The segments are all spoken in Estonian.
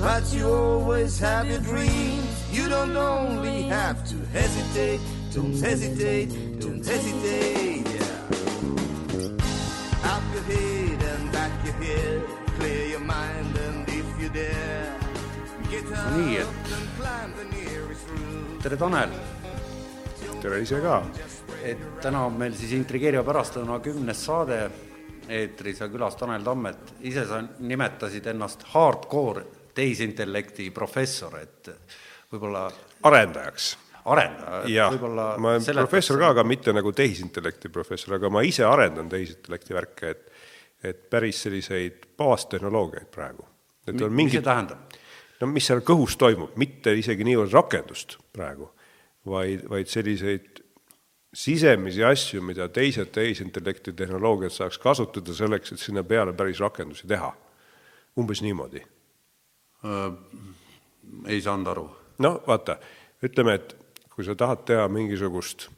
But you always have your dreams. You don't only have to hesitate, don't hesitate, don't hesitate. Yeah. Up your head and back your head, clear your mind and if you dare, get up Nii, et- and climb the nearest route. tere, Tanel! tere ise ka. et täna on meil siis intrigeeriva pärastlõuna kümnes saade eetris ja külas Tanel Tammet. ise sa nimetasid ennast hardcore tehisintellekti professor, et võib-olla arendajaks. arendaja, jah, ma olen professor ka, aga mitte nagu tehisintellekti professor, aga ma ise arendan tehisintellekti värke, et et päris selliseid baastehnoloogiaid praegu. et on mis see mingid, tähendab? no mis seal kõhus toimub, mitte isegi niivõrd rakendust praegu, vaid, vaid selliseid sisemisi asju, mida teised tehisintellekti tehnoloogiad saaks kasutada selleks, et sinna peale päris rakendusi teha. umbes niimoodi ei saanud aru. no vaata, ütleme, et kui sa tahad teha mingisugust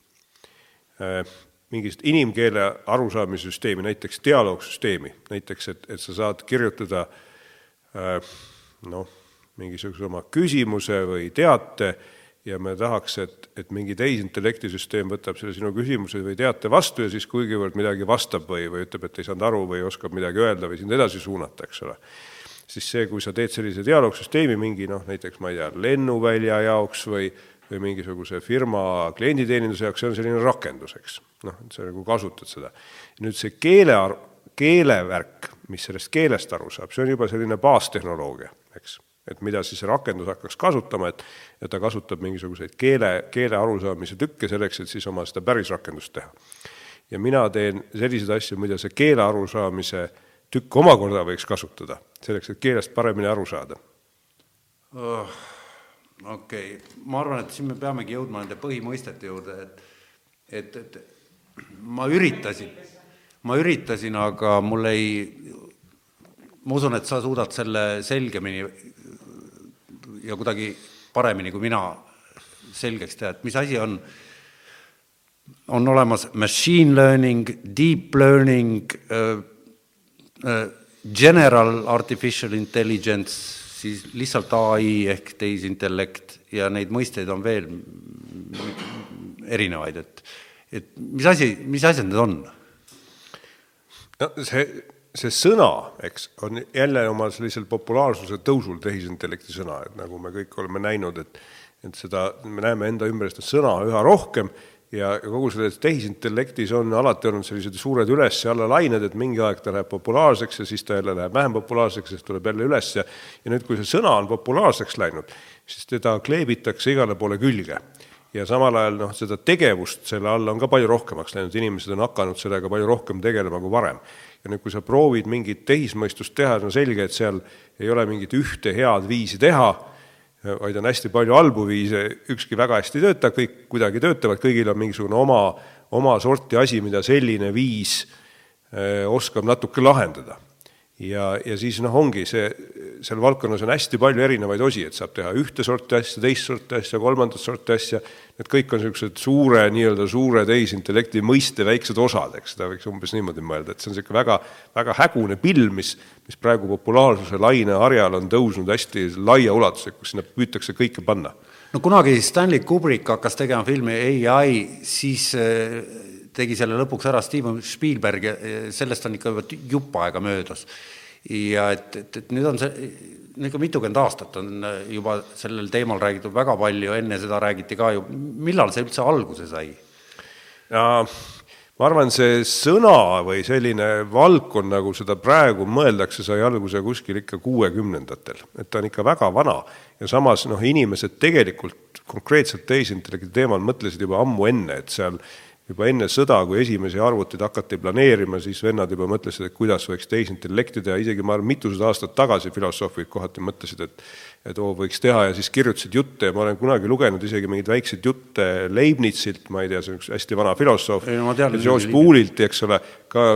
äh, mingist inimkeele arusaamise süsteemi, näiteks dialoogsüsteemi, näiteks et, et sa saad kirjutada äh, noh, mingisuguse oma küsimuse või teate ja me tahaks, et, et mingi tehisintellektisüsteem võtab selle sinu küsimuse või teate vastu ja siis kuigivõrd midagi vastab või, või ütleb, et ei saanud aru või oskab midagi öelda või sind edasi suunata, eks ole siis see, kui sa teed sellise dialoogsüsteemi mingi noh, näiteks ma ei tea, lennuvälja jaoks või, või mingisuguse firma klienditeeninduse jaoks, see on selline rakendus, eks. noh, sa nagu kasutad seda. nüüd see keele, keelevärk, mis sellest keelest aru saab, see on juba selline baastehnoloogia, eks. et mida siis see rakendus hakkaks kasutama, et, et ta kasutab mingisuguseid keele, keele arusaamise tükke selleks, et siis oma seda päris rakendust teha. ja mina teen selliseid asju, mida see keele arusaamise tükk omakorda võiks kasutada, selleks, et keelest paremini aru saada. okei okay., ma arvan, et siin me peamegi jõudma nende põhimõistete juurde, et et, et ma üritasin, ma üritasin, aga mul ei, ma usun, et sa suudad selle selgemini ja kuidagi paremini kui mina selgeks teha, et mis asi on, on olemas machine learning, deep learning äh, general artificial intelligence, siis lihtsalt ai ehk tehisintellekt ja neid mõisteid on veel erinevaid, et, et mis asi, mis asjad need on? no see, see sõna, eks, on jälle oma sellisel populaarsuse tõusul tehisintellekti sõna, et nagu me kõik oleme näinud, et et seda, me näeme enda ümber seda sõna üha rohkem ja kogu selles tehisintellektis on alati olnud sellised suured üles- ja allalained, et mingi aeg ta läheb populaarseks ja siis ta jälle läheb vähem populaarseks, siis tuleb jälle üles ja ja nüüd, kui see sõna on populaarseks läinud, siis teda kleebitakse igale poole külge. ja samal ajal noh, seda tegevust selle alla on ka palju rohkemaks läinud, inimesed on hakanud sellega palju rohkem tegelema kui varem. ja nüüd, kui sa proovid mingit tehismõistust teha, on selge, et seal ei ole mingit ühte head viisi teha, vaid on hästi palju halbu viise, ükski väga hästi ei tööta, kõik kuidagi töötavad, kõigil on mingisugune oma, oma sorti asi, mida selline viis öö, oskab natuke lahendada. ja, ja siis noh, ongi see, seal valdkonnas on hästi palju erinevaid osi, et saab teha ühte sorti asja, teist sorti asja, kolmandat sorti asja, need kõik on niisugused suure, nii-öelda suure tehisintellekti mõiste väiksed osad, eks, seda võiks umbes niimoodi mõelda, et see on niisugune väga, väga hägune pilv, mis, mis praegu populaarsuse laine harjal on tõusnud hästi laiaulatuslikult, sinna püütakse kõike panna. No kunagi Stanley Kubrick hakkas tegema filmi ai, siis äh, tegi selle lõpuks ära Steven Spielberg ja sellest on ikka juba jupp aega möödas. ja et, et, et nüüd on see, ikka mitukümmend aastat on juba sellel teemal räägitud väga palju, enne seda räägiti ka ju, millal see üldse alguse sai? ma arvan, see sõna või selline valdkond, nagu seda praegu mõeldakse, sai alguse kuskil ikka kuuekümnendatel, et ta on ikka väga vana. Ja samas noh, inimesed tegelikult konkreetselt tehisintellekti teemal mõtlesid juba ammu enne, et seal juba enne sõda, kui esimesi arvuteid hakati planeerima, siis vennad juba mõtlesid, et kuidas võiks tehisintellekti teha, isegi ma arvan, mitusada aastat tagasi filosoofid kohati mõtlesid, et et oo, võiks teha ja siis kirjutasid jutte ja ma olen kunagi lugenud isegi mingeid väikseid jutte Leibnizilt, ma ei tea, see on üks hästi vana filosoof, George Boolilt, eks ole, ka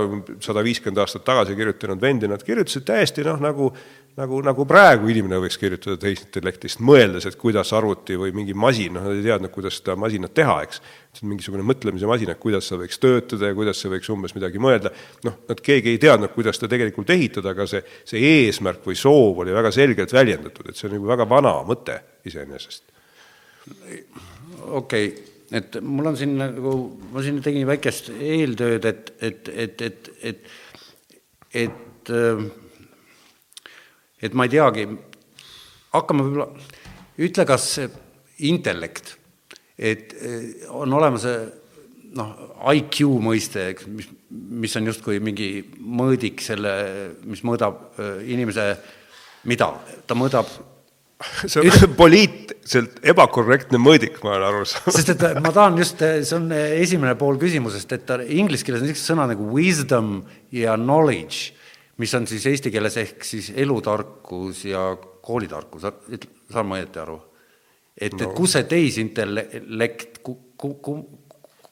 sada viiskümmend aastat tagasi kirjutanud vendi, nad kirjutasid täiesti noh, nagu nagu, nagu praegu inimene võiks kirjutada tehisintellektist, mõeldes, et kuidas arvuti või mingi masin, noh, nad ei teadnud, kuidas seda masinat teha, eks. See on mingisugune mõtlemise masin, et kuidas see võiks töötada ja kuidas see võiks umbes midagi mõelda. noh, nad keegi ei teadnud, kuidas seda tegelikult ehitada, aga see, see eesmärk või soov oli väga selgelt väljendatud, et see on nagu väga vana mõte iseenesest. okei okay et mul on siin nagu, ma siin tegin väikest eeltööd, et, et, et, et, et, et et ma ei teagi, hakkame võib-olla, ütle, kas intellekt, et eh, on olemas noh, IQ mõiste, eks, mis, mis on justkui mingi mõõdik selle, mis mõõdab eh, inimese mida, ta mõõdab see on Üt... poliitselt ebakorrektne mõõdik, ma olen aru saanud. sest et ma tahan just, see on esimene pool küsimusest, et inglise keeles on niisugused sõna nagu wisdom ja knowledge mis on siis eesti keeles ehk siis elutarkus ja koolitarkus, saan ma õieti aru? Et no., et kus see tehisintellekt ku,, ku, ku,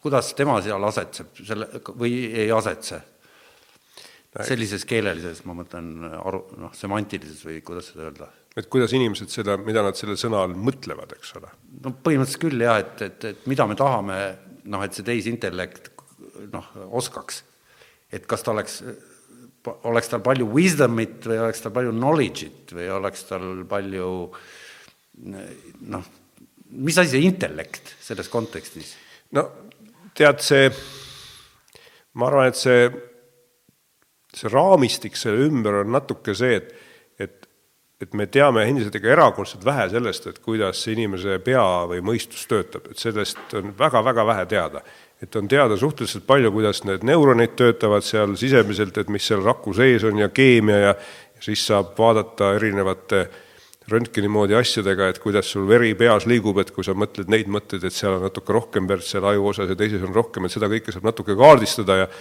kuidas tema seal asetseb, selle või ei asetse? sellises keelelises, ma mõtlen, aru, noh, semantilises või kuidas seda öelda? et kuidas inimesed seda, mida nad selle sõna all mõtlevad, eks ole? no põhimõtteliselt küll jah, et, et, et mida me tahame, noh, et see tehisintellekt noh, oskaks. et kas ta oleks oleks tal palju wisdom'it või oleks tal palju knowledge'it või oleks tal palju noh, mis asi see intellekt selles kontekstis? no tead, see, ma arvan, et see, see raamistik selle ümber on natuke see, et, et, et me teame endiselt ikka erakordselt vähe sellest, et kuidas inimese pea või mõistus töötab, et sellest on väga-väga vähe teada et on teada suhteliselt palju, kuidas need neuronid töötavad seal sisemiselt, et mis seal raku sees on ja keemia ja siis saab vaadata erinevate röntgeni moodi asjadega, et kuidas sul veri peas liigub, et kui sa mõtled neid mõtteid, et seal on natuke rohkem verd seal ajuosas ja teises on rohkem, et seda kõike saab natuke kaardistada ja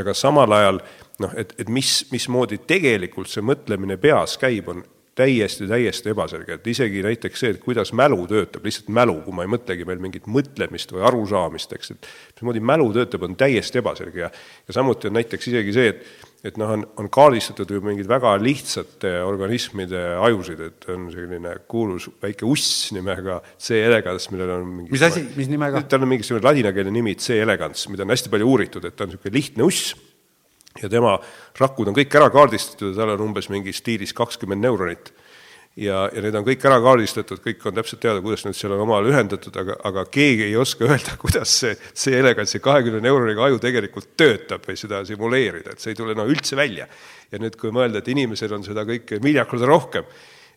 aga samal ajal noh, et, et mis, mismoodi tegelikult see mõtlemine peas käib, on täiesti, täiesti ebaselge, et isegi näiteks see, et kuidas mälu töötab, lihtsalt mälu, kui ma ei mõtlegi veel mingit mõtlemist või arusaamist, eks, et mismoodi mälu töötab, on täiesti ebaselge. Ja ja samuti on näiteks isegi see, et et noh, on, on kaardistatud ju mingid väga lihtsate organismide ajusid, et on selline kuulus väike uss nimega C elegans, millel on mingi mis asi, mis nimega? tal on mingisugune ladinakeelne nimi C elegans, mida on hästi palju uuritud, et ta on niisugune lihtne uss ja tema rakud on kõik ära kaardistatud ja tal on umbes mingi stiilis kakskümmend neuronit. Ja, ja need on kõik ära kaardistatud, kõik on täpselt teada, kuidas need seal on omavahel ühendatud, aga, aga keegi ei oska öelda, kuidas see, see elegantsi kahekümne neuroniga aju tegelikult töötab või seda simuleerida, et see ei tule no üldse välja. ja nüüd, kui mõelda, et inimesel on seda kõike miljard korda rohkem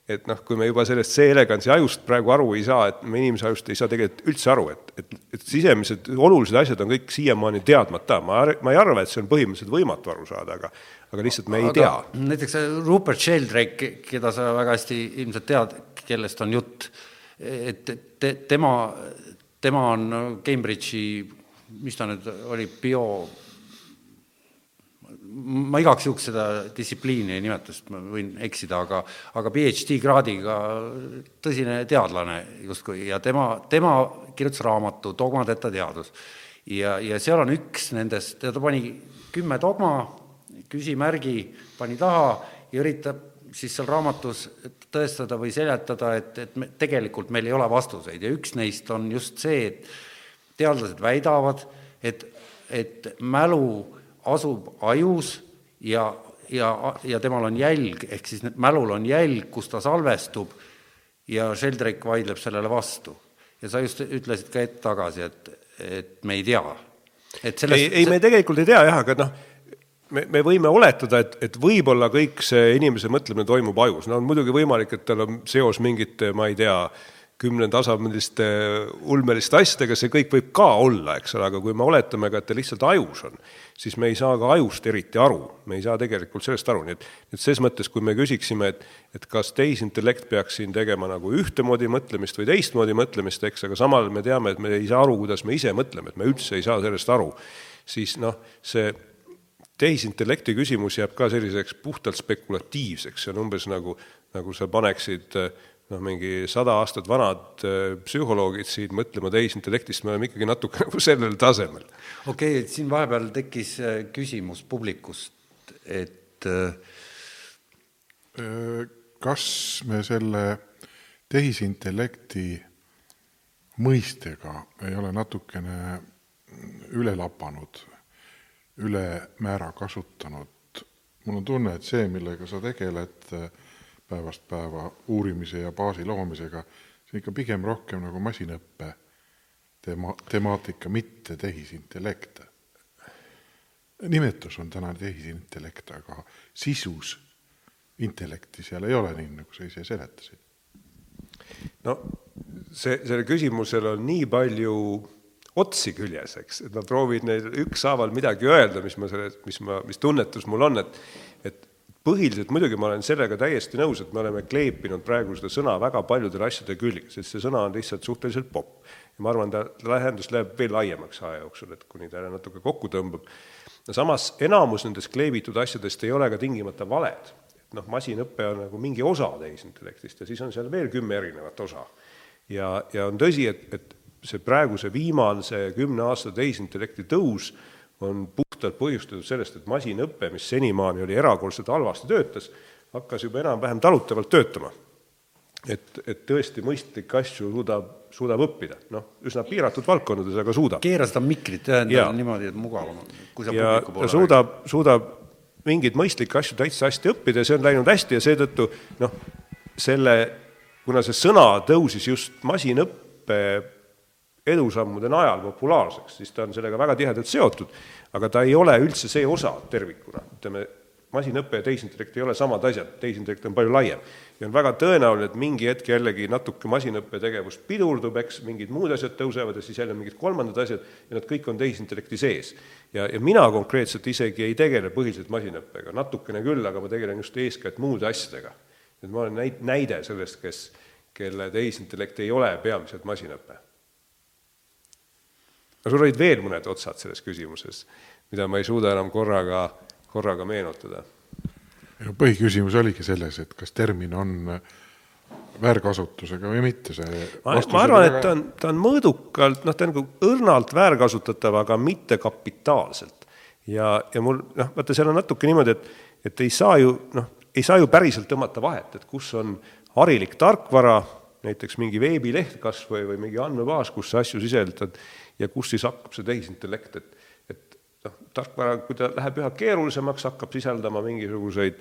et noh, kui me juba sellest C-elegansi ajust praegu aru ei saa, et me inimese ajust ei saa tegelikult üldse aru, et, et, et sisemised olulised asjad on kõik siiamaani teadmata, ma, ma ei arva, et see on põhimõtteliselt võimatu aru saada, aga aga lihtsalt me ei aga tea. näiteks Rupert Sheldrake, keda sa väga hästi ilmselt tead, kellest on jutt, et te, tema, tema on Cambridge'i, mis ta nüüd oli, bio ma igaks juhuks seda distsipliini ei nimeta, sest ma võin eksida, aga, aga PhD kraadiga tõsine teadlane justkui ja tema, tema kirjutas raamatu Dogmadeta teadus. ja, ja seal on üks nendest, ta pani kümme dogma, küsimärgi pani taha ja üritab siis seal raamatus tõestada või seletada, et, et me, tegelikult meil ei ole vastuseid ja üks neist on just see, et teadlased väidavad, et, et mälu asub ajus ja, ja, ja temal on jälg, ehk siis mälul on jälg, kus ta salvestub ja Sheldrake vaidleb sellele vastu. ja sa just ütlesid ka hetk tagasi, et, et me ei tea. ei, ei, me tegelikult ei tea jah, aga noh, me, me võime oletada, et, et võib-olla kõik see inimese mõtlemine toimub ajus, no on muidugi võimalik, et tal on seos mingite, ma ei tea, kümnetasemmeliste ulmeliste asjadega, see kõik võib ka olla, eks ole, aga kui me oletame ka, et ta lihtsalt ajus on, siis me ei saa ka ajust eriti aru, me ei saa tegelikult sellest aru, nii et, et ses mõttes, kui me küsiksime, et, et kas tehisintellekt peaks siin tegema nagu ühtemoodi mõtlemist või teistmoodi mõtlemist, eks, aga samal me teame, et me ei saa aru, kuidas me ise mõtleme, et me üldse ei saa sellest aru, siis noh, see tehisintellekti küsimus jääb ka selliseks puhtalt spekulatiivseks, see on umbes nagu, nagu sa paneksid äh, noh, mingi sada aastat vanad äh, psühholoogid siin mõtlema tehisintellektist, me oleme ikkagi natuke nagu sellel tasemel. okei okay,, et siin vahepeal tekkis äh, küsimus publikust, et äh, kas me selle tehisintellekti mõistega ei ole natukene üle lapanud, ülemäära kasutanud? mul on tunne, et see, millega sa tegeled äh, päevast päeva uurimise ja baasi loomisega, see ikka pigem rohkem nagu masinõppe tema-, temaatika, mitte tehisintellekt. nimetus on täna tehisintellekt, aga sisus intellekti seal ei ole, nii nagu sa ise seletasid. no see, sellel küsimusel on nii palju otsi küljes, eks, et ma proovin neil ükshaaval midagi öelda, mis ma selle, mis ma, mis tunnetus mul on, et et põhiliselt muidugi ma olen sellega täiesti nõus, et me oleme kleepinud praegu seda sõna väga paljudele asjade külge, sest see sõna on lihtsalt suhteliselt popp. ja ma arvan, ta lahendus läheb veel laiemaks aja jooksul, et kuni ta natuke kokku tõmbab. samas enamus nendest kleebitud asjadest ei ole ka tingimata valed. et noh, masinõpe on nagu mingi osa tehisintellektist ja siis on seal veel kümme erinevat osa. ja, ja on tõsi, et, et see praeguse viimase kümne aasta tehisintellekti tõus on puhtalt põhjustatud sellest, et masinõpe, mis senimaani oli erakordselt halvasti töötas, hakkas juba enam-vähem talutavalt töötama. et, et tõesti mõistlikke asju suudab, suudab õppida, noh, üsna piiratud valdkondades, aga suudab. keera seda mikrit endale niimoodi, et mugavam on. ja ta suudab, suudab mingeid mõistlikke asju täitsa hästi õppida ja see on läinud hästi ja seetõttu noh, selle, kuna see sõna tõusis just masinõppe edusammude najal populaarseks, siis ta on sellega väga tihedalt seotud, aga ta ei ole üldse see osa tervikuna, ütleme, masinõpe ja tehisintellekt ei ole samad asjad, tehisintellekt on palju laiem. ja on väga tõenäoline, et mingi hetk jällegi natuke masinõppe tegevus pidurdub, eks, mingid muud asjad tõusevad ja siis jälle mingid kolmandad asjad ja nad kõik on tehisintellekti sees. ja, ja mina konkreetselt isegi ei tegele põhiliselt masinõppega, natukene küll, aga ma tegelen just eeskätt muude asjadega. et ma olen näit-, näide sellest, kes, kelle tehisintellekt ei ole peamiselt masinõpe aga sul olid veel mõned otsad selles küsimuses, mida ma ei suuda enam korraga, korraga meenutada. põhiküsimus oligi selles, et kas termin on väärkasutusega või mitte, see ma, ma arvan, et ta on, ta on mõõdukalt, noh, ta on nagu õrnalt väärkasutatav, aga mitte kapitaalselt. ja, ja mul noh, vaata, seal on natuke niimoodi, et, et ei saa ju noh, ei saa ju päriselt tõmmata vahet, et kus on harilik tarkvara, näiteks mingi veebileht kas või, või mingi andmebaas, kus sa asju sisaldad ja kus siis hakkab see tehisintellekt, et, et noh, tarkvara, kui ta läheb üha keerulisemaks, hakkab sisaldama mingisuguseid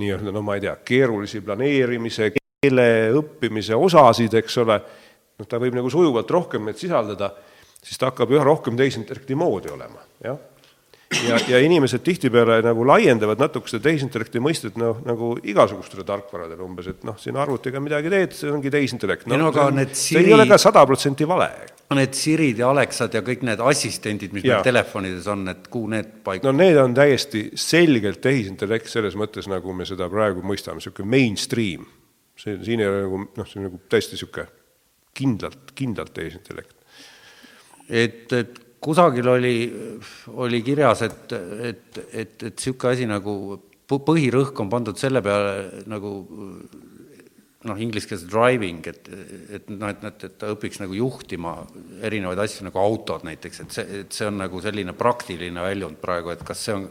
nii-öelda, no ma ei tea, keerulisi planeerimise, keele õppimise osasid, eks ole, noh, ta võib nagu sujuvalt rohkem neid sisaldada, siis ta hakkab üha rohkem tehisintellekti moodi olema, jah ja, ja inimesed tihtipeale nagu laiendavad natuke seda tehisintellekti mõistet noh, nagu igasugustele tarkvaradele umbes, et noh, siin arvutiga midagi teed, see ongi tehisintellekt no,. No, see, Siri... see ei ole ka sada protsenti vale. Need Sirid ja Alexad ja kõik need assistendid, mis ja. meil telefonides on, et kuhu need paik-? no need on täiesti selgelt tehisintellekt selles mõttes, nagu me seda praegu mõistame, niisugune mainstream. see, siin ei ole nagu noh, see on nagu täiesti niisugune kindlalt, kindlalt tehisintellekt. et, et kusagil oli, oli kirjas, et, et, et, et niisugune asi nagu põhirõhk on pandud selle peale nagu noh, inglise keeles driving, et, et noh, et, et, et ta õpiks nagu juhtima erinevaid asju nagu autod näiteks, et see, et see on nagu selline praktiline väljund praegu, et kas see on,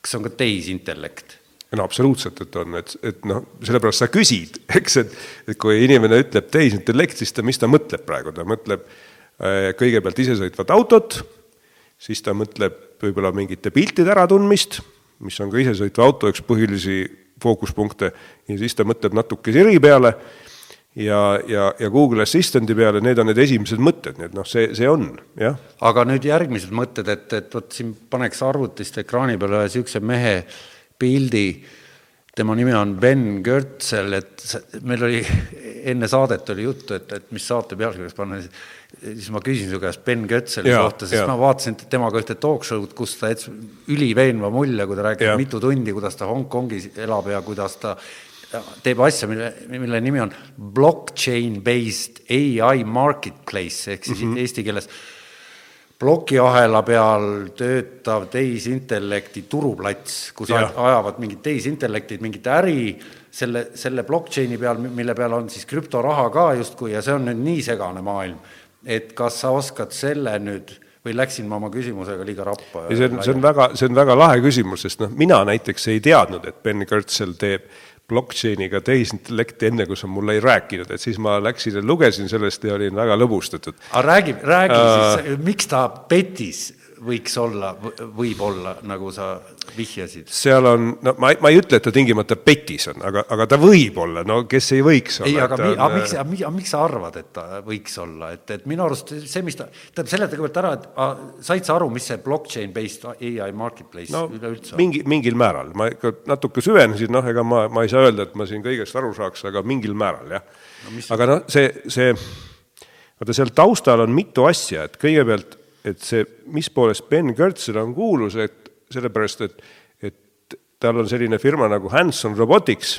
kas see on ka tehisintellekt? no absoluutselt, et on, et, et noh, sellepärast sa küsid, eks, et, et kui inimene ütleb tehisintellekt, siis ta, mis ta mõtleb praegu, ta mõtleb äh, kõigepealt isesõitvat autot, siis ta mõtleb võib-olla mingite piltide äratundmist, mis on ka isesõitva auto üks põhilisi fookuspunkte, ja siis ta mõtleb natuke Siri peale ja, ja, ja Google Assistanti peale, need on need esimesed mõtted, nii et noh, see, see on, jah. aga nüüd järgmised mõtted, et, et vot siin paneks arvutist ekraani peale ühe niisuguse mehe pildi, tema nimi on Ben Görtsel, et meil oli enne saadet oli juttu, et, et mis saate pealkirjaks panna, siis ma küsin su käest Ben Görtseli kohta, sest ja. ma vaatasin temaga ühte talk show'd, kus ta jättis üliveenva mulje, kui ta rääkis mitu tundi, kuidas ta Hongkongis elab ja kuidas ta teeb asja, mille, mille nimi on blockchain based ai marketplace ehk siis mm -hmm. eesti keeles plokiahela peal töötav tehisintellekti turuplats, kus ja. ajavad mingid tehisintellektid mingit äri selle, selle blockchain'i peal, mille peal on siis krüptoraha ka justkui ja see on nüüd nii segane maailm, et kas sa oskad selle nüüd või läksin ma oma küsimusega liiga rappa? see on, see on väga, see on väga lahe küsimus, sest noh, mina näiteks ei teadnud, et Ben Gertzel teeb blockchain'iga tehisintellekti, enne kui sa mulle ei rääkinud, et siis ma läksin ja lugesin sellest ja olin väga lõbustatud. aga räägi, räägi uh, siis, miks ta petis võiks olla, võib olla, nagu sa vihjasid? seal on, no ma, ma ei ütle, et ta tingimata petis on, aga, aga ta võib olla, no kes ei võiks olla. ei, aga, mi, aga miks, aga miks sa arvad, et ta võiks olla, et, et minu arust see, mis ta, tähendab, seleta kõigepealt ära, et a, said sa aru, mis see blockchain based ai marketplace no, üleüldse on? mingi, mingil määral, ma ikka natuke süvenesin, noh, ega ma, ma ei saa öelda, et ma siin kõigest aru saaks, aga mingil määral, jah no,. aga noh, see, see, vaata seal taustal on mitu asja, et kõigepealt et see, mis poolest Ben Gertzel on kuulus, et sellepärast, et, et tal on selline firma nagu Hanson Robotics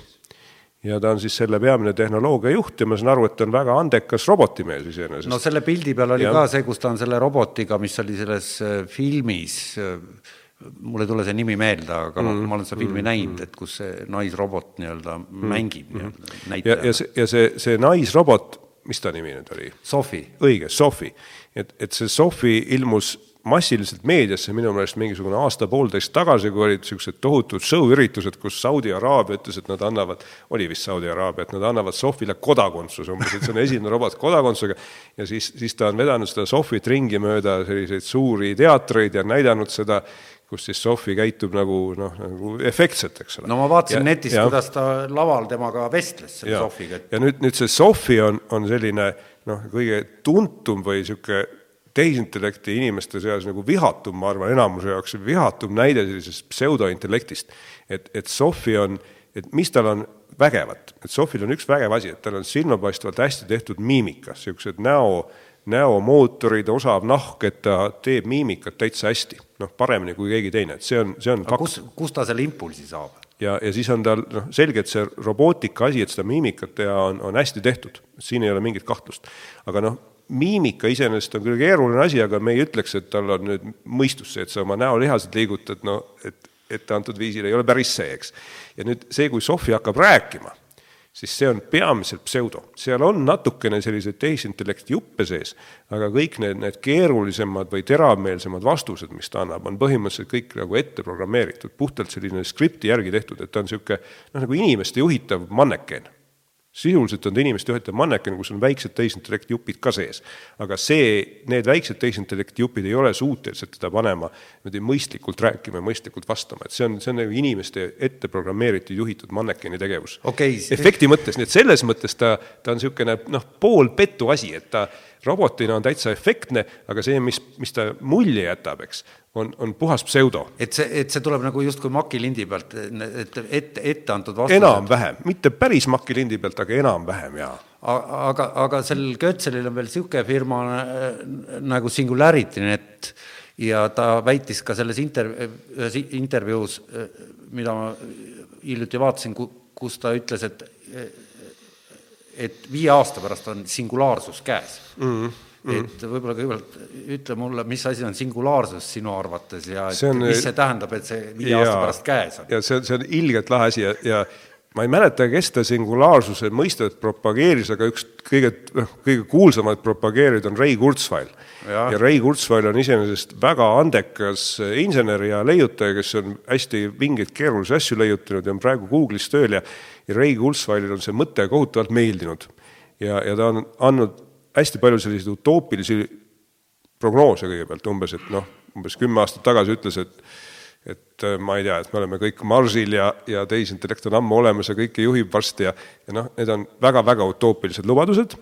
ja ta on siis selle peamine tehnoloogiajuht ja ma saan aru, et ta on väga andekas robotimees iseenesest. no selle pildi peal oli ja. ka see, kus ta on selle robotiga, mis oli selles äh, filmis, äh, mul ei tule see nimi meelde, aga mm, ma olen seda filmi mm, näinud, et kus see naisrobot nii-öelda mm, mängib mm, nii-öelda ja, ja see, ja see, see naisrobot, mis ta nimi nüüd oli? Sofi. õige, Sofi et, et see Sofi ilmus massiliselt meediasse minu meelest mingisugune aasta-poolteist tagasi, kui olid niisugused tohutud show-üritused, kus Saudi Araabia ütles, et nad annavad, oli vist Saudi Araabia, et nad annavad Sofile kodakondsuse umbes, et see on esimene robot kodakondsusega, ja siis, siis ta on vedanud seda Sofit ringi mööda selliseid suuri teatreid ja näidanud seda, kus siis Sofi käitub nagu noh, nagu efektselt, eks ole. no ma vaatasin ja, netist, kuidas ta laval temaga vestles, selle Sofiga. ja nüüd, nüüd see Sofi on, on selline noh, kõige tuntum või niisugune tehisintellekti inimeste seas nagu vihatum, ma arvan, enamuse jaoks vihatum näide sellisest pseudointellektist. et, et Sofi on, et mis tal on vägevat, et Sofil on üks vägev asi, et tal on silmapaistvalt hästi tehtud miimika, niisugused näo, näomootorid, osav nahk, et ta teeb miimikat täitsa hästi, noh, paremini kui keegi teine, et see on, see on aga kus, kust ta selle impulsi saab? Ja, ja siis on tal noh, selge, et see robootika asi, et seda miimikat teha, on, on hästi tehtud, siin ei ole mingit kahtlust. aga noh, miimika iseenesest on küll keeruline asi, aga me ei ütleks, et tal on nüüd mõistus see, et sa oma näolihased liigutad, no et, et antud viisil ei ole päris see, eks. ja nüüd see, kui Sofi hakkab rääkima siis see on peamiselt pseudo. seal on natukene selliseid tehisintellekti juppe sees, aga kõik need, need keerulisemad või teravmeelsemad vastused, mis ta annab, on põhimõtteliselt kõik nagu ette programmeeritud, puhtalt selline skripti järgi tehtud, et ta on niisugune noh, nagu inimeste juhitav manneken sisuliselt on ta inimeste juhitav manneken, kus on väiksed tehisintellekti jupid ka sees. aga see, need väiksed tehisintellekti jupid ei ole suutelised teda panema niimoodi mõistlikult rääkima ja mõistlikult vastama, et see on, see on nagu inimeste ette programmeeritud, juhitud mannekeni tegevus okay.. efekti mõttes, nii et selles mõttes ta, ta on niisugune noh, poolpetu asi, et ta robotina on täitsa efektne, aga see, mis, mis ta mulje jätab, eks, on, on puhas pseudo. et see, et see tuleb nagu justkui makilindi pealt, et ette, ette antud vastused? enam-vähem, mitte päris makilindi pealt, aga enam-vähem, jaa. aga, aga sel Götzelil on veel niisugune firma nagu Singularity Net ja ta väitis ka selles inter-, ühes intervjuus, mida ma hiljuti vaatasin, kus ta ütles, et et viie aasta pärast on singulaarsus käes mm. -hmm et võib-olla kõigepealt ütle mulle, mis asi on singulaarsus sinu arvates ja on, mis see tähendab, et see viie ja, aasta pärast käes on? ja see on, see on ilgelt lahe asi ja, ja ma ei mäleta, kes ta singulaarsuse mõistet propageeris, aga üks kõige, noh, kõige kuulsamaid propageerijaid on Ray Kurzweil. ja, Ray Kurzweil on iseenesest väga andekas insener ja leiutaja, kes on hästi vingeid keerulisi asju leiutanud ja on praegu Google'is tööl ja ja Ray Kurzweilil on see mõte kohutavalt meeldinud. ja, ja ta on andnud hästi palju selliseid utoopilisi prognoose kõigepealt umbes, et noh, umbes kümme aastat tagasi ütles, et et äh, ma ei tea, et me oleme kõik Marsil ja, ja tehisintellekt on ammu olemas ja kõike juhib varsti ja, ja noh, need on väga-väga utoopilised lubadused,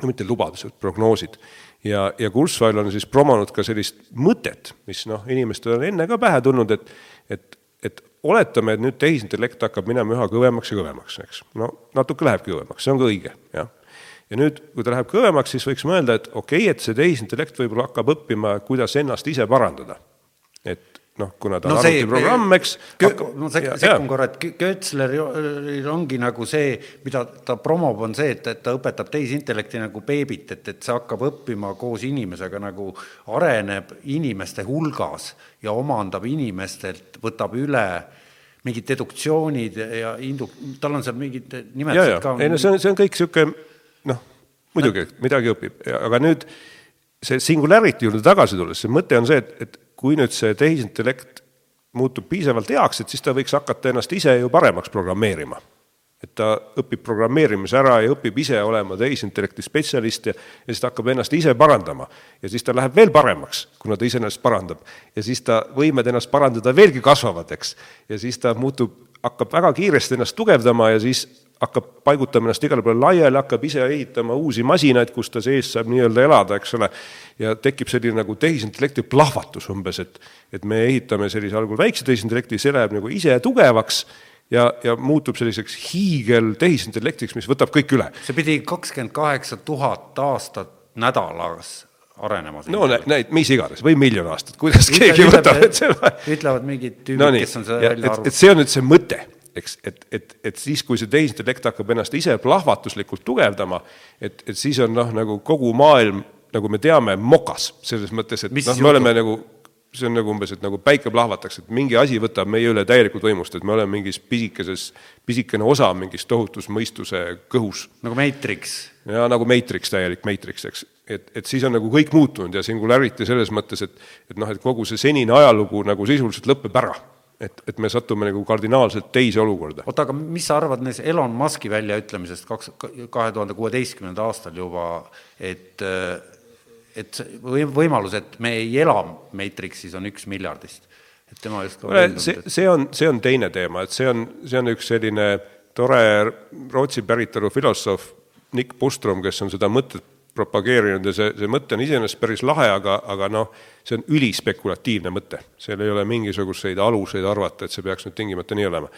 no mitte lubadused, prognoosid. ja, ja Kurzweil on siis promonud ka sellist mõtet, mis noh, inimestele on enne ka pähe tulnud, et, et et oletame, et nüüd tehisintellekt hakkab minema üha kõvemaks ja kõvemaks, eks. no natuke lähebki kõvemaks, see on ka õige, jah. ja nüüd, kui ta läheb kõvemaks, siis võiks mõelda, et okei okay,, et see tehisintellekt võib-olla hakkab õppima, kuidas ennast ise parandada. et noh, kuna ta on no arvutiprogramm, eks. sek-, sekkun korra, et Kötsleril ongi nagu see, mida ta promob, on see, et, et ta õpetab tehisintellekti nagu beebit, et, et see hakkab õppima koos inimesega nagu areneb inimeste hulgas ja omandab inimestelt, võtab üle mingid deduktsioonid ja indu-, tal on seal mingid nimetused ka. ei no see on, see on kõik niisugune noh, muidugi midagi õpib, aga nüüd see singularity juurde tagasi tulles, see mõte on see, et, et kui nüüd see tehisintellekt muutub piisavalt heaks, et siis ta võiks hakata ennast ise ju paremaks programmeerima. et ta õpib programmeerimise ära ja õpib ise olema tehisintellekti spetsialist ja, ja siis ta hakkab ennast ise parandama. ja siis ta läheb veel paremaks, kuna ta ise ennast parandab. ja siis ta võimed ennast parandada veelgi kasvavad, eks. ja siis ta muutub, hakkab väga kiiresti ennast tugevdama ja siis hakkab paigutama ennast igale poole laiali, hakkab ise ehitama uusi masinaid, kus ta sees saab nii-öelda elada, eks ole, ja tekib selline nagu tehisintellekti plahvatus umbes, et et me ehitame sellise algul väikse tehisintellekti, see läheb nagu ise tugevaks ja, ja muutub selliseks hiigel tehisintellektiks, mis võtab kõik üle. see pidi kakskümmend kaheksa tuhat aastat nädalas arenema. no näid, mis iganes, või miljon aastat, kuidas Ütle, keegi ütleb, võtab, et see ütlevad mingid tüübid no, kes on seda välja arvutanud. et see on nüüd see mõte eks, et, et, et siis, kui see tehisintellekt hakkab ennast ise plahvatuslikult tugevdama, et, et siis on noh, nagu kogu maailm, nagu me teame, mokas, selles mõttes, et noh, me oleme nagu see on nagu umbes, et nagu päike plahvataks, et mingi asi võtab meie üle täielikult võimust, et me oleme mingis pisikeses, pisikene osa mingis tohutus mõistuse kõhus. nagu Matrix. jaa, nagu Matrix, täielik Matrix, eks. et, et siis on nagu kõik muutunud ja singularity selles mõttes, et et noh, et kogu see senine ajalugu nagu sisuliselt lõpeb ära et, et me satume nagu kardinaalselt teise olukorda. oota, aga mis sa arvad neist Elon Musk'i väljaütlemisest kaks, kahe tuhande kuueteistkümnendal aastal juba, et et või võimalus, et me ei ela Matrixis, on üks miljardist. et tema just see, see on, see on teine teema, et see on, see on üks selline tore Rootsi päritolu filosoof Nick Bostrom, kes on seda mõtet propageerinud ja see, see mõte on iseenesest päris lahe, aga, aga noh, see on ülispekulatiivne mõte. seal ei ole mingisuguseid aluseid arvata, et see peaks nüüd tingimata nii olema.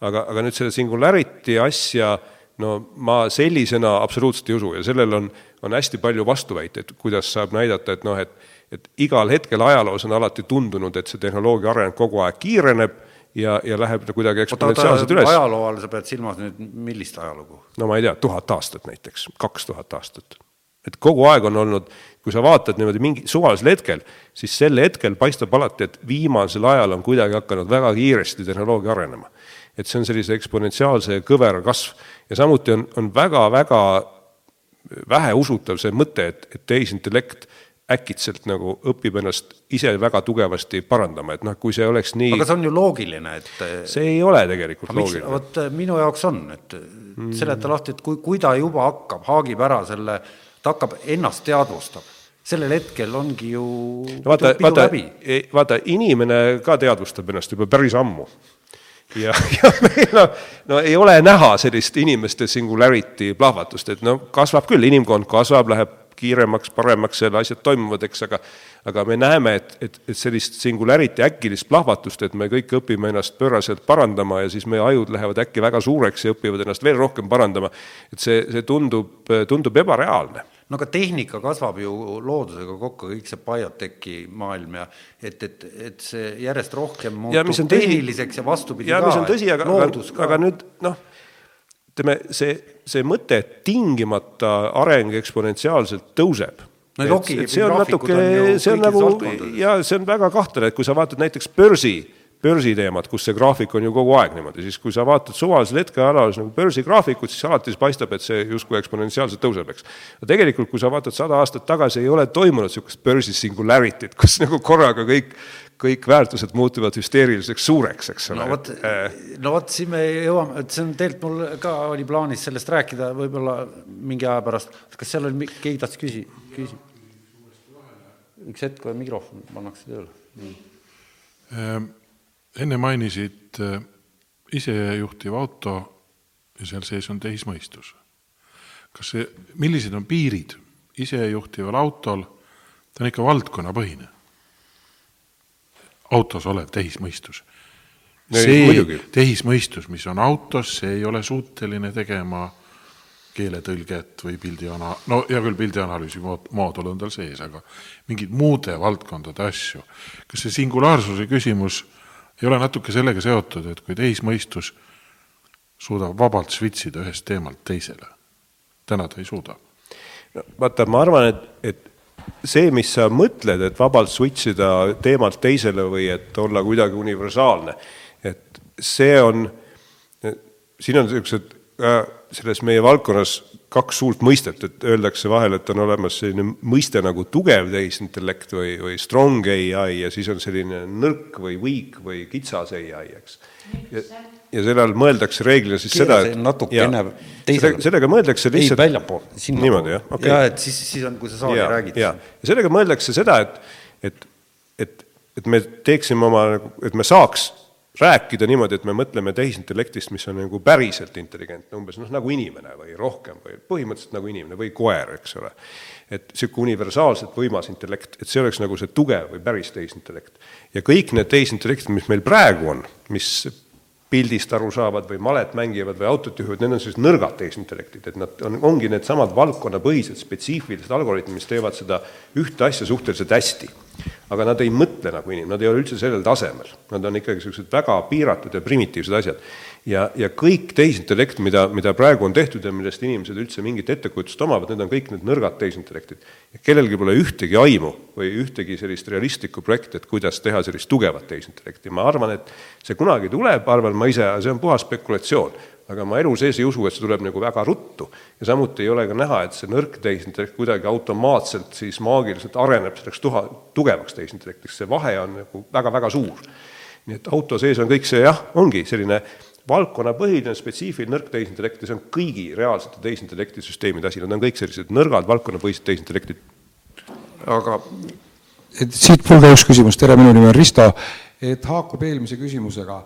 aga, aga nüüd selle singularity asja no ma sellisena absoluutselt ei usu ja sellel on, on hästi palju vastuväiteid, kuidas saab näidata, et noh, et et igal hetkel ajaloos on alati tundunud, et see tehnoloogia areng kogu aeg kiireneb ja, ja läheb kuidagi eksponentsiaalselt üles. ajaloo all sa pead silmas nüüd millist ajalugu? no ma ei tea, tuhat aastat näiteks, kaks tuhat aastat et kogu aeg on olnud, kui sa vaatad niimoodi mingi suvalisel hetkel, siis sel hetkel paistab alati, et viimasel ajal on kuidagi hakanud väga kiiresti tehnoloogia arenema. et see on sellise eksponentsiaalse kõvera kasv ja samuti on, on väga-väga väheusutav see mõte, et, et tehisintellekt äkitselt nagu õpib ennast ise väga tugevasti parandama, et noh, kui see oleks nii aga see on ju loogiline, et see ei ole tegelikult miks, loogiline. vot minu jaoks on, et seleta lahti, et kui, kui ta juba hakkab, haagib ära selle ta hakkab ennast teadvustab sellel hetkel ongi ju no vaata, vaata, vaata, inimene ka teadvustab ennast juba päris ammu. ja, ja meil no, no ei ole näha sellist inimeste singularity plahvatust, et no kasvab küll, inimkond kasvab, läheb kiiremaks, paremaks, seal asjad toimuvad, eks, aga aga me näeme, et, et, et sellist singularity äkilist plahvatust, et me kõik õpime ennast pööraselt parandama ja siis meie ajud lähevad äkki väga suureks ja õpivad ennast veel rohkem parandama, et see, see tundub, tundub ebareaalne no aga tehnika kasvab ju loodusega kokku, kõik see biotechi maailm ja et, et, et see järjest rohkem muutub tehniliseks ja vastupidi ja, ka. mis on tõsi, aga, aga, aga nüüd noh, ütleme, see, see mõte, et tingimata areng eksponentsiaalselt tõuseb no logi, see on natuke, see on nagu ja see on väga kahtlane, et kui sa vaatad näiteks börsi börsiteemad, kus see graafik on ju kogu aeg niimoodi, siis kui sa vaatad suvalisel hetkel ajaloos nagu börsigraafikut, siis alati siis paistab, et see justkui eksponentsiaalselt tõuseb, eks. aga tegelikult, kui sa vaatad sada aastat tagasi, ei ole toimunud niisugust börsi singularity't, kus nagu korraga kõik, kõik väärtused muutuvad hüsteeriliseks suureks, eks ole. no vot äh., no vot, siin me jõuame, et see on tegelikult mul ka oli plaanis sellest rääkida võib-olla mingi aja pärast, kas seal oli, keegi tahtis küsi-, küsi-? üks hetk, mikrofon pannakse tööle. ähm enne mainisid äh, isejuhtiv auto ja seal sees on tehismõistus. kas see, millised on piirid isejuhtival autol, ta on ikka valdkonnapõhine, autos olev tehismõistus. See muidugi. tehismõistus, mis on autos, see ei ole suuteline tegema keeletõlget või pildiana-, no hea küll, pildianalüüsi mood-, moodul on tal sees, aga mingeid muude valdkondade asju. kas see singulaarsuse küsimus ei ole natuke sellega seotud, et kui tehismõistus suudab vabalt svitsida ühest teemalt teisele, täna ta ei suuda no vaata, ma arvan, et, et see, mis sa mõtled, et vabalt switch ida teemalt teisele või et olla kuidagi universaalne, et see on, siin on niisugused äh, selles meie valdkonnas kaks suurt mõistet, et öeldakse vahel, et on olemas selline mõiste nagu tugev tehisintellekt või, või strong ai ja siis on selline nõrk või weak või kitsas ai, eks. ja, ja selle all mõeldakse reeglina siis seda, et natukene sellega, sellega mõeldakse lihtsalt ei, väljapool, niimoodi, jah okay., ja et siis, siis on, kui sa saali ja, räägid. ja, ja sellega mõeldakse seda, et, et, et, et me teeksime oma, et me saaks rääkida niimoodi, et me mõtleme tehisintellektist, mis on nagu päriselt intelligentne, umbes noh, nagu inimene või rohkem või põhimõtteliselt nagu inimene või koer, eks ole. et niisugune universaalselt võimas intellekt, et see oleks nagu see tugev või päris tehisintellekt. ja kõik need tehisintellektid, mis meil praegu on, mis pildist aru saavad või malet mängivad või autot juhivad, need on sellised nõrgad tehisintellektid, et nad on, ongi needsamad valdkonnapõhised spetsiifilised algoritmid, mis teevad seda ühte asja suhteliselt hästi. aga nad ei mõtle nagu inimene, nad ei ole üldse sellel tasemel, nad on ikkagi niisugused väga piiratud ja primitiivsed asjad ja, ja kõik tehisintellekt, mida, mida praegu on tehtud ja millest inimesed üldse mingit ettekujutust omavad, need on kõik need nõrgad tehisintellektid. kellelgi pole ühtegi aimu või ühtegi sellist realistlikku projekti, et kuidas teha sellist tugevat tehisintellekti. ma arvan, et see kunagi tuleb, arvan ma ise, see on puhas spekulatsioon, aga ma elu sees ei usu, et see tuleb nagu väga ruttu. ja samuti ei ole ka näha, et see nõrk tehisintellekt kuidagi automaatselt siis maagiliselt areneb selleks tuha, tugevaks tehisintellektiks, see vahe on nagu väga-väga suur. nii et auto sees on kõik see jah, ongi selline valdkonnapõhiline spetsiifiline nõrk tehisintellekt ja see on kõigi reaalsete tehisintellekti süsteemide asi, nad on kõik sellised nõrgad valdkonnapõhised tehisintellektid. aga et siit mul ka üks küsimus, tere, minu nimi on Risto, et haakub eelmise küsimusega,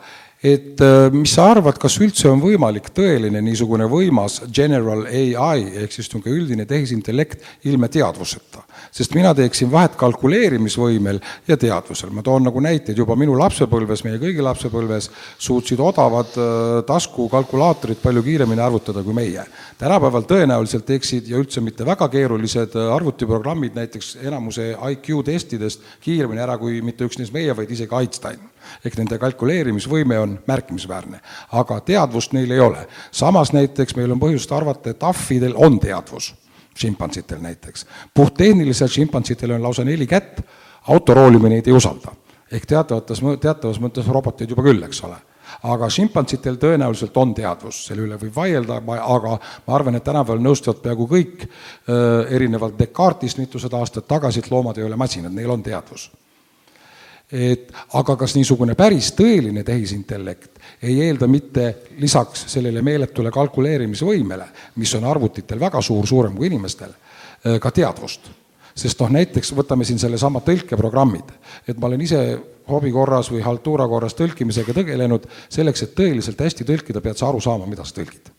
et äh, mis sa arvad, kas üldse on võimalik tõeline niisugune võimas general ai ehk siis niisugune üldine tehisintellekt ilma teadvuseta? sest mina teeksin vahet kalkuleerimisvõimel ja teadvusel. ma toon nagu näiteid, juba minu lapsepõlves, meie kõigi lapsepõlves, suutsid odavad äh, taskukalkulaatorid palju kiiremini arvutada kui meie. tänapäeval tõenäoliselt teeksid ja üldse mitte väga keerulised äh, arvutiprogrammid näiteks enamuse IQ testidest kiiremini ära kui mitte üksnes meie, vaid isegi Einstein ehk nende kalkuleerimisvõime on märkimisväärne. aga teadvust neil ei ole. samas näiteks meil on põhjust arvata, et ahvidel on teadvus, šimpansitel näiteks. puhttehniliselt šimpansitel on lausa neli kätt, autoroolimine neid ei usalda. ehk teatavates, teatavas mõttes roboteid juba küll, eks ole aga šimpansitel tõenäoliselt on teadvus, selle üle võib vaielda, aga ma arvan, et tänapäeval nõustuvad peaaegu kõik erinevalt Descartesist mitusada aastat tagasi, et loomad ei ole masinad, neil on teadvus et aga kas niisugune päris tõeline tehisintellekt ei eelda mitte lisaks sellele meeletule kalkuleerimisvõimele, mis on arvutitel väga suur, suurem kui inimestel, äh, ka teadvust. sest noh, näiteks võtame siin sellesama tõlkeprogrammid, et ma olen ise hobi korras või haltuura korras tõlkimisega tegelenud, selleks, et tõeliselt hästi tõlkida, pead sa aru saama, mida sa tõlgid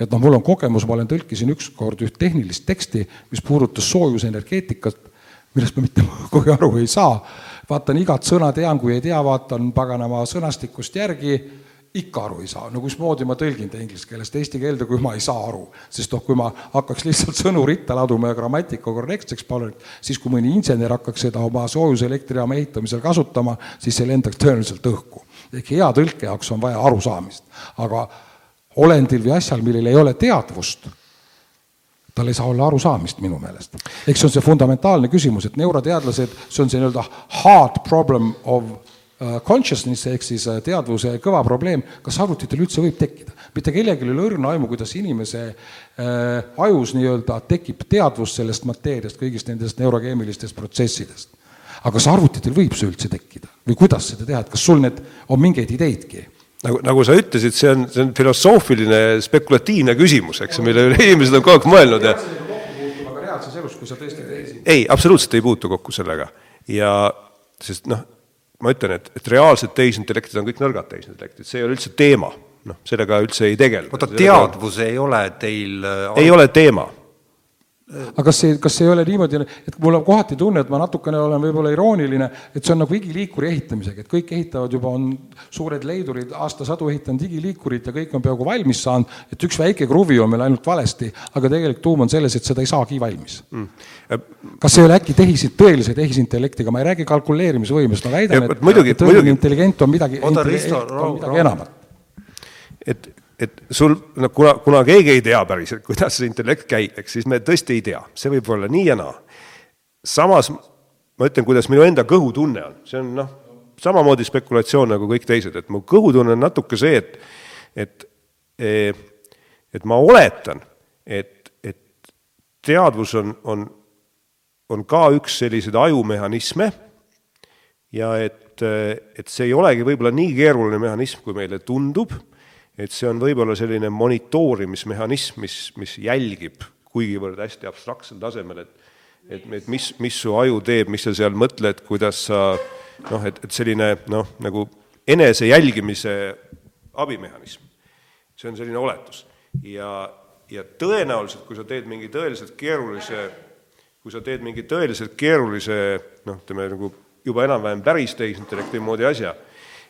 et noh, mul on kogemus, ma olen, tõlkisin ükskord üht tehnilist teksti, mis puudutas soojusenergeetikat, millest ma mitte kogu aru ei saa vaatan igat sõna, tean, kui ei tea, vaatan paganama sõnastikust järgi, ikka aru ei saa, no mismoodi ma tõlgin ta inglise keelest eesti keelde, kui ma ei saa aru. sest noh, kui ma hakkaks lihtsalt sõnu ritta laduma ja grammatika korrektseks palun, siis kui mõni insener hakkaks seda oma soojuselektrijaama ehitamisel kasutama, siis see lendaks tõenäoliselt õhku. ehk hea tõlke jaoks on vaja arusaamist. aga olendil või asjal, millel ei ole teadvust tal ei saa olla arusaamist minu meelest. eks see on see fundamentaalne küsimus, et neuroteadlased, see on see nii-öelda hard problem of uh, consciousness ehk siis uh, teadvuse kõva probleem, kas arvutitel üldse võib tekkida. mitte kellelgi ei ole õrna aimu, kuidas inimese äh, ajus nii-öelda tekib teadvus sellest mateeriast, kõigist nendest neurokeemilistest protsessidest. aga kas arvutitel võib see üldse tekkida või kuidas seda teha, et kas sul need, on mingeid ideidki? Nagu, nagu sa ütlesid, see on, see on filosoofiline spekulatiivne küsimus, eks mille üle inimesed on kogu aeg mõelnud ja aga reaalses elus, kui sa tõesti teisi ei, absoluutselt ei puutu kokku sellega. ja sest noh, ma ütlen, et, et reaalsed tehisintellektid on kõik nõrgad tehisintellektid, see ei ole üldse teema. noh, sellega üldse ei tegelda. oota, teadvus ei ole teil ei ole teema aga kas see, kas see ei ole niimoodi, et mul on kohati tunne, et ma natukene olen võib-olla irooniline, et see on nagu igiliikuri ehitamisega, et kõik ehitavad juba, on suured leidurid aastasadu ehitanud igiliikurit ja kõik on peaaegu valmis saanud, et üks väike kruvi on meil ainult valesti, aga tegelikult tuum on selles, et seda ei saagi valmis. Mm.. kas see ei ole äkki tehis, tõelise tehisintellektiga, ma ei räägi kalkuleerimisvõimest, ma väidan, et, et tõeline intelligent on midagi, on midagi enamat. et et sul, no kuna, kuna keegi ei tea päriselt, kuidas see intellekt käib, eks siis me tõesti ei tea, see võib olla nii ja naa. samas ma ütlen, kuidas minu enda kõhutunne on, see on noh, samamoodi spekulatsioon nagu kõik teised, et mu kõhutunne on natuke see, et, et, e, et ma oletan, et, et teadvus on, on, on ka üks selliseid ajumehhanisme ja et, et see ei olegi võib-olla nii keeruline mehhanism, kui meile tundub et see on võib-olla selline monitoorimismehhanism, mis, mis jälgib kuigivõrd hästi abstraktsel tasemel, et et, et mis, mis su aju teeb, mis sa seal mõtled, kuidas sa noh, et, et selline noh, nagu enese jälgimise abimehhanism. see on selline oletus. ja, ja tõenäoliselt, kui sa teed mingi tõeliselt keerulise, kui sa teed mingi tõeliselt keerulise noh, ütleme nagu juba enam-vähem päris tehisintellekti moodi asja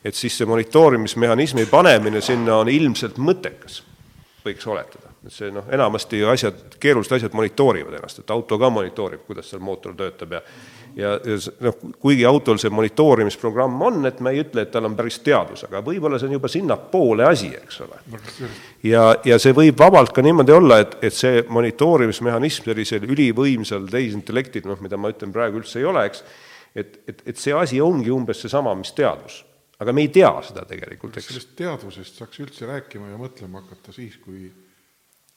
et siis see monitoorimismehhanismi panemine sinna on ilmselt mõttekas, võiks oletada. et see noh, enamasti asjad, keerulised asjad monitoorivad ennast, et auto ka monitoorib, kuidas seal mootor töötab ja ja, ja noh, kuigi autol see monitoorimisprogramm on, et me ei ütle, et tal on päris teadus, aga võib-olla see on juba sinnapoole asi, eks ole. ja, ja see võib vabalt ka niimoodi olla, et, et see monitoorimismehhanism sellisel ülivõimsal tehisintellektil, noh, mida ma ütlen, praegu üldse ei ole, eks, et, et, et see asi ongi umbes seesama, mis teadus aga me ei tea seda tegelikult, eks. sellest teadvusest saaks üldse rääkima ja mõtlema hakata siis, kui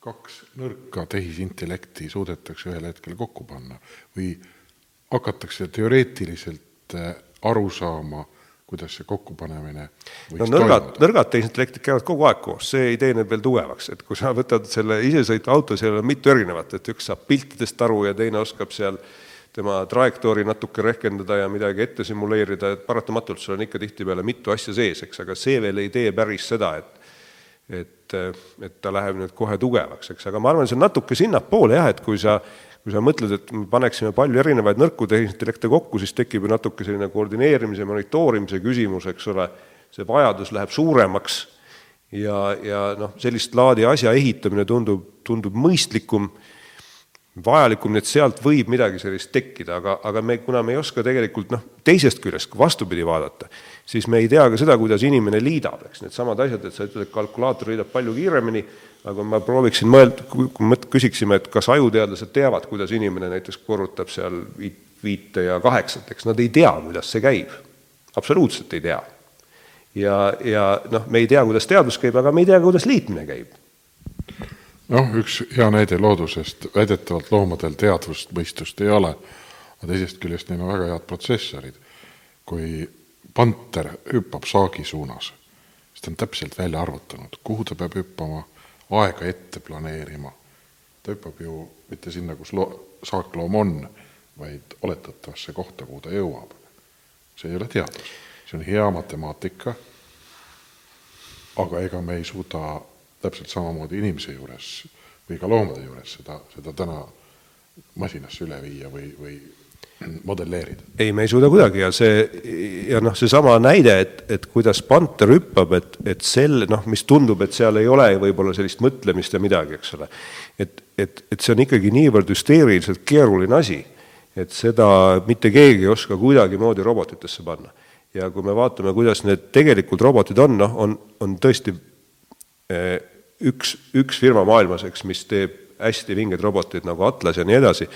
kaks nõrka tehisintellekti suudetakse ühel hetkel kokku panna või hakatakse teoreetiliselt äh, aru saama, kuidas see kokkupanemine no nõrgad, nõrgad tehisintellektid käivad kogu aeg koos, see ei tee neid veel tugevaks, et kui sa võtad selle isesõitva auto, seal on mitu erinevat, et üks saab piltidest aru ja teine oskab seal äh, tema trajektoori natuke rehkendada ja midagi ette simuleerida, et paratamatult sul on ikka tihtipeale mitu asja sees, eks, aga see veel ei tee päris seda, et et, et ta läheb nüüd kohe tugevaks, eks, aga ma arvan, see on natuke sinnapoole jah, et kui sa kui sa mõtled, et me paneksime palju erinevaid nõrku tehisintellekte kokku, siis tekib ju natuke selline koordineerimise, monitoorimise küsimus, eks ole, see vajadus läheb suuremaks ja, ja noh, sellist laadi asja ehitamine tundub, tundub mõistlikum vajalikum, nii et sealt võib midagi sellist tekkida, aga, aga me, kuna me ei oska tegelikult noh, teisest küljest, vastupidi vaadata, siis me ei tea ka seda, kuidas inimene liidab, eks, needsamad asjad, et sa ütled, et kalkulaator liidab palju kiiremini, aga ma prooviksin mõelda, kui me küsiksime, et kas ajuteadlased teavad, kuidas inimene näiteks korrutab seal viit, viite ja kaheksat, eks nad ei tea, kuidas see käib. absoluutselt ei tea. ja, ja noh, me ei tea, kuidas teadus käib, aga me ei tea, kuidas liitmine käib noh, üks hea näide loodusest, väidetavalt loomadel teadvust, mõistust ei ole, aga teisest küljest neil on väga head protsessorid. kui panter hüppab saagi suunas, siis ta on täpselt välja arvutanud, kuhu ta peab hüppama, aega ette planeerima. ta hüppab ju mitte sinna, kus loo-, saakloom on, vaid oletatavasse kohta, kuhu ta jõuab. see ei ole teadus, see on hea matemaatika, aga ega me ei suuda täpselt samamoodi inimese juures või ka loomade juures seda, seda täna masinasse üle viia või, või modelleerida? ei, me ei suuda kuidagi ja see, ja noh, seesama näide, et, et kuidas panter hüppab, et, et sel, noh, mis tundub, et seal ei ole võib-olla sellist mõtlemist ja midagi, eks ole. et, et, et see on ikkagi niivõrd hüsteeriliselt keeruline asi, et seda mitte keegi ei oska kuidagimoodi robotitesse panna. ja kui me vaatame, kuidas need tegelikult robotid on, noh, on, on tõesti eh, üks, üks firma maailmas, eks, mis teeb hästi vingeid roboteid nagu Atlas ja nii edasi,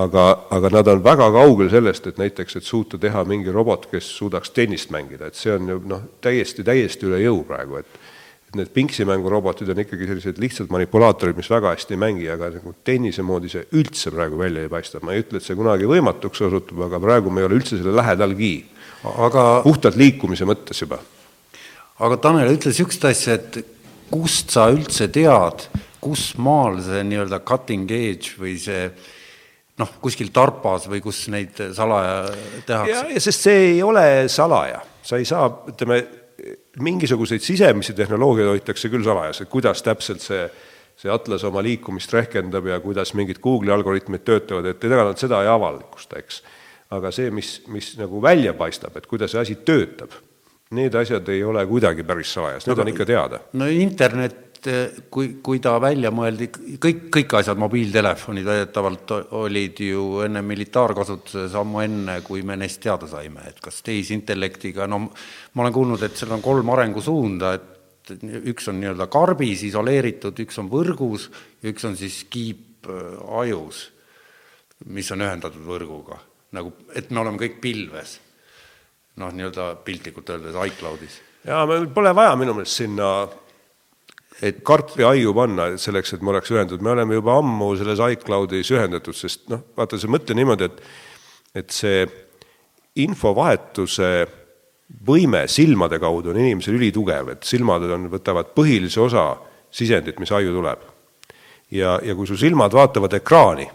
aga, aga nad on väga kaugel sellest, et näiteks, et suuta teha mingi robot, kes suudaks tennist mängida, et see on ju noh, täiesti, täiesti üle jõu praegu, et et need pingsimängurobotid on ikkagi sellised lihtsad manipulaatorid, mis väga hästi ei mängi, aga nagu tennise moodi see üldse praegu välja ei paista, ma ei ütle, et see kunagi võimatuks osutub, aga praegu me ei ole üldse selle lähedalgi. aga puhtalt liikumise mõttes juba. aga Tanel, ütle niisugust asja, et kust sa üldse tead, kus maal see nii-öelda cutting edge või see noh, kuskil tarpas või kus neid salaja tehakse? sest see ei ole salaja, sa ei saa, ütleme, mingisuguseid sisemisi tehnoloogiaid hoitakse küll salajas, et kuidas täpselt see see Atlas oma liikumist rehkendab ja kuidas mingid Google'i algoritmid töötavad, et ega nad seda ei avalikusta, eks. aga see, mis, mis nagu välja paistab, et kuidas see asi töötab, need asjad ei ole kuidagi päris salajas, need on ikka teada. no internet, kui, kui ta välja mõeldi, kõik, kõik asjad, mobiiltelefonid väidetavalt olid ju enne militaarkasutuses ammu enne, kui me neist teada saime, et kas tehisintellektiga, no ma olen kuulnud, et seal on kolm arengusuunda, et üks on nii-öelda karbis, isoleeritud, üks on võrgus ja üks on siis kiip äh, ajus, mis on ühendatud võrguga. nagu, et me oleme kõik pilves. Noh, nii-öelda piltlikult öeldes iCloudis. jaa, meil pole vaja minu meelest sinna et karpi aiu panna selleks, et me oleks ühendatud, me oleme juba ammu selles iCloudis ühendatud, sest noh, vaata, sa mõtle niimoodi, et et see infovahetuse võime silmade kaudu on inimesel ülitugev, et silmad on, võtavad põhilise osa sisendit, mis aju tuleb. ja, ja kui su silmad vaatavad ekraani,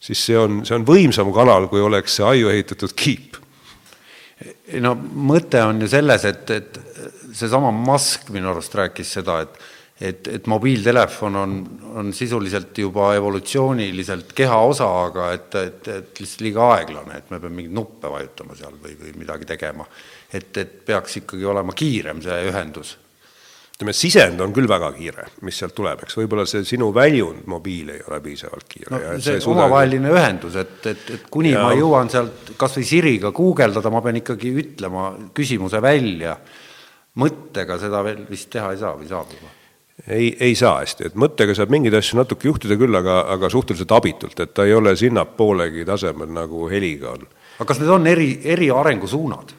siis see on, see on võimsam kanal, kui oleks see aju ehitatud kiip. No mõte on ju selles, et, et seesama Musk minu arust rääkis seda, et et, et mobiiltelefon on, on sisuliselt juba evolutsiooniliselt keha osa, aga et, et, et lihtsalt liiga aeglane, et me peame mingeid nuppe vajutama seal või, või midagi tegema. Et, et peaks ikkagi olema kiirem see ühendus ütleme, sisend on küll väga kiire, mis sealt tuleb, eks võib-olla see sinu väljund mobiil ei ole piisavalt kiire. no see, see omavaheline suda... ühendus, et, et, et kuni ja. ma jõuan sealt kas või Siriga guugeldada, ma pean ikkagi ütlema küsimuse välja. mõttega seda veel vist teha ei saa või saab juba? ei, ei saa hästi, et mõttega saab mingeid asju natuke juhtida küll, aga, aga suhteliselt abitult, et ta ei ole sinnapoolegi tasemel, nagu heliga on. aga kas need on eri, eri arengusuunad?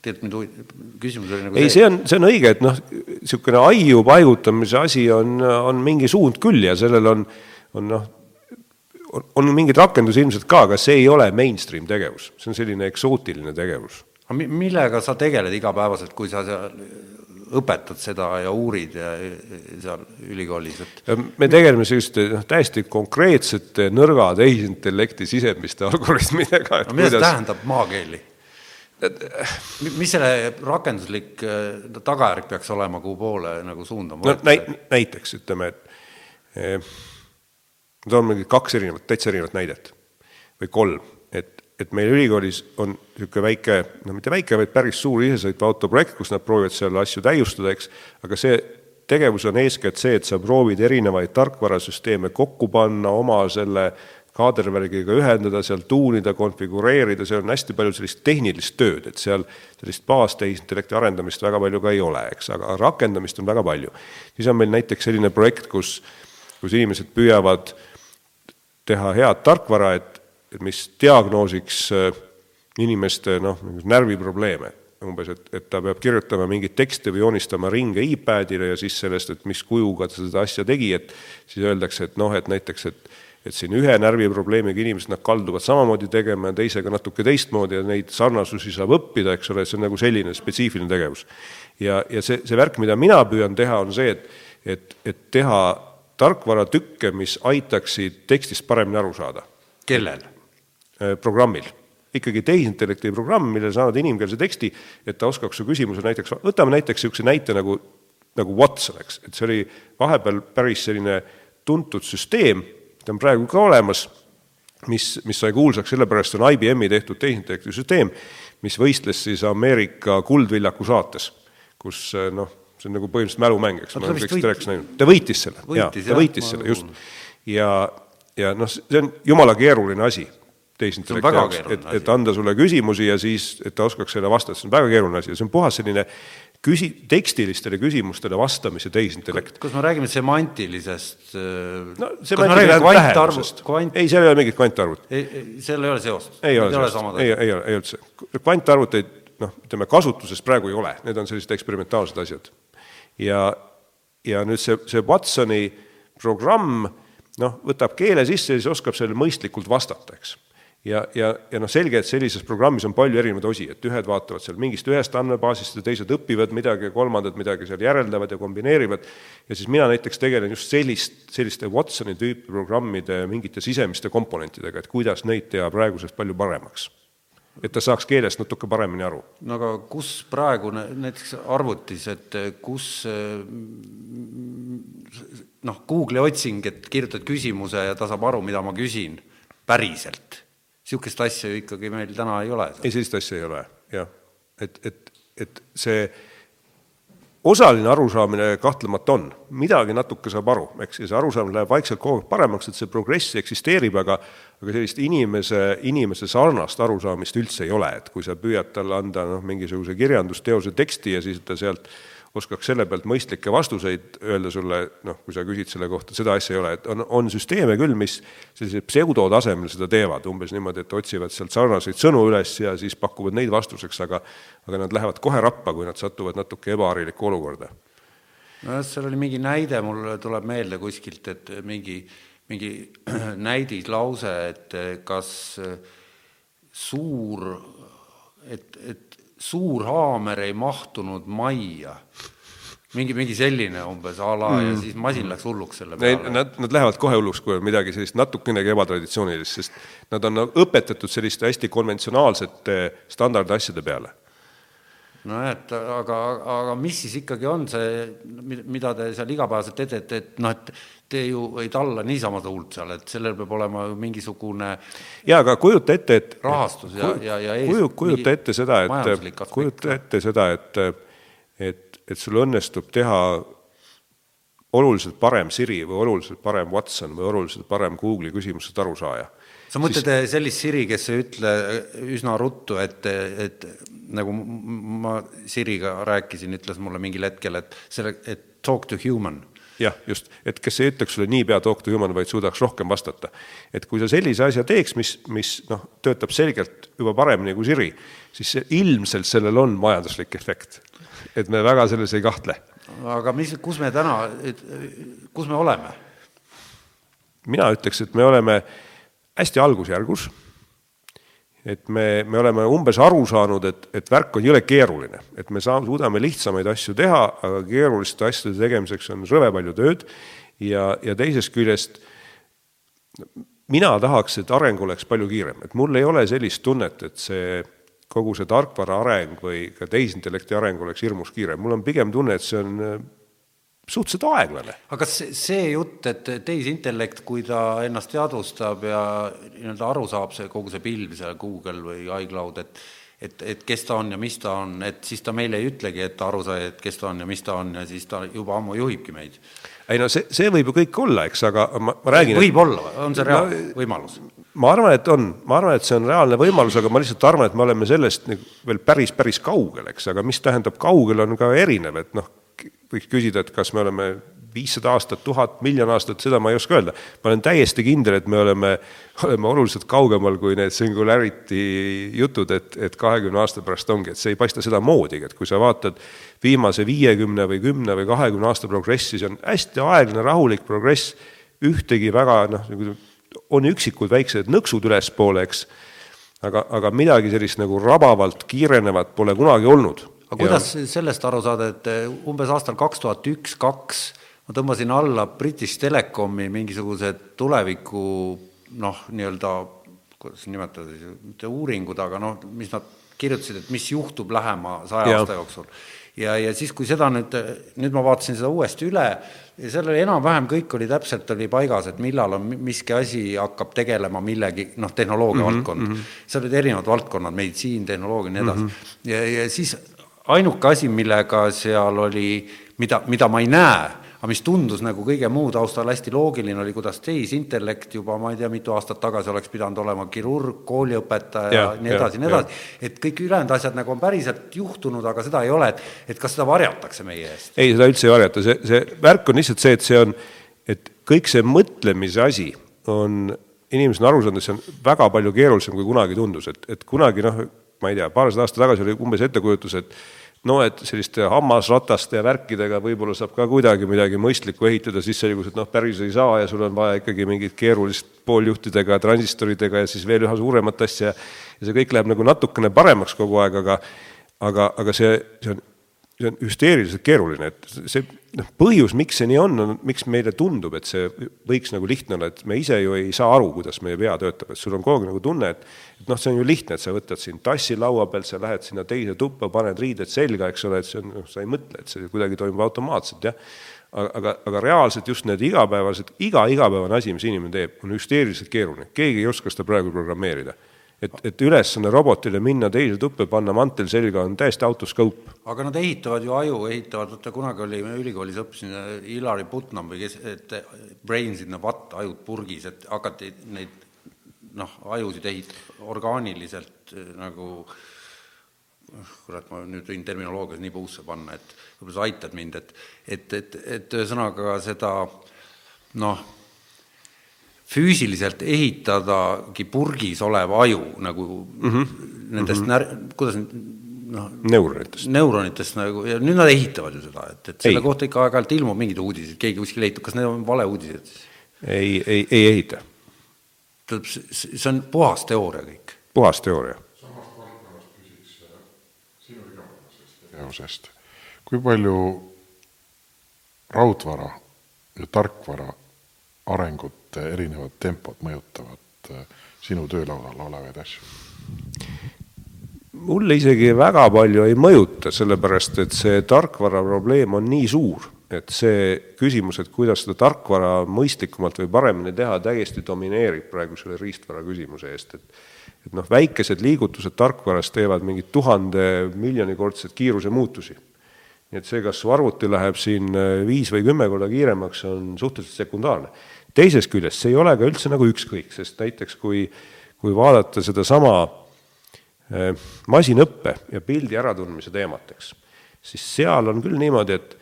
Tegelikult mind küsimus oli nagu ei, see on, see on õige, et noh, niisugune aiu paigutamise asi on, on mingi suund küll ja sellel on, on noh, on, on mingeid rakendusi ilmselt ka, aga see ei ole mainstream tegevus, see on selline eksootiline tegevus. aga millega sa tegeled igapäevaselt, kui sa seal õpetad seda ja uurid ja seal ülikoolis, et me tegeleme selliste noh, täiesti konkreetsete nõrga tehisintellekti sisemiste algoritmidega. no mida kuidas... see tähendab maakeeli? Mis selle rakenduslik äh, tagajärg peaks olema, kuhu poole nagu suundama? no näit-, näiteks ütleme, et eh, ma toon mingi kaks erinevat, täitsa erinevat näidet või kolm, et, et meil ülikoolis on niisugune väike, no mitte väike, vaid päris suur isesõitva auto projekt, kus nad proovivad seal asju täiustada, eks, aga see tegevus on eeskätt see, et sa proovid erinevaid tarkvarasüsteeme kokku panna oma selle äh, kaadervärgiga ühendada, seal tuunida, konfigureerida, seal on hästi palju sellist tehnilist tööd, et seal sellist baastehisintellekti arendamist väga palju ka ei ole, eks, aga rakendamist on väga palju. siis on meil näiteks selline projekt, kus, kus inimesed püüavad teha head tarkvara, et, et mis diagnoosiks äh, inimeste noh, närviprobleeme umbes, et, et ta peab kirjutama mingit teksti või joonistama ringe iPadile ja siis sellest, et mis kujuga ta seda asja tegi, et siis öeldakse, et noh, et näiteks, et et siin ühe närviprobleemiga inimesed, nad kalduvad samamoodi tegema ja teisega natuke teistmoodi ja neid sarnasusi saab õppida, eks ole, see on nagu selline spetsiifiline tegevus. ja, ja see, see värk, mida mina püüan teha, on see, et, et, et teha tarkvaratükke, mis aitaksid tekstist paremini aru saada. kellel? Äh, programmil ikkagi tehisintellekti programm, millele sa annad inimkeelse teksti, et ta oskaks su küsimuse näiteks, võtame näiteks niisuguse näite nagu, nagu Watson, eks, et see oli vahepeal päris selline tuntud süsteem ta on praegu ka olemas, mis, mis sai kuulsaks, sellepärast on IBM-i tehtud tehisintellekti süsteem, mis võistles siis Ameerika Kuldviljaku saates, kus noh, see on nagu põhimõtteliselt mälumäng, eks, ma olen kõik seda rääkis näinud, ta võitis selle, jaa, ta võitis selle, just. ja, ja noh, see on jumala keeruline asi tehisintellekti jaoks, et, et anda sulle küsimusi ja siis, et ta oskaks selle vastata, see on väga keeruline asi ja see on puhas selline küsi-, tekstilistele küsimustele vastamise tehisintellekt. kas me räägime semantilisest no semantilisest tähendusest kvant...? ei, seal ei ole mingit kvantarvut. seal ei ole seost? ei ole seost, ei, ei ole, ei üldse. kvantarvuteid, noh, ütleme kasutuses praegu ei ole, need on sellised eksperimentaalsed asjad. ja, ja nüüd see, see Watsoni programm, noh, võtab keele sisse ja siis oskab sellele mõistlikult vastata, eks ja, ja, ja noh, selge, et sellises programmis on palju erinevaid osi, et ühed vaatavad seal mingist ühest andmebaasist ja teised õpivad midagi ja kolmandad midagi seal järeldavad ja kombineerivad, ja siis mina näiteks tegelen just sellist, selliste Watsoni tüüpi programmide mingite sisemiste komponentidega, et kuidas neid teha praegusest palju paremaks. et ta saaks keelest natuke paremini aru. no aga kus praegu näiteks arvutis, et kus noh, Google'i otsing, et kirjutad küsimuse ja ta saab aru, mida ma küsin, päriselt. Niisugust asja ju ikkagi meil täna ei ole. ei, sellist asja ei ole, jah. et, et, et see osaline arusaamine kahtlemata on, midagi natuke saab aru, eks, ja see arusaamine läheb vaikselt kogu aeg paremaks, et see progress eksisteerib, aga aga sellist inimese, inimese sarnast arusaamist üldse ei ole, et kui sa püüad talle anda noh, mingisuguse kirjandusteose teksti ja siis ta sealt oskaks selle pealt mõistlikke vastuseid öelda sulle, noh, kui sa küsid selle kohta, seda asja ei ole, et on, on süsteeme küll, mis sellisel pseudotasemel seda teevad, umbes niimoodi, et otsivad sealt sarnaseid sõnu üles ja siis pakuvad neid vastuseks, aga aga nad lähevad kohe rappa, kui nad satuvad natuke ebaharilikku olukorda. nojah, seal oli mingi näide, mul tuleb meelde kuskilt, et mingi, mingi näidislause, et kas suur, et, et suur haamer ei mahtunud majja. mingi, mingi selline umbes a la mm. ja siis masin läks hulluks selle peale. Nad, nad lähevad kohe hulluks, kui on midagi sellist natukenegi ebatraditsioonilist, sest nad on õpetatud selliste hästi konventsionaalsete standardasjade peale nojah, et aga, aga mis siis ikkagi on see, mida te seal igapäevaselt teete, et noh, et te ju ei talla niisama tuult seal, et sellel peab olema mingisugune jaa, aga kujuta ette, et rahastus ja, ja, ja ees, kuju, kujuta ette seda, et kujuta ette seda, et et, et sul õnnestub teha oluliselt parem Siri või oluliselt parem Watson või oluliselt parem Google'i küsimusest arusaaja. sa mõtled siis... sellist Siri, kes ei ütle üsna ruttu, et, et nagu ma Siriga rääkisin, ütles mulle mingil hetkel, et selle, et talk to human jah, just, et kes ei ütleks sulle niipea talk to human, vaid suudaks rohkem vastata. et kui sa sellise asja teeks, mis, mis noh, töötab selgelt juba paremini kui Siri, siis ilmselt sellel on majanduslik efekt. et me väga selles ei kahtle. aga mis, kus me täna, kus me oleme? mina ütleks, et me oleme hästi algusjärgus et me, me oleme umbes aru saanud, et, et värk on jõle keeruline, et me saame, suudame lihtsamaid asju teha, aga keeruliste asjade tegemiseks on rõve palju tööd. Ja, ja teisest küljest mina tahaks, et areng oleks palju kiirem, et mul ei ole sellist tunnet, et see kogu see tarkvara areng või ka tehisintellekti areng oleks hirmus kiire, mul on pigem tunne, et see on suhteliselt aeglane. aga kas see, see jutt, et tehisintellekt, kui ta ennast teadvustab ja nii-öelda aru saab, see kogu see pilv seal Google või iCloud, et et, et kes ta on ja mis ta on, et siis ta meile ei ütlegi, et ta aru sai, et kes ta on ja mis ta on ja siis ta juba ammu juhibki meid. ei no see, see võib ju kõik olla, eks, aga ma, ma räägin võib et... olla, on see reaalne no, võimalus? ma arvan, et on, ma arvan, et see on reaalne võimalus, aga ma lihtsalt arvan, et me oleme sellest nagu veel päris, päris kaugel, eks, aga mis tähendab kaugel, on ka erinev, et noh, võiks küsida, et kas me oleme viissada aastat, tuhat, miljon aastat, seda ma ei oska öelda. ma olen täiesti kindel, et me oleme, oleme oluliselt kaugemal kui need singularity jutud, et, et kahekümne aasta pärast ongi, et see ei paista sedamoodi, et kui sa vaatad viimase viiekümne või kümne või kahekümne aasta progressi, see on hästi aeglane, rahulik progress, ühtegi väga noh, nagu on üksikud väiksed nõksud ülespoole, eks, aga, aga midagi sellist nagu rabavalt kiirenevat pole kunagi olnud aga kuidas ja. sellest aru saada, et eh, umbes aastal kaks tuhat üks, kaks ma tõmbasin alla British Telecomi mingisugused tuleviku noh, nii-öelda kuidas nimetada siis, mitte uuringud, aga noh, mis nad kirjutasid, et mis juhtub lähema saja aasta jooksul. ja, ja siis, kui seda nüüd, nüüd ma vaatasin seda uuesti üle ja seal oli enam-vähem kõik oli täpselt oli paigas, et millal on miski asi hakkab tegelema millegi, noh, tehnoloogia mm -hmm, valdkond mm. -hmm. seal olid erinevad valdkonnad, meditsiin, tehnoloogia ja nii edasi mm. -hmm. ja, ja siis ainuke asi, millega seal oli, mida, mida ma ei näe, aga mis tundus nagu kõige muu taustal hästi loogiline, oli, kuidas tehisintellekt juba ma ei tea, mitu aastat tagasi oleks pidanud olema kirurg, kooliõpetaja ja nii edasi, nii edasi. et kõik ülejäänud asjad nagu on päriselt juhtunud, aga seda ei ole, et, et kas seda varjatakse meie eest? ei, seda üldse ei varjata, see, see värk on lihtsalt see, et see on, et kõik see mõtlemise asi on, inimesed on aru saanud, et see on väga palju keerulisem, kui kunagi tundus, et, et kunagi noh, ma ei tea, paarsada aastat tagasi oli umbes ettekujutus, et no et selliste hammasrataste ja värkidega võib-olla saab ka kuidagi midagi mõistlikku ehitada, siis selgus, et noh, päris ei saa ja sul on vaja ikkagi mingit keerulist pooljuhtidega, transistoridega ja siis veel üha suuremat asja. Ja see kõik läheb nagu natukene paremaks kogu aeg, aga aga, aga see, see on see on hüsteeriliselt keeruline, et see noh, põhjus, miks see nii on, on, miks meile tundub, et see võiks nagu lihtne olla, et me ise ju ei saa aru, kuidas meie pea töötab, et sul on kogu aeg nagu tunne, et et noh, see on ju lihtne, et sa võtad siin tassi laua pealt, sa lähed sinna teise tuppa, paned riided selga, eks ole, et see on, noh, sa ei mõtle, et see kuidagi toimub automaatselt, jah. aga, aga, aga reaalselt just need igapäevased, iga igapäevane asi, mis inimene teeb, on hüsteeriliselt keeruline, keegi ei oska seda praegu programmeerida et, et ülesanne robotile minna teise tuppa, panna mantel selga, on täiesti autoskoop. aga nad ehitavad ju aju, ehitavad, vaata kunagi oli, ülikoolis õppisin Ilari Putnam või kes, et brains in a vat, ajud purgis, et hakati neid noh, ajusid ehit-, orgaaniliselt eh, nagu kurat, ma nüüd võin terminoloogias nii puusse panna, et võib-olla sa aitad mind, et et, et, et ühesõnaga seda noh, füüsiliselt ehitadagi purgis olev aju nagu mm -hmm. nendest mm -hmm. när-, kuidas noh, neuronitest. neuronitest nagu ja nüüd nad ehitavad ju seda, et, et selle ei. kohta ikka aeg-ajalt ilmub mingeid uudiseid, keegi kuskil ehitab, kas need on valeuudised siis? ei, ei, ei ehita. tähendab, see on puhas teooria kõik? puhas teooria. samast valdkonnast küsiks sinu igapäevasest tegevusest, kui palju raudvara ja tarkvara arengute erinevad tempod mõjutavad äh, sinu töölaual olevaid asju? mulle isegi väga palju ei mõjuta, sellepärast et see tarkvara probleem on nii suur, et see küsimus, et kuidas seda tarkvara mõistlikumalt või paremini teha, täiesti domineerib praegu selle riistvara küsimuse eest, et et noh, väikesed liigutused tarkvaras teevad mingit tuhande miljonikordset kiiruse muutusi. nii et see, kas su arvuti läheb siin äh, viis või kümme korda kiiremaks, on suhteliselt sekundaarne teisest küljest see ei ole ka üldse nagu ükskõik, sest näiteks kui, kui vaadata sedasama äh, masinõppe ja pildi äratundmise teemat, eks, siis seal on küll niimoodi, et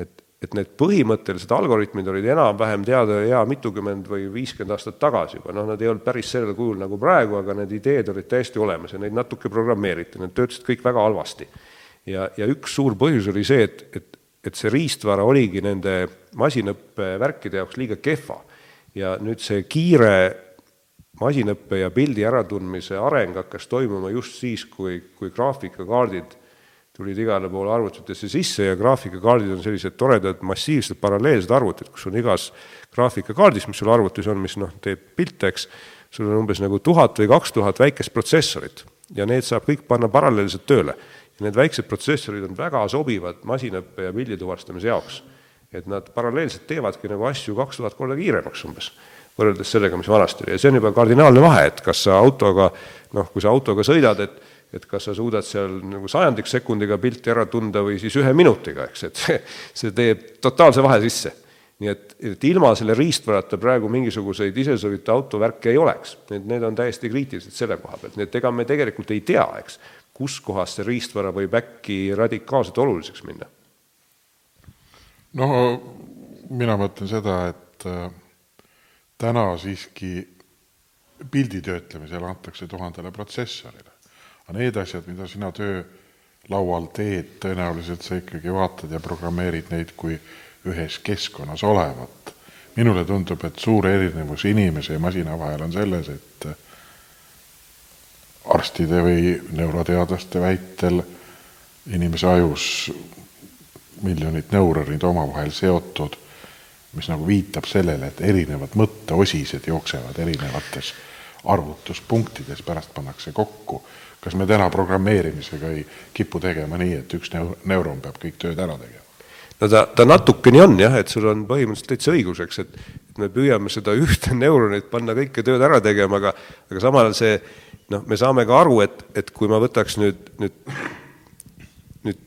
et, et need põhimõttelised algoritmid olid enam-vähem teada hea mitukümmend või viiskümmend aastat tagasi juba, noh, nad ei olnud päris sellel kujul nagu praegu, aga need ideed olid täiesti olemas ja neid natuke programmeeriti, need töötasid kõik väga halvasti. ja, ja üks suur põhjus oli see, et, et et see riistvara oligi nende masinõppe värkide jaoks liiga kehva. ja nüüd see kiire masinõppe ja pildi äratundmise areng hakkas toimuma just siis, kui, kui graafikakaardid tulid igale poole arvutitesse sisse ja graafikakaardid on sellised toredad massiivsed paralleelsed arvutid, kus on igas graafikakaardis, mis sul arvutis on, mis noh, teeb pilte, eks, sul on umbes nagu tuhat või kaks tuhat väikest protsessorit ja need saab kõik panna paralleelselt tööle ja need väiksed protsessorid on väga sobivad masinõppe ja pildituvastamise jaoks. et nad paralleelselt teevadki nagu asju kaks tuhat korda kiiremaks umbes, võrreldes sellega, mis vanasti oli ja see on juba kardinaalne vahe, et kas sa autoga noh, kui sa autoga sõidad, et et kas sa suudad seal nagu sajandiks sekundiga pilti ära tunda või siis ühe minutiga, eks, et see, see teeb totaalse vahe sisse. nii et, et ilma selle riistvarata praegu mingisuguseid isesõita autovärke ei oleks, need, need on täiesti kriitilised selle koha pealt, nii et ega me tegelikult ei tea, eks kus kohas see riistvara võib äkki radikaalselt oluliseks minna? no mina mõtlen seda, et äh, täna siiski pildi töötlemisel antakse tuhandele protsessorile. aga need asjad, mida sina töölaual teed, tõenäoliselt sa ikkagi vaatad ja programmeerid neid kui ühes keskkonnas olevat. minule tundub, et suur erinevus inimese ja masina vahel on selles, et arstide või neuroteadlaste väitel inimese ajus miljonid neuronid omavahel seotud, mis nagu viitab sellele, et erinevad mõtteosised jooksevad erinevates arvutuspunktides, pärast pannakse kokku. kas me täna programmeerimisega ei kipu tegema nii, et üks neur-, neuron peab kõik tööd ära tegema? no ta, ta natuke nii on jah, et sul on põhimõtteliselt täitsa õigus, eks, et me püüame seda ühte neuronit panna kõike tööd ära tegema, aga aga samal ajal see noh, me saame ka aru, et, et kui ma võtaks nüüd, nüüd, nüüd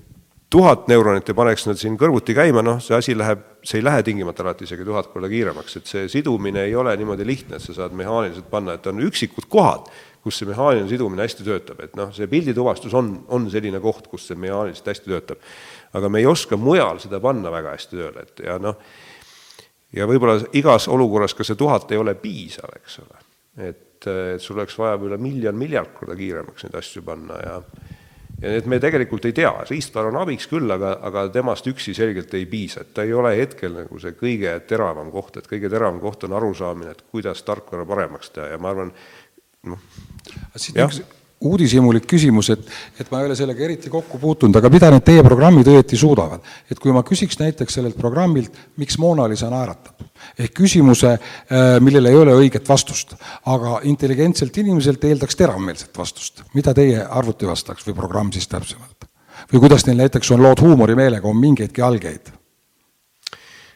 tuhat neuronit ja paneks nad siin kõrvuti käima, noh, see asi läheb, see ei lähe tingimata alati isegi tuhat korda kiiremaks, et see sidumine ei ole niimoodi lihtne, et sa saad mehaaniliselt panna, et on üksikud kohad, kus see mehaaniline sidumine hästi töötab, et noh, see pildituvastus on, on selline koht, kus see mehaaniliselt hästi töötab. aga me ei oska mujal seda panna väga hästi tööle, et ja noh, ja võib-olla igas olukorras ka see tuhat ei ole piisav, eks ole. Et et, et sul oleks vaja üle miljon, miljard korda kiiremaks neid asju panna ja ja need me tegelikult ei tea, riistvara on abiks küll, aga, aga temast üksi selgelt ei piisa, et ta ei ole hetkel nagu see kõige teravam koht, et kõige teravam koht on arusaamine, et kuidas tarkvara paremaks teha. Ja ma arvan, noh. siit üks uudishimulik küsimus, et, et ma ei ole sellega eriti kokku puutunud, aga mida need teie programmid õieti suudavad? et kui ma küsiks näiteks sellelt programmilt, miks Mona Lisa naeratab, ehk küsimuse, äh, millele ei ole õiget vastust, aga intelligentselt inimeselt eeldaks teravmeelset vastust. mida teie arvuti vastaks või programm siis täpsemalt? või kuidas neil näiteks on lood huumorimeelega, on mingeidki algeid?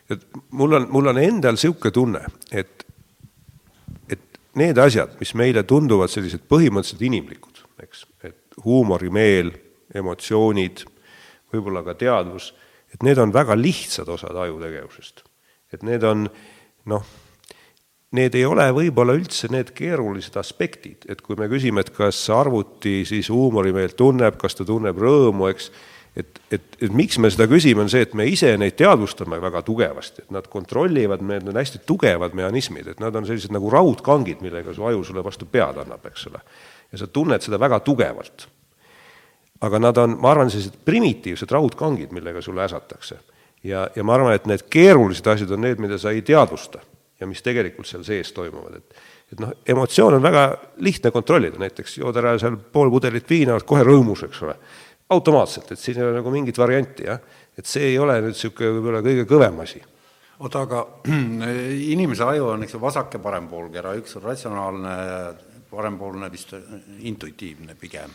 et mul on, mul on endal niisugune tunne, et, et need asjad, mis meile tunduvad sellised põhimõtteliselt inimlikud, eks, et huumorimeel, emotsioonid, võib-olla ka teadvus, et need on väga lihtsad osad ajutegevusest. et need on noh, need ei ole võib-olla üldse need keerulised aspektid, et kui me küsime, et kas arvuti siis huumorimeelt tunneb, kas ta tunneb rõõmu, eks et, et, et miks me seda küsime, on see, et me ise neid teadvustame väga tugevasti, et nad kontrollivad, need on hästi tugevad mehhanismid, et nad on sellised nagu raudkangid, millega su aju sulle vastu pead annab, eks ole. Ja sa tunned seda väga tugevalt. aga nad on, ma arvan, sellised primitiivsed raudkangid, millega sulle äsatakse. ja, ja ma arvan, et need keerulised asjad on need, mida sa ei teadvusta ja mis tegelikult seal sees toimuvad, et et noh, emotsioon on väga lihtne kontrollida, näiteks jood ära seal pool pudelit viina, oled kohe rõõmus, eks ole automaatselt, et siin ei ole nagu mingit varianti, jah. et see ei ole nüüd niisugune võib-olla kõige kõvem asi. oota, aga inimese aju on, eks ju, vasak- ja parempoolkera, üks on ratsionaalne, parempoolne vist intuitiivne pigem.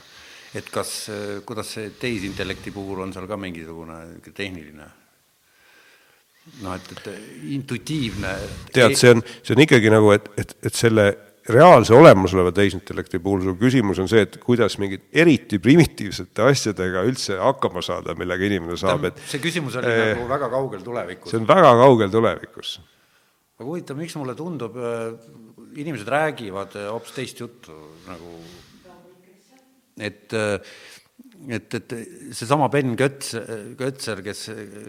et kas, kuidas see tehisintellekti puhul on seal ka mingisugune tehniline noh, et, et intuitiivne tead, see on, see on ikkagi nagu, et, et, et selle reaalse olemasoleva tehisintellekti puhul su küsimus on see, et kuidas mingid eriti primitiivsete asjadega üldse hakkama saada, millega inimene saab, et see küsimus oli äh, nagu väga kaugel tulevikus. see on väga kaugel tulevikus. aga huvitav, miks mulle tundub, inimesed räägivad hoopis teist juttu nagu, et et, et seesama Ben Götz, Götzer, kes,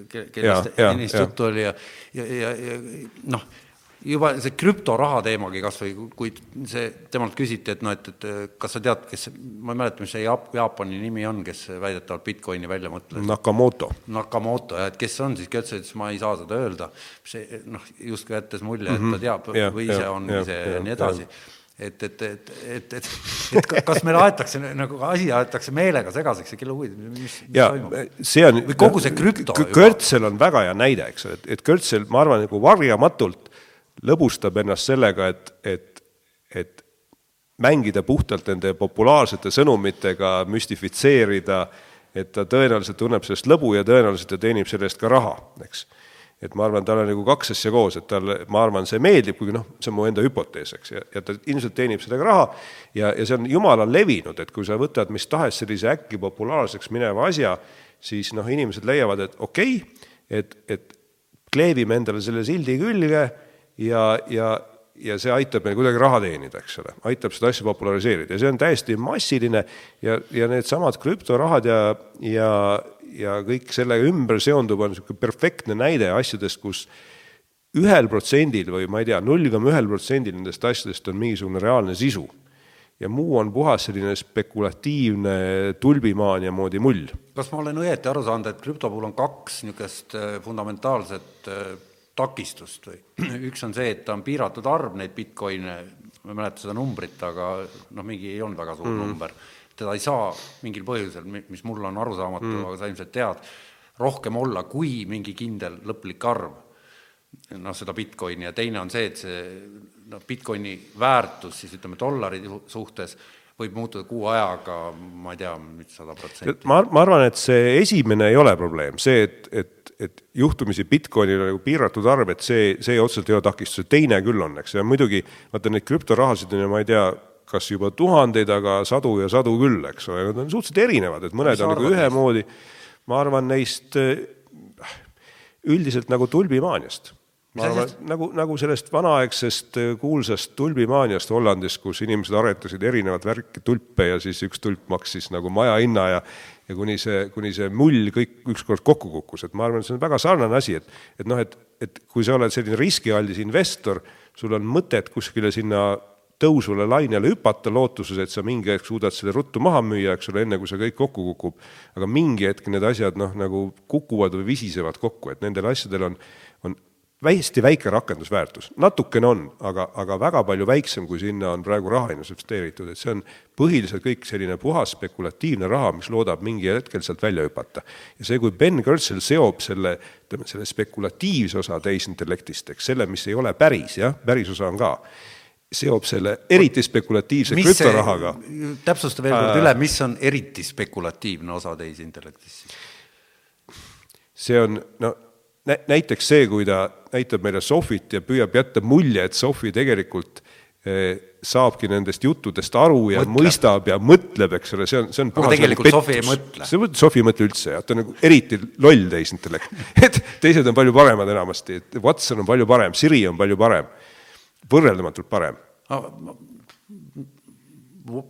kellest ennist juttu oli ja, ja, ja, ja noh, juba see krüptoraha teemagi kas või, kui see, temalt küsiti, et noh, et, et kas sa tead, kes, ma ei mäleta, mis see Jaap-, Jaapani nimi on, kes väidetavalt Bitcoini välja mõtles. Nakamoto. Nakamoto, jah, et kes on siis, Götz ütles, ma ei saa seda öelda, see noh, justkui jättes mulje, et ta mhm. teab mm -hmm. või ise ongi see ja nii edasi et, et, et, et, et, et kas meil aetakse nagu asi aetakse meelega segaseks ja kelle huvid, mis, mis ja, toimub? see on, või kogu see krüpto Kõrtsel on väga hea näide, eks ole, et, et Kõrtsel, ma arvan, nagu varjamatult lõbustab ennast sellega, et, et, et mängida puhtalt nende populaarsete sõnumitega, müstifitseerida, et ta tõenäoliselt tunneb sellest lõbu ja tõenäoliselt ta teenib selle eest ka raha, eks. et ma arvan, tal on nagu kaks asja koos, et talle, ma arvan, see meeldib, kuigi noh, see on mu enda hüpotees, eks, ja, ja ta ilmselt teenib sellega raha ja, ja see on jumala levinud, et kui sa võtad mis tahes sellise äkki populaarseks mineva asja, siis noh, inimesed leiavad, et okei okay,, et, et kleebime endale selle sildi külge ja, ja, ja see aitab meil kuidagi raha teenida, eks ole, aitab seda asja populariseerida ja see on täiesti massiline ja, ja needsamad krüptorahad ja, ja, ja kõik selle ümber seonduv on niisugune perfektne näide asjadest, kus ühel protsendil või ma ei tea, null koma ühel protsendil nendest asjadest on mingisugune reaalne sisu. ja muu on puhas selline spekulatiivne tulbimaania moodi mull. kas ma olen õieti aru saanud, et krüpto puhul on kaks niisugust äh, fundamentaalset äh, takistust või üks on see, et ta on piiratud arv neid Bitcoine, ma ei mäleta seda numbrit, aga noh, mingi ei olnud väga suur mm. number, teda ei saa mingil põhjusel, mis mulle on arusaamatu mm., aga sa ilmselt tead, rohkem olla kui mingi kindel lõplik arv, noh, seda Bitcoini ja teine on see, et see noh, Bitcoini väärtus siis ütleme dollari suhtes võib muutuda kuu ajaga, ma ei tea, sada protsenti. ma, ma arvan, et see esimene ei ole probleem, see, et, et, et juhtumisi Bitcoinil on nagu piiratud arv, et see, see otseselt ei ole takistus, teine küll on, eks, ja muidugi vaata neid krüptorahasid on ju, ma ei tea, kas juba tuhandeid, aga sadu ja sadu küll, eks ole, nad on suhteliselt erinevad, et mõned on nagu ühemoodi, ma arvan neist äh, üldiselt nagu tulbimaaniast ma arvan, nagu, nagu sellest vanaaegsest äh, kuulsast tulbimaaniast Hollandis, kus inimesed aretasid erinevat värki, tulpe ja siis üks tulp maksis nagu maja hinna ja ja kuni see, kuni see mull kõik ükskord kokku kukkus, et ma arvan, et see on väga sarnane asi, et et noh, et, et kui sa oled selline riskialdis investor, sul on mõtet kuskile sinna tõusvale lainele hüpata lootuses, et sa mingi hetk suudad selle ruttu maha müüa, eks ole, enne kui see kõik kokku kukub. aga mingi hetk need asjad noh, nagu kukuvad või visisevad kokku, et nendel asjadel on, on hästi väike rakendusväärtus, natukene on, aga, aga väga palju väiksem, kui sinna on praegu raha investeeritud, et see on põhiliselt kõik selline puhas spekulatiivne raha, mis loodab mingi hetkel sealt välja hüpata. ja see, kui Ben Gertsel seob selle, ütleme, selle spekulatiivse osa tehisintellektist, eks, selle, mis ei ole päris, jah, päris osa on ka, seob selle eriti spekulatiivse mis krüptorahaga. täpsusta veel kord üle, mis on eriti spekulatiivne osa tehisintellektist siis? see on, no näiteks see, kui ta näitab meile Sofit ja püüab jätta mulje, et Sofi tegelikult eh, saabki nendest juttudest aru ja mõtleb. mõistab ja mõtleb, eks ole, see on, see on aga tegelikult Sofi ei mõtle. see Sofi ei mõtle üldse, jah, ta on nagu eriti loll tehisintellekt. et teised on palju paremad enamasti, et Watson on palju parem, Siri on palju parem, võrreldamatult parem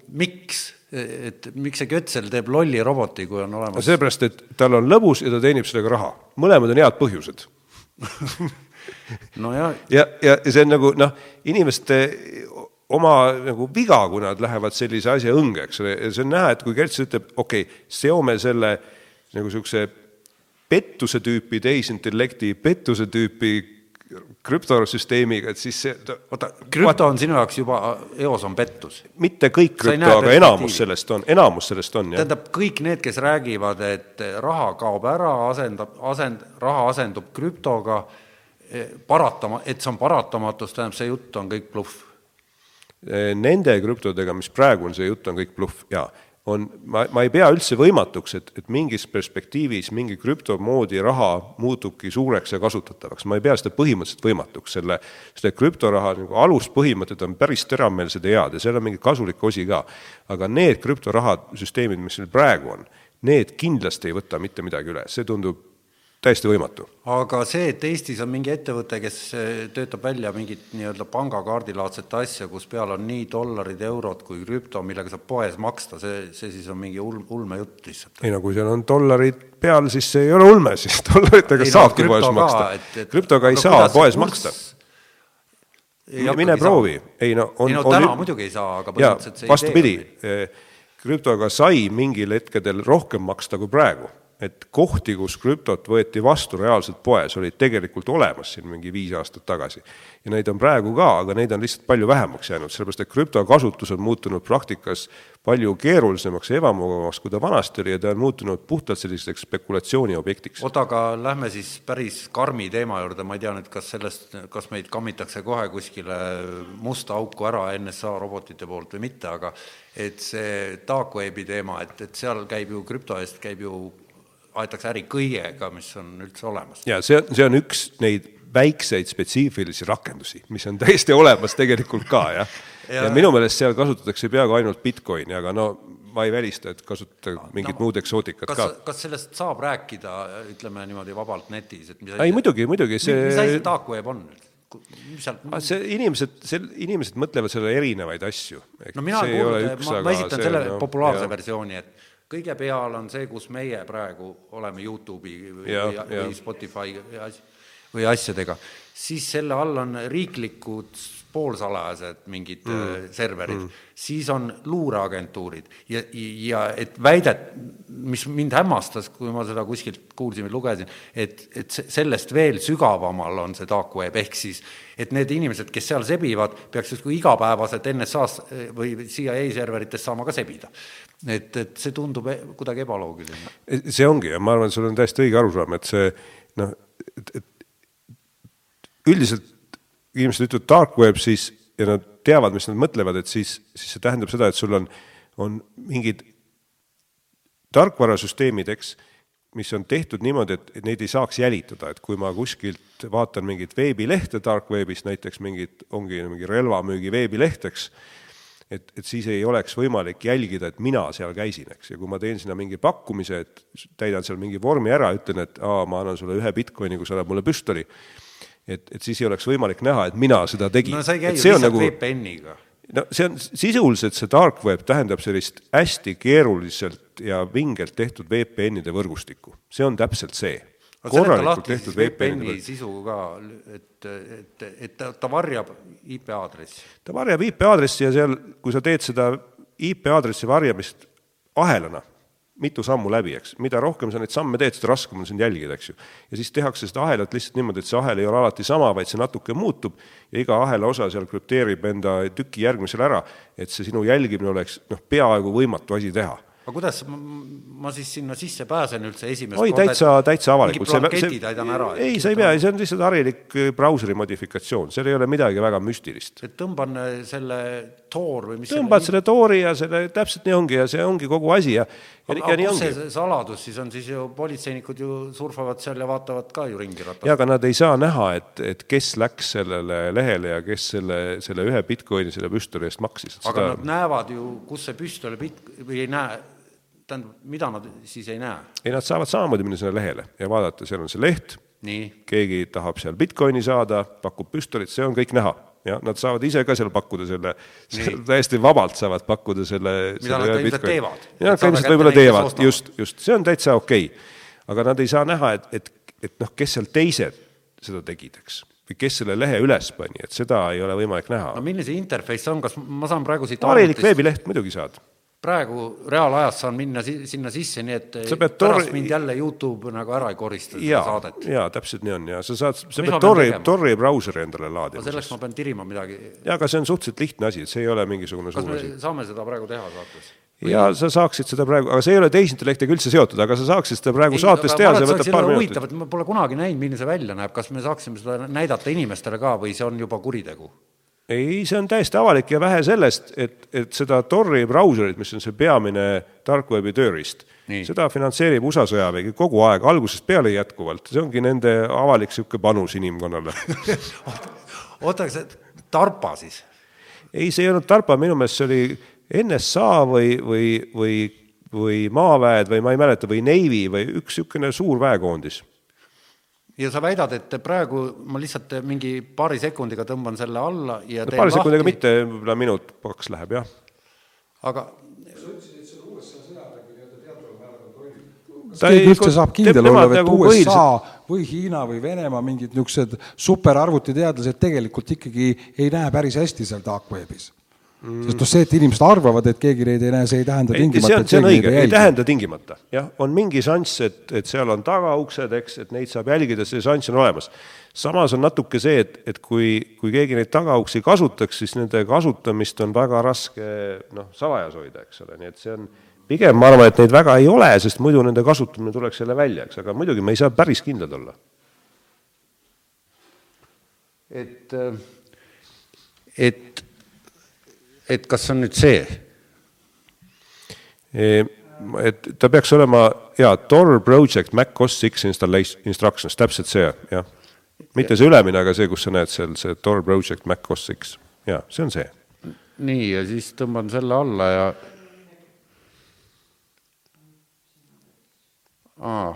miks? Et miks see Kötsel teeb lolli roboti, kui on olemas? Seepärast, et tal on lõbus ja ta teenib sellega raha. mõlemad on head põhjused. No ja, ja, ja, see on nagu noh, inimeste oma nagu viga, kui nad lähevad sellise asja õnge, eks ole, see on näha, et kui Kerts ütleb, okei okay,, seome selle nagu niisuguse pettuse tüüpi tehisintellekti, pettuse tüüpi krüptosüsteemiga, et siis see oota, krüpto on sinu jaoks juba, eos on pettus? mitte kõik krüpto, aga enamus sellest on, enamus sellest on, jah. tähendab, kõik need, kes räägivad, et raha kaob ära, asendab, asend-, raha asendub krüptoga, eh, paratama, et see on paratamatus, tähendab, see jutt on kõik bluff? Nende krüptodega, mis praegu on, see jutt on kõik bluff, jaa on, ma, ma ei pea üldse võimatuks, et, et mingis perspektiivis mingi krüptomoodi raha muutubki suureks ja kasutatavaks, ma ei pea seda põhimõtteliselt võimatuks, selle, selle krüptoraha nagu aluspõhimõtted on päris teravmeelsed ja head ja seal on mingi kasulik osi ka. aga need krüptorahasüsteemid, mis meil praegu on, need kindlasti ei võta mitte midagi üle, see tundub täiesti võimatu. aga see, et Eestis on mingi ettevõte, kes eh, töötab välja mingit nii-öelda pangakaardilaadset asja, kus peal on nii dollarid, eurod kui krüpto, millega saab poes maksta, see, see siis on mingi ulm, ulmejutt lihtsalt? ei no kui seal on dollarid peal, siis see ei ole ulme, siis dollaritega ei, saabki no, poes ka, maksta. krüptoga ei saa poes kurs... maksta. mine proovi, ei no on. ei no täna on... muidugi ei saa, aga põhimõtteliselt see vastupidi, eh, krüptoga sai mingil hetkedel rohkem maksta kui praegu et kohti, kus krüptot võeti vastu reaalselt poes, olid tegelikult olemas siin mingi viis aastat tagasi. ja neid on praegu ka, aga neid on lihtsalt palju vähemaks jäänud, sellepärast et krüpto kasutus on muutunud praktikas palju keerulisemaks ja ebamugavamaks, kui ta vanasti oli ja ta on muutunud puhtalt selliseks spekulatsiooni objektiks. oota, aga lähme siis päris karmi teema juurde, ma ei tea nüüd, kas sellest, kas meid kammitakse kohe kuskile musta auku ära NSA robotite poolt või mitte, aga et see dark web'i teema, et, et seal käib ju krüpto eest, käib ju aetakse äri kõigega, mis on üldse olemas. ja see, see on üks neid väikseid spetsiifilisi rakendusi, mis on täiesti olemas tegelikult ka, jah. ja, minu meelest seal kasutatakse peaaegu ainult Bitcoini, aga no ma ei välista, et kasutada mingit no, muud eksootikat kas, ka. kas sellest saab rääkida, ütleme niimoodi vabalt netis, et mis ei, muidugi, muidugi see mis asi see dark web on? mis seal ah, see inimesed, see, inimesed mõtlevad selle erinevaid asju. no mina kuulnud, ma, ma esitan selle no, populaarse ja. versiooni, et kõige peal on see, kus meie praegu oleme Youtube'i või, ja, või, või Spotify või asjadega, siis selle all on riiklikud poolsalajased mingid mm. Äh, serverid. Mm., siis on luureagentuurid. Ja, ja et väidet, mis mind hämmastas, kui ma seda kuskilt kuulsin või lugesin, et, et sellest veel sügavamal on see dark web, ehk siis et need inimesed, kes seal sebivad, peaks justkui igapäevaselt NSA-s või CIA serverites saama ka sebida et, et see tundub e-, kuidagi ebaloogiline. see ongi ja ma arvan, et sul on täiesti õige arusaam, et see noh, et, et üldiselt inimesed ütlevad dark web siis ja nad teavad, mis nad mõtlevad, et siis, siis see tähendab seda, et sul on, on mingid tarkvarasüsteemid, eks, mis on tehtud niimoodi, et neid ei saaks jälitada, et kui ma kuskilt vaatan mingit veebilehte dark webis, näiteks mingit, ongi mingi relvamüügi veebileht, eks, et, et siis ei oleks võimalik jälgida, et mina seal käisin, eks, ja kui ma teen sinna mingi pakkumise, et täidan seal mingi vormi ära, ütlen, et aa, ma annan sulle ühe Bitcoini, kui sa annad mulle püstoli, et, et siis ei oleks võimalik näha, et mina seda tegin. no sa ei käi ju lihtsalt nagu, VPN-iga. no see on sisuliselt, see dark web tähendab sellist hästi keeruliselt ja vingelt tehtud VPN-ide võrgustikku, see on täpselt see korralikult tehtud VPN-i sisu ka, et, et, et ta, ta varjab IP aadressi. ta varjab IP aadressi ja seal, kui sa teed seda IP aadressi varjamist ahelana, mitu sammu läbi, eks. mida rohkem sa neid samme teed, seda raskem on sind jälgida, eks ju. ja siis tehakse seda ahelat lihtsalt niimoodi, et see ahel ei ole alati sama, vaid see natuke muutub ja iga ahela osa seal krüpteerib enda tüki järgmisele ära, et see sinu jälgimine oleks noh, peaaegu võimatu asi teha aga kuidas ma, siis sinna sisse pääsen üldse esimest oi, täitsa, täitsa avalikult. mingid blanketid täidan ära? ei, sa ei pea, see on lihtsalt harilik äh, brauseri modifikatsioon, seal ei ole midagi väga müstilist. et tõmban äh, selle Tor või mis tõmbad selle Tori ja selle, täpselt nii ongi ja see ongi kogu asi ja ja, aga, ja nii kus ongi. saladus siis on, siis ju politseinikud ju surfavad seal ja vaatavad ka ju ringi ratast. ja aga nad ei saa näha, et, et kes läks sellele lehele ja kes selle, selle ühe Bitcoini selle püstoli eest maksis. aga seda... nad näevad ju, kus see püstol bit- või ei näe, tähendab, mida nad siis ei näe? ei, nad saavad samamoodi minna sinna lehele ja vaadata, seal on see leht, keegi tahab seal Bitcoini saada, pakub püstolit, see on kõik näha ja nad saavad ise ka seal pakkuda selle, täiesti vabalt saavad pakkuda selle. Mida nad ka ilmselt teevad. ja nad ka ilmselt võib-olla teevad, just, just, see on täitsa okei okay. aga nad ei saa näha, et, et, et noh, kes seal teised seda tegid, eks. või kes selle lehe üles pani, et seda ei ole võimalik näha no milline see interface on, kas ma saan praegu siit arvutist- veebileht muidugi saad. Praegu reaalajas saan minna si sinna sisse, nii et Sa pead pärast tor- mind jälle Youtube nagu ära ei korista seda jaa, saadet. jaa, täpselt nii on ja sa saad, sa pead Tori? Tori brauseri endale laadima. selleks ma pean tirima midagi. jaa, aga see on suhteliselt lihtne asi, et see ei ole mingisugune kas me asi. saame seda praegu teha saates? ja sa saaksid seda praegu, aga see ei ole tehisintellektiga üldse seotud, aga sa saaksid seda praegu saates teha, see võtab paar minutit. huvitav, et ma pole kunagi näinud, milline see välja näeb, kas me saaksime seda näidata inimestele ka või see on juba kuritegu? Ei, see on täiesti avalik ja vähe sellest, et, et seda Tori brauserit, mis on see peamine tarkveebi tööriist, seda finantseerib USA sõjavägi kogu aeg, algusest peale jätkuvalt, see ongi nende avalik niisugune panus inimkonnale oota, aga see Tarpa siis? ei, see ei olnud Tarpa, minu meelest see oli NSA või, või, või, või maaväed või ma ei mäleta, või Navy või üks niisugune suur väekoondis. Ja sa väidad, et praegu ma lihtsalt mingi paari sekundiga tõmban selle alla ja teen paari sekundiga lahti, mitte, võib-olla minut, kaks läheb, jah. aga Ta keegi ei- üldse saab kindel olla, et nagu USA või Hiina või Venemaa mingid niisugused superarvutiteadlased tegelikult ikkagi ei näe päris hästi seal dark webis mm.. sest noh, see, et inimesed arvavad, et keegi neid ei näe, see ei tähenda tingimata, see on, see on õige, ei tähenda tingimata, jah, on mingi šanss, et, et seal on tagauksed, eks, et neid saab jälgida, see šanss on olemas. samas on natuke see, et, et kui, kui keegi neid tagauksi kasutaks, siis nende kasutamist on väga raske noh, salajas hoida, eks ole, nii et see on pigem ma arvan, et neid väga ei ole, sest muidu nende kasutamine tuleks jälle välja, eks, aga muidugi me ei saa päris kindlad olla. et, et, et kas on nüüd see? Et ta peaks olema, jaa, Tor Project Mac OS X installation instructions, täpselt see, jah. mitte see ülemine, aga see, kus sa näed seal, see Tor Project Mac OS X, jaa, see on see. nii, ja siis tõmban selle alla ja aa,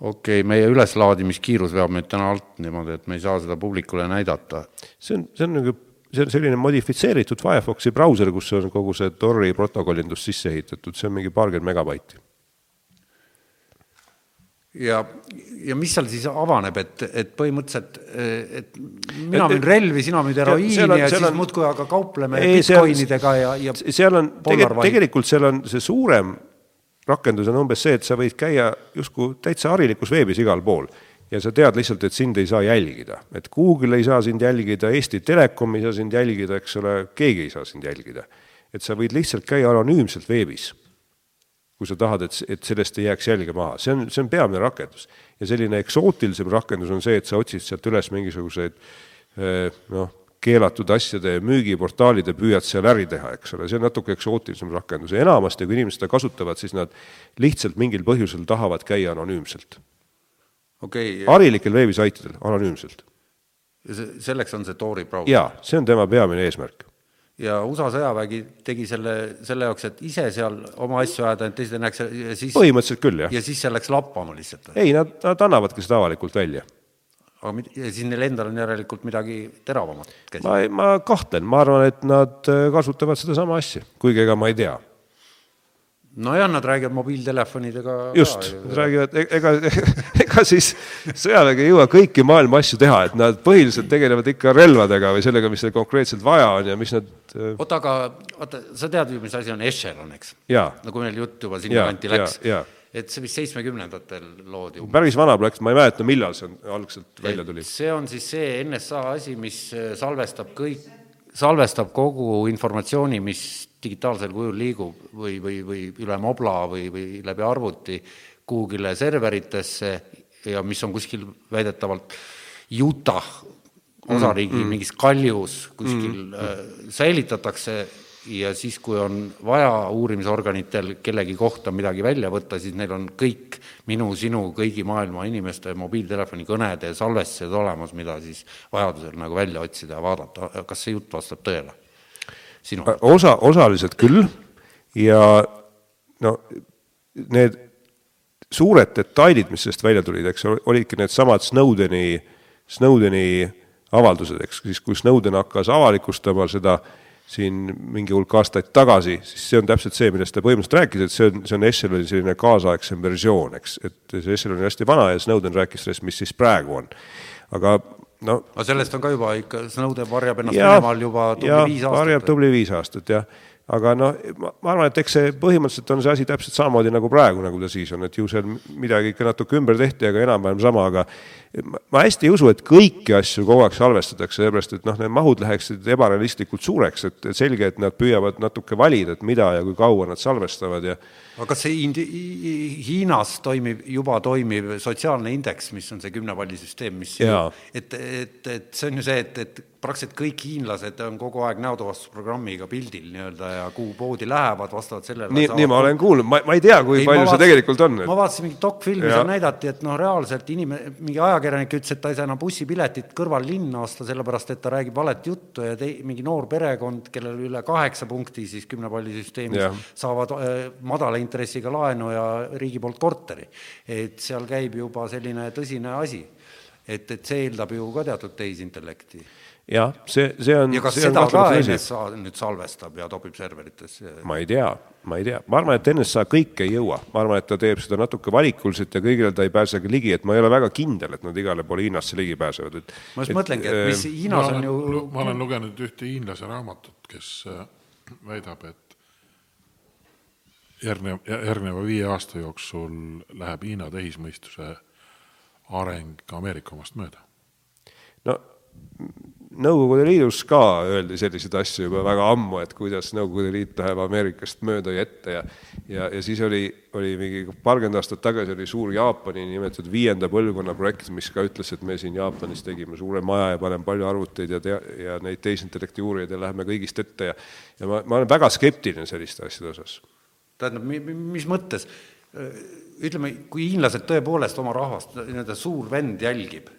okei okay,, meie üleslaadimiskiirus veab meid täna alt niimoodi, et me ei saa seda publikule näidata. see on, see on nagu, see on selline modifitseeritud Firefoxi brauser, kus on kogu see Tori protokollindus sisse ehitatud, see on mingi paarkümmend megabaiti. ja, ja mis seal siis avaneb, et, et põhimõtteliselt, et mina müün relvi, sina müüd heroiini seal on- ja siis on- muudkui aga kaupleme Ei, Bitcoinidega ja, ja seal on tege, Pollarvaid. tegelikult seal on see suurem rakendus on umbes see, et sa võid käia justkui täitsa harilikus veebis igal pool ja sa tead lihtsalt, et sind ei saa jälgida, et Google ei saa sind jälgida, Eesti Telekom ei saa sind jälgida, eks ole, keegi ei saa sind jälgida. et sa võid lihtsalt käia anonüümselt veebis, kui sa tahad, et, et sellest ei jääks jälge maha, see on, see on peamine rakendus. ja selline eksootilisem rakendus on see, et sa otsid sealt üles mingisuguseid eh, noh, keelatud asjade müügiportaalid ja püüad seal äri teha, eks ole, see on natuke eksootilisem rakendus ja enamasti, kui inimesed seda kasutavad, siis nad lihtsalt mingil põhjusel tahavad käia anonüümselt. Okei okay,, harilikel veebisaitidel anonüümselt. selleks on see Tori brauser. jaa, see on tema peamine eesmärk. ja USA sõjavägi tegi selle, selle jaoks, et ise seal oma asju ajada, et teised ei näeks ja siis põhimõtteliselt küll, jah. ja siis see läks lappama lihtsalt. ei, nad, nad annavadki seda avalikult välja. aga mid- ja siis neil endal on järelikult midagi teravamat käsil. ma, ma kahtlen, ma arvan, et nad äh, kasutavad sedasama asja, kuigi ega ma ei tea. nojah, nad räägivad mobiiltelefonidega just, nad räägivad, e- ega, ega ega siis sõjavägi ei jõua kõiki maailma asju teha, et nad põhiliselt tegelevad ikka relvadega või sellega, mis neil konkreetselt vaja on ja mis nad äh, oota, aga vaata, sa tead ju, mis asi on echelon, eks? Nagu meil jutt juba sinnakanti läks. et see vist seitsmekümnendatel loodi päris vana plaks, ma ei mäleta, millal see on algselt välja tuli. see on siis see NSA asi, mis äh, salvestab kõik, salvestab kogu informatsiooni, mis digitaalsel kujul liigub või, või, või üle mobla või, või läbi arvuti kuhugile serveritesse ja mis on kuskil väidetavalt Utah osariigi mm, mm. mingis kaljus kuskil mm. äh, säilitatakse ja siis, kui on vaja uurimisorganitel kellegi kohta midagi välja võtta, siis neil on kõik minu, sinu, kõigi maailma inimeste mobiiltelefoni kõnede salvestised olemas, mida siis vajadusel nagu välja otsida ja vaadata, kas see jutt vastab tõele? osa, osaliselt küll ja no need suured detailid, mis sellest välja tulid, eks, olidki needsamad Snowdeni, Snowdeni avaldused, eks, siis kui Snowden hakkas avalikustama seda siin mingi hulk aastaid tagasi, siis see on täpselt see, millest ta põhimõtteliselt rääkis, et see on, see on Echeloni selline kaasaegsem versioon, eks, et see Echelon on hästi vana ja Snowden rääkis sellest, mis siis praegu on. aga no aga sellest on ka juba ikka, Snowden varjab ennast Venemaal juba tubli ja, viis aastat. varjab tubli viis aastat, jah. Aga noh, ma arvan, et eks see põhimõtteliselt on see asi täpselt samamoodi nagu praegu, nagu ta siis on, et ju seal midagi ikka natuke ümber tehti, aga enam-vähem sama, aga ma hästi ei usu, et kõiki asju kogu aeg salvestatakse, sellepärast et noh, need mahud läheksid ebarealistlikult suureks, et selge, et nad püüavad natuke valida, et mida ja kui kaua nad salvestavad ja aga kas see indi-, Hiinas toimib, juba toimiv sotsiaalne indeks, mis on see kümnepallisüsteem, mis Jaa. et, et, et see on ju see, et, et praktiliselt kõik hiinlased on kogu aeg näotuvastusprogrammiga pildil nii-öelda ja kuhu poodi lähevad, vastavalt sellele nii, nii ma olen kuulnud, ma, ma ei tea, kui ei, palju see tegelikult on. et.... ma vaatasin mingit dokfilmi, seal näidati, et noh, reaalselt inimene, mingi ajakirjanik ütles, et ta ei saa enam bussipiletit kõrval linna osta, sellepärast et ta räägib valet juttu ja tei-, mingi noor perekond, kellel üle kaheksa punkti siis kümnepallisüsteemis saavad äh, madala intressiga laenu ja riigi poolt korteri. et seal käib juba selline tõsine asi. et, et see eeldab ju ka teatud tehisintellekti jah, see, see on. ja kas seda ka NSA nüüd salvestab ja topib serveritesse? ma ei tea, ma ei tea, ma arvan, et NSA kõike ei jõua, ma arvan, et ta teeb seda natuke valikuliselt ja kõigile ta ei pääse ka ligi, et ma ei ole väga kindel, et nad igale poole Hiinasse ligi pääsevad, et. ma just mõtlengi, et mis äh, Hiinas on ju. ma olen lugenud ühte hiinlase raamatut, kes äh, väidab, et järgnev, järgneva viie aasta jooksul läheb Hiina tehismõistuse areng ka Ameerika omast mööda. no Nõukogude Liidus ka öeldi selliseid asju juba väga ammu, et kuidas Nõukogude Liit läheb Ameerikast mööda ja ette ja ja, ja siis oli, oli mingi paarkümmend aastat tagasi oli suur Jaapani nimetatud viienda põlvkonna projekt, mis ka ütles, et me siin Jaapanis tegime suure maja ja paneme palju arvuteid ja tea-, ja neid tehisintellekti uurijaid ja läheme kõigist ette ja ja ma, ma olen väga skeptiline selliste asjade osas. tähendab, mis mõttes, ütleme, kui hiinlased tõepoolest oma rahvast, nii-öelda suur vend jälgib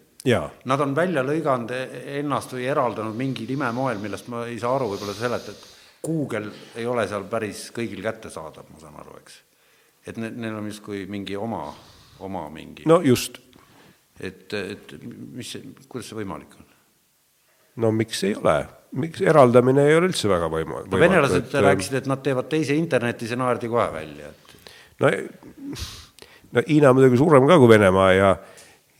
Nad on välja lõiganud ennast või eraldanud mingil imemoel, millest ma ei saa aru, võib-olla sa seletad, Google ei ole seal päris kõigil kättesaadav, ma saan aru, eks. et ne-, neil on justkui mingi oma, oma mingi no just. et, et mis, kuidas see võimalik on? no miks ei ole, miks eraldamine ei ole üldse väga võima-. no venelased et, rääkisid, et nad teevad teise interneti, see naerdi kohe välja, et no, no Hiina on muidugi suurem ka kui Venemaa ja,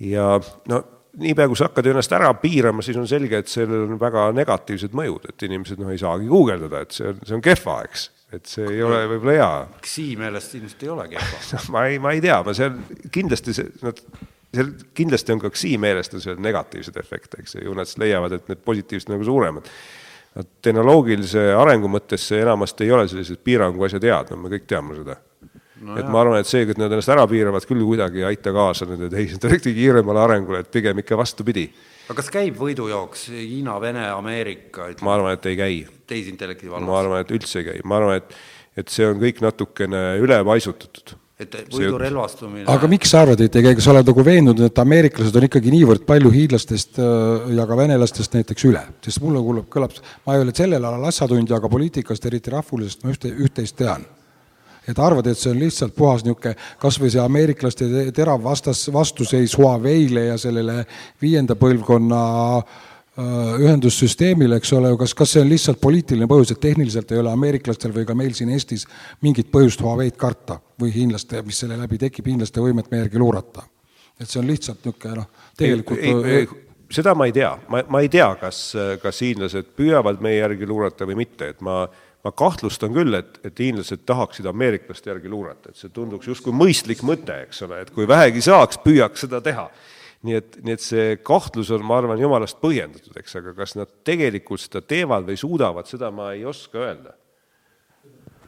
ja no niipea, kui sa hakkad ennast ära piirama, siis on selge, et sellel on väga negatiivsed mõjud, et inimesed noh, ei saagi guugeldada, et see on, see on kehva, eks. et see ei ole võib-olla hea. Xi meelest ilmselt ei ole kehva no ma ei, ma ei tea, ma seal kindlasti see, nad, seal kindlasti on ka Xi meelest on seal negatiivsed efekte, eks ju, nad siis leiavad, et need positiivsed nagu suuremad. tehnoloogilise arengu mõttes see enamasti ei ole sellised piirangu asjad head, no me kõik teame seda no. et ma arvan, et see, et nad ennast ära piiravad, küll kuidagi ei aita kaasa nende tehisintellekti kiiremale arengule, et pigem ikka vastupidi. aga kas käib võidujooks Hiina, Vene, Ameerika? ma arvan, et ei käi. tehisintellekti vallas? ma arvan, et üldse ei käi, ma arvan, et, et see on kõik natukene ülepaisutatud et võidurelvastumine aga miks sa arvad, et ei käi, kas sa oled nagu veendunud, et ameeriklased on ikkagi niivõrd palju hiidlastest äh, ja ka venelastest näiteks üle? sest mulle kuulub, kõlab, ma ei ole sellel alal asjatundja, aga poliitikast, eriti rahvulisest ma ühte, üht-teist tean et arvad, et see on lihtsalt puhas niisugune kas või see ameeriklaste terav vastas, vastuseis Huawei'le ja sellele viienda põlvkonna äh, ühendussüsteemile, eks ole, kas, kas see on lihtsalt poliitiline põhjus, et tehniliselt ei ole ameeriklastel või ka meil siin Eestis mingit põhjust Huawei'd karta või hiinlaste, mis selle läbi tekib, hiinlaste võimet meie järgi luurata? et see on lihtsalt niisugune noh, tegelikult ei, ei, seda ma ei tea, ma, ma ei tea, kas, kas hiinlased püüavad meie järgi luurata või mitte, et ma, ma kahtlustan küll, et, et hiinlased tahaksid ameeriklaste järgi luurata, et see tunduks justkui mõistlik mõte, eks ole, et kui vähegi saaks, püüaks seda teha. nii et, nii et see kahtlus on, ma arvan, jumalast põhjendatud, eks, aga kas nad tegelikult seda teevad või suudavad, seda ma ei oska öelda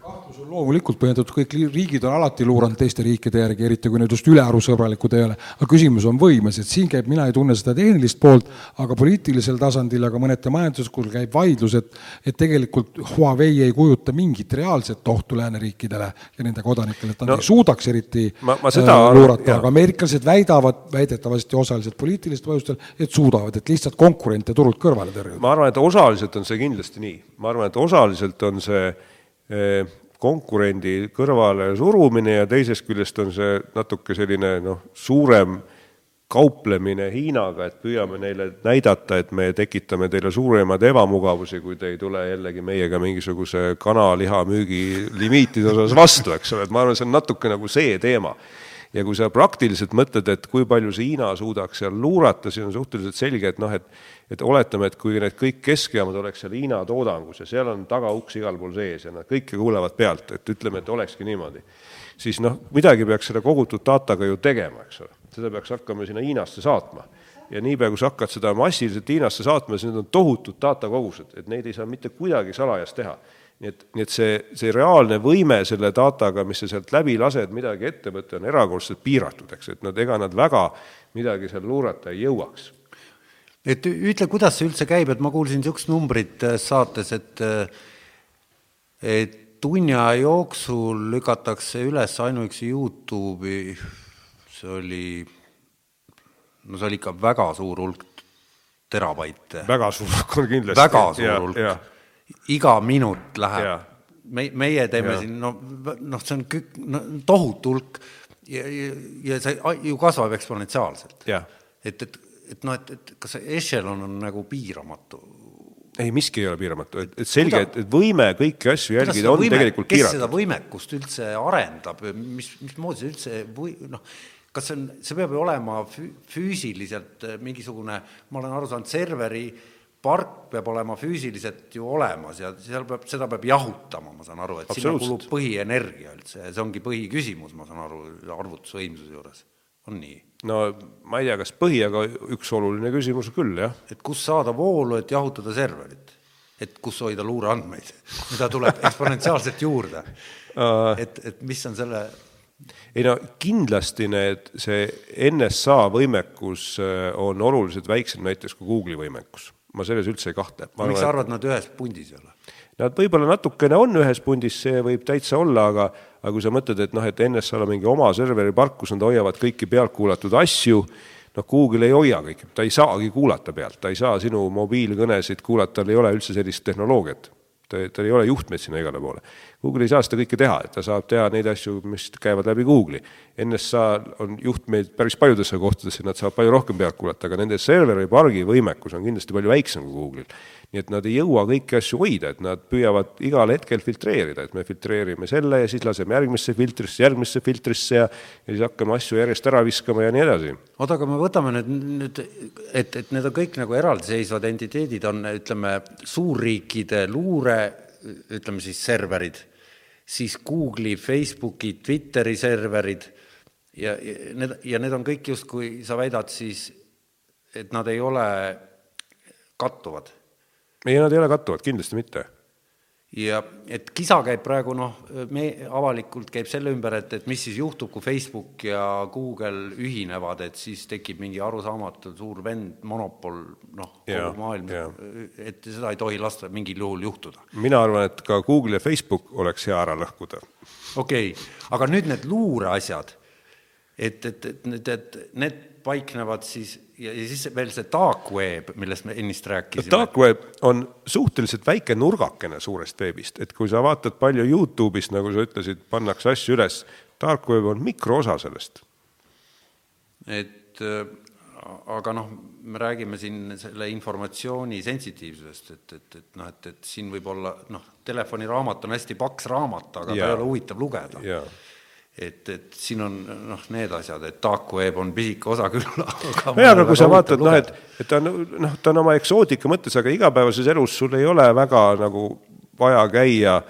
kahtlus on loomulikult põhjendatud, kõik riigid on alati luuranud teiste riikide järgi, eriti kui need just ülearu sõbralikud ei ole. aga küsimus on võimes, et siin käib, mina ei tunne seda tehnilist poolt, aga poliitilisel tasandil, aga mõneti majanduses, kus käib vaidlus, et, et tegelikult Huawei ei kujuta mingit reaalset ohtu lääneriikidele ja nende kodanikele, et nad no, ei suudaks eriti ma, ma seda, äh, luurata, aga ameeriklased väidavad väidetavasti osaliselt poliitilistel põhjustel, et suudavad, et lihtsalt konkurente turult kõrvale tõrjuda. ma arvan, et osaliselt on see kindlasti nii, ma arvan, et osaliselt on see konkurendi kõrvale surumine ja teisest küljest on see natuke selline noh, suurem kauplemine Hiinaga, et püüame neile näidata, et me tekitame teile suuremaid ebamugavusi, kui te ei tule jällegi meiega mingisuguse kanaliha müügi limiitide osas vastu, eks ole, et ma arvan, see on natuke nagu see teema ja kui sa praktiliselt mõtled, et kui palju see Hiina suudaks seal luurata, siis on suhteliselt selge, et noh, et et oletame, et kui need kõik keskejaamad oleks seal Hiina toodangus ja seal on tagauks igal pool sees ja nad kõike kuulevad pealt, et ütleme, et olekski niimoodi, siis noh, midagi peaks selle kogutud dataga ju tegema, eks ole. seda peaks hakkama sinna Hiinasse saatma. ja niipea, kui sa hakkad seda massiliselt Hiinasse saatma, siis need on tohutud datakogused, et neid ei saa mitte kuidagi salajas teha nii et, nii et see, see reaalne võime selle dataga, mis sa sealt läbi lased, midagi ette võtta, on erakordselt piiratud, eks, et nad, ega nad väga midagi seal luurata ei jõuaks et ütle, kuidas see üldse käib, et ma kuulsin niisugust numbrit äh, saates, et äh, et tunni aja jooksul lükatakse üles ainuüksi Youtube'i, see oli, no see oli ikka väga suur hulk terabaite. väga suur hulk on kindlasti. väga suur hulk. Iga minut läheb. me, meie teeme ja. siin, no, noh, see on kük-, no tohutu hulk ja, ja, ja see ju kasvab eksponentsiaalselt. et, et et noh, et, et kas see ešelon on nagu piiramatu? ei, miski ei ole piiramatu, et, et selge, et, et võime kõiki asju jälgida on võime, tegelikult piiratud. kes seda võimekust üldse arendab, mis, mismoodi see üldse või noh, kas see on, see peab ju olema füüsiliselt mingisugune, ma olen aru saanud, serveri park peab olema füüsiliselt ju olemas ja seal peab, seda peab jahutama, ma saan aru, et sinna kulub põhienergia üldse ja see ongi põhiküsimus, ma saan aru, arvutusvõimsuse juures, on nii? no ma ei tea, kas põhi, aga üks oluline küsimus küll, jah. et kust saada voolu, et jahutada serverit? et kus hoida luureandmeid, mida tuleb eksponentsiaalselt juurde et, et mis on selle ei no kindlasti need, see NSA võimekus äh, on oluliselt väiksem näiteks kui Google'i võimekus. Ma selles üldse ei kahtle. miks sa arvad, nad ühes pundis ei ole? Nad võib-olla natukene on ühes pundis, see võib täitsa olla, aga aga kui sa mõtled, et noh, et NSA-l on mingi oma serveri park, kus nad hoiavad kõiki pealtkuulatud asju, noh, Google ei hoia kõiki, ta ei saagi kuulata pealt, ta ei saa sinu mobiilkõnesid kuulata, tal ei ole üldse sellist tehnoloogiat. Ta, tal ei ole juhtmeid sinna igale poole. Google ei saa seda kõike teha, et ta saab teha neid asju, mis käivad läbi Google'i. NSA on juhtmeid päris paljudesse kohtadesse, nad saavad palju rohkem pealt kuulata, aga nende serveri pargi võimekus on kindlasti palju väiksem kui Google'il nii et nad ei jõua kõiki asju hoida, et nad püüavad igal hetkel filtreerida, et me filtreerime selle ja siis laseme järgmisse filtrisse, järgmisse filtrisse ja ja siis hakkame asju järjest ära viskama ja nii edasi. oota, aga me võtame nüüd, nüüd, et, et need on kõik nagu eraldiseisvad entiteedid, on ütleme, suurriikide luure, ütleme siis serverid, siis Google'i, Facebooki, Twitteri serverid ja, ja need, ja need on kõik justkui, sa väidad siis, et nad ei ole kattuvad ei, nad ei ole kattuvad, kindlasti mitte. ja et kisa käib praegu noh, me avalikult käib selle ümber, et, et mis siis juhtub, kui Facebook ja Google ühinevad, et siis tekib mingi arusaamatu suur vend, monopol, noh, kogu maailm, et seda ei tohi lasta mingil juhul juhtuda. mina arvan, et ka Google ja Facebook oleks hea ära lõhkuda. okei okay., aga nüüd need luureasjad, et, et, et need, et need paiknevad siis ja, ja siis veel see dark web, millest me ennist rääkisime. Dark web on suhteliselt väike nurgakene suurest veebist, et kui sa vaatad palju Youtube'ist, nagu sa ütlesid, pannakse asju üles, dark web on mikroosa sellest. et äh, aga noh, me räägime siin selle informatsiooni sensitiivsusest, et, et, et noh, et, et siin võib olla noh, telefoniraamat on hästi paks raamat, aga ja. ta ei ole huvitav lugeda et, et siin on noh, need asjad, et dark web on pisike osa küll, aga nojah, aga kui sa vaatad, noh, et, et ta on, noh, ta on oma eksootika mõttes, aga igapäevases elus sul ei ole väga nagu vaja käia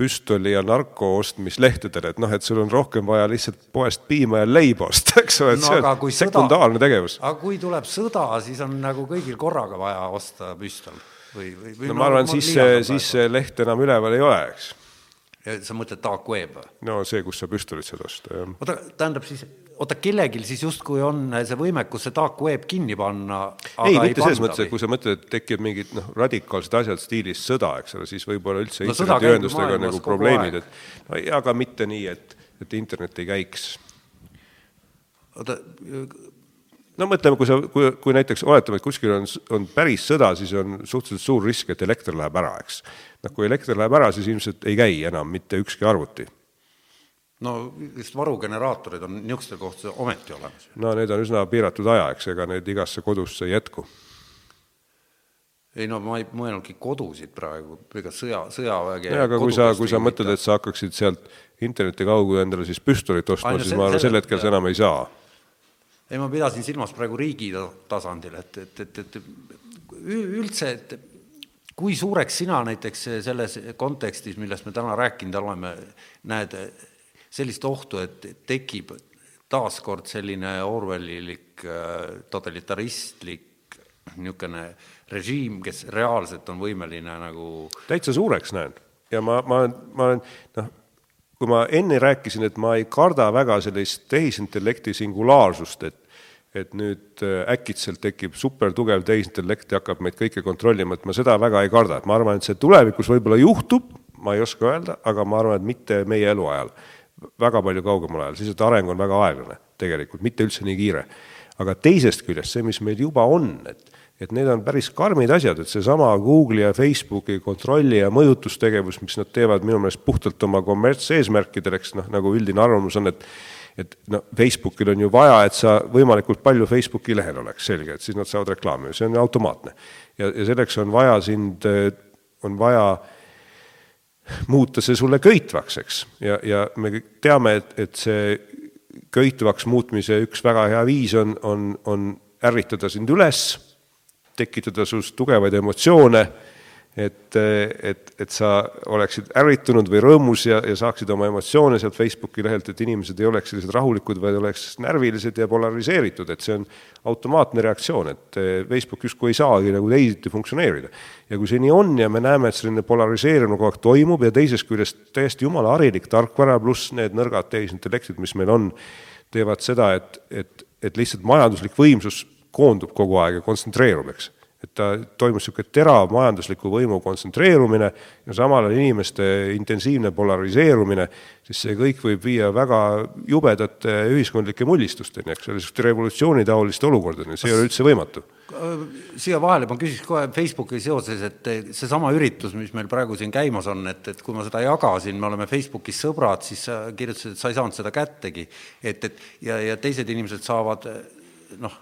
püstoli ja narko ostmislehtedel, et noh, et sul on rohkem vaja lihtsalt poest piima ja leiba osta, eks ole, et no, see aga on kui sekundaarne sõda, tegevus. aga kui tuleb sõda, siis on nagu kõigil korraga vaja osta püstol või, või, või no ma arvan, siis siis see leht enam üleval ei ole, eks. Sa mõtled dark web no see, kus sa püstolit saad osta, jah. oota, tähendab siis, oota, kellelgi siis justkui on see võimekus see dark web kinni panna, ei, mitte selles mõttes, et kui sa mõtled, et tekib mingid noh, radikaalsed asjad stiilis sõda, eks ole, siis võib-olla üldse No internetiühendustega on nagu probleemid, et no ja aga mitte nii, et, et internet ei käiks. oota, no mõtleme, kui sa, kui, kui näiteks oletame, et kuskil on, on päris sõda, siis on suhteliselt suur risk, et elekter läheb ära, eks. noh, kui elekter läheb ära, siis ilmselt ei käi enam mitte ükski arvuti. no vist varugeneraatorid on niisugustel kohtadel ometi olemas. no need on üsna piiratud aja, eks, ega need igasse kodusse ei jätku. ei no ma ei mõelnudki kodusid praegu, ega sõja, sõjaväge jaa, aga kui sa, kui sa mõtled, et sa hakkaksid sealt interneti kaudu endale siis püstolit ostma, siis ma arvan, sel hetkel sa enam ei saa. Ei, ma pidasin silmas praegu riigi ta- tasandil, et, et, et, et üldse, et kui suureks sina näiteks selles kontekstis, millest me täna rääkinud oleme, näed sellist ohtu, et tekib taaskord selline Orwellilik totalitaristlik niisugune režiim, kes reaalselt on võimeline nagu täitsa suureks näen ja ma, ma, ma olen noh, kui ma enne rääkisin, et ma ei karda väga sellist tehisintellekti singulaarsust, et et nüüd äh, äkitselt tekib supertugev tehisintellekt ja hakkab meid kõike kontrollima, et ma seda väga ei karda, et ma arvan, et see tulevikus võib-olla juhtub, ma ei oska öelda, aga ma arvan, et mitte meie eluajal. väga palju kaugemal ajal, siis et areng on väga aeglane tegelikult, mitte üldse nii kiire. aga teisest küljest see, mis meil juba on, et et need on päris karmid asjad, et seesama Google'i ja Facebooki kontrolli ja mõjutustegevus, mis nad teevad minu meelest puhtalt oma kommertseesmärkidel, eks noh, nagu üldine arvamus on, et et noh, Facebookil on ju vaja, et sa võimalikult palju Facebooki lehel oleks, selge, et siis nad saavad reklaami, see on automaatne. ja, ja selleks on vaja sind, on vaja muuta see sulle köitvaks, eks, ja, ja me kõik teame, et, et see köitvaks muutmise üks väga hea viis on, on, on ärritada sind üles, tekitada sinust tugevaid emotsioone, et, et, et sa oleksid ärritunud või rõõmus ja, ja saaksid oma emotsioone sealt Facebooki lehelt, et inimesed ei oleks sellised rahulikud, vaid oleks närvilised ja polariseeritud, et see on automaatne reaktsioon, et Facebook justkui ei saagi nagu teisiti funktsioneerida. ja kui see nii on ja me näeme, et selline polariseerimine kogu aeg toimub ja teisest küljest täiesti jumala harilik tarkvara pluss need nõrgad tehisintellektid, mis meil on, teevad seda, et, et, et lihtsalt majanduslik võimsus koondub kogu aeg ja kontsentreerub, eks ta toimus niisugune terav majandusliku võimu kontsentreerumine ja samal ajal inimeste intensiivne polariseerumine, siis see kõik võib viia väga jubedate ühiskondlike mullistusteni, eks ole, niisuguste revolutsioonitaoliste olukordadeni, see ei ole üldse võimatu. siia vahele ma küsiks kohe Facebooki seoses, et seesama üritus, mis meil praegu siin käimas on, et, et kui ma seda jagasin, me oleme Facebookis sõbrad, siis sa kirjutasid, et sa ei saanud seda kättegi. et, et ja, ja teised inimesed saavad noh,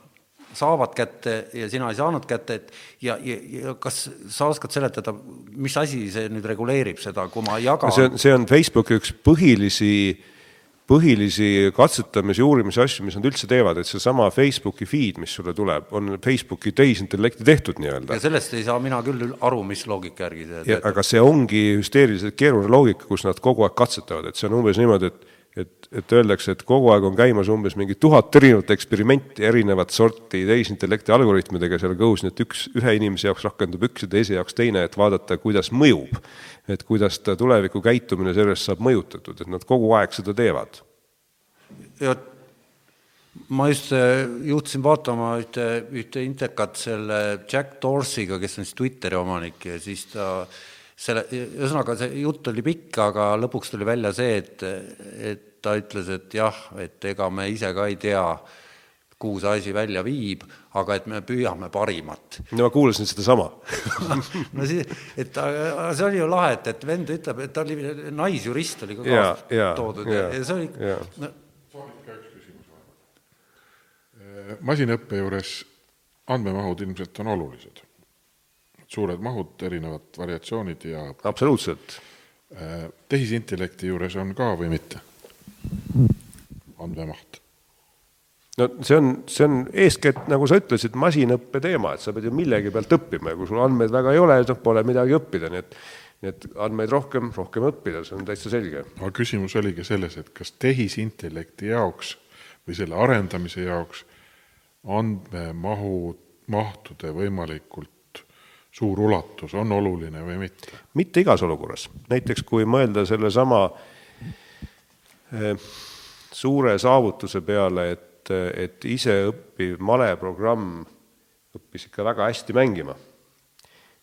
saavad kätte ja sina ei saanud kätte, et ja, ja, ja kas sa oskad seletada, mis asi see nüüd reguleerib seda, kui ma jagan see on, see on Facebooki üks põhilisi, põhilisi katsetamis- ja uurimise asju, mis nad üldse teevad, et seesama Facebooki feed, mis sulle tuleb, on Facebooki tehisintellekti tehtud nii-öelda. ja sellest ei saa mina küll aru, mis loogika järgi see töötab. aga see ongi hüsteeriliselt keeruline loogika, kus nad kogu aeg katsetavad, et see on umbes niimoodi, et et, et öeldakse, et kogu aeg on käimas umbes mingi tuhat erinevat eksperimenti erinevat sorti tehisintellekti algoritmidega seal kõhus, nii et üks, ühe inimese jaoks rakendub üks ja teise jaoks teine, et vaadata, kuidas mõjub. et kuidas ta tuleviku käitumine sellest saab mõjutatud, et nad kogu aeg seda teevad. ja ma just äh, juhtusin vaatama ühte, ühte intekat selle Jack Dorsey'ga, kes on siis Twitteri omanik ja siis ta selle, ühesõnaga see jutt oli pikk, aga lõpuks tuli välja see, et, et ta ütles, et jah, et ega me ise ka ei tea, kuhu see asi välja viib, aga et me püüame parimat. no ma kuulasin sedasama no siis, et see oli ju lahe, et, et vend ütleb, et ta oli, naisjurist oli ka kaasa jaa, toodud ja, jaa, ja see oli no, masinõppe juures andmemahud ilmselt on olulised. suured mahud, erinevad variatsioonid ja absoluutselt. äh, tehisintellekti juures on ka või mitte? Andmemaht. no see on, see on eeskätt, nagu sa ütlesid, masinõppe teema, et sa pead ju millegi pealt õppima ja kui sul andmeid väga ei ole, siis pole midagi õppida, nii et nii et andmeid rohkem, rohkem õppida, see on täitsa selge. aga küsimus oligi selles, et kas tehisintellekti jaoks või selle arendamise jaoks andmemahu, mahtude võimalikult suur ulatus on oluline või mitte? mitte igas olukorras, näiteks kui mõelda sellesama eh, suure saavutuse peale, et, et iseõppiv maleprogramm õppis ikka väga hästi mängima,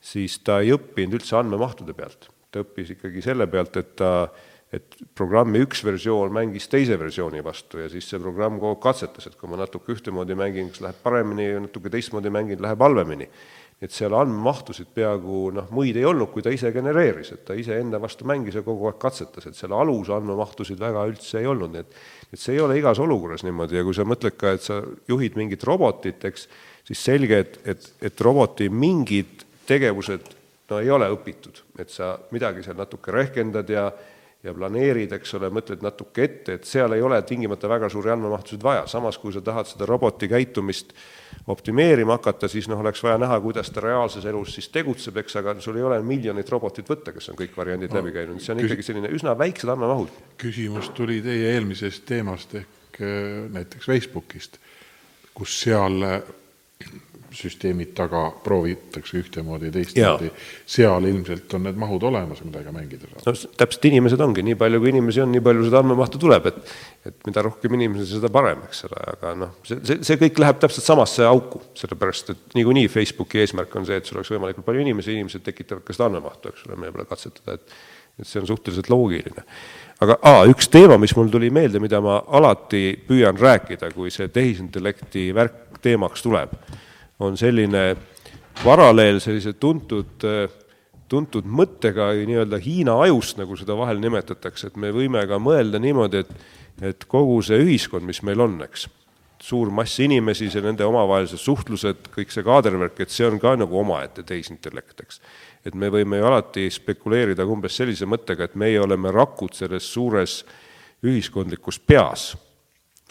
siis ta ei õppinud üldse andmemahtude pealt. ta õppis ikkagi selle pealt, et ta, et programmi üks versioon mängis teise versiooni vastu ja siis see programm kogu aeg katsetas, et kui ma natuke ühtemoodi mängin, kas läheb paremini natuke teistmoodi mängin, läheb halvemini et seal andmemahtusid peaaegu noh, muid ei olnud, kui ta ise genereeris, et ta iseenda vastu mängis ja kogu aeg katsetas, et selle alus andmemahtusid väga üldse ei olnud, nii et et see ei ole igas olukorras niimoodi ja kui sa mõtled ka, et sa juhid mingit robotit, eks, siis selge, et, et, et roboti mingid tegevused no ei ole õpitud, et sa midagi seal natuke rehkendad ja ja planeerid, eks ole, mõtled natuke ette, et seal ei ole tingimata väga suuri andmemahtusid vaja, samas kui sa tahad seda roboti käitumist optimeerima hakata, siis noh, oleks vaja näha, kuidas ta reaalses elus siis tegutseb, eks, aga sul ei ole miljonit robotit võtta, kes on kõik variandid no, läbi käinud, see on küs... ikkagi selline üsna väiksed andmemahud. küsimus tuli teie eelmisest teemast ehk äh, näiteks Facebookist, kus seal süsteemid taga proovitakse ühtemoodi, teistmoodi, seal ilmselt on need mahud olemas, millega mängida saab. no täpselt, inimesed ongi, nii palju kui inimesi on, nii palju seda andmemahtu tuleb, et et mida rohkem inimesi, seda parem, eks ole, aga noh, see, see, see kõik läheb täpselt samasse auku, sellepärast et niikuinii Facebooki eesmärk on see, et sul oleks võimalikult palju inimesi, inimesed tekitavad ka seda andmemahtu, eks ole, meie peale katsetada, et et see on suhteliselt loogiline. aga aa, üks teema, mis mul tuli meelde, mida ma alati püüan rääkida, kui see tehisintellekti värk teemaks tuleb on selline paralleel sellise tuntud, tuntud mõttega nii-öelda Hiina ajust, nagu seda vahel nimetatakse, et me võime ka mõelda niimoodi, et, et kogu see ühiskond, mis meil on, eks, suur mass inimesi, see nende omavahelised suhtlused, kõik see kaadervärk, et see on ka nagu omaette tehisintellekt, eks. et me võime ju alati spekuleerida umbes sellise mõttega, et meie oleme rakud selles suures ühiskondlikus peas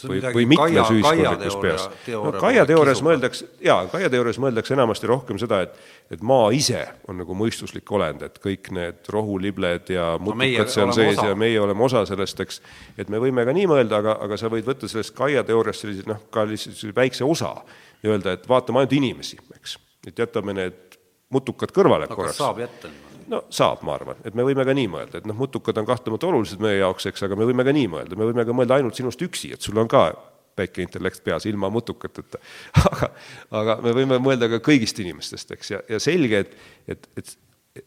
või, või mitmes ühiskondlikus peas. no Kaia teoorias mõeldakse, jaa, Kaia teoorias mõeldakse enamasti rohkem seda, et et maa ise on nagu mõistuslik olend, et kõik need rohulibled ja mutukad no seal sees osa. ja meie oleme osa sellest, eks, et me võime ka nii mõelda, aga, aga sa võid võtta sellest Kaia teooriast sellise noh, ka lihtsalt väikse osa ja öelda, et vaatame ainult inimesi, eks. et jätame need mutukad kõrvale no, korraks. saab jätta niimoodi? No saab, ma arvan, et me võime ka nii mõelda, et noh, mutukad on kahtlemata olulised meie jaoks, eks, aga me võime ka nii mõelda, me võime ka mõelda ainult sinust üksi, et sul on ka väike intellekt peas ilma mutukateta. aga, aga me võime mõelda ka kõigist inimestest, eks, ja, ja selge, et, et, et,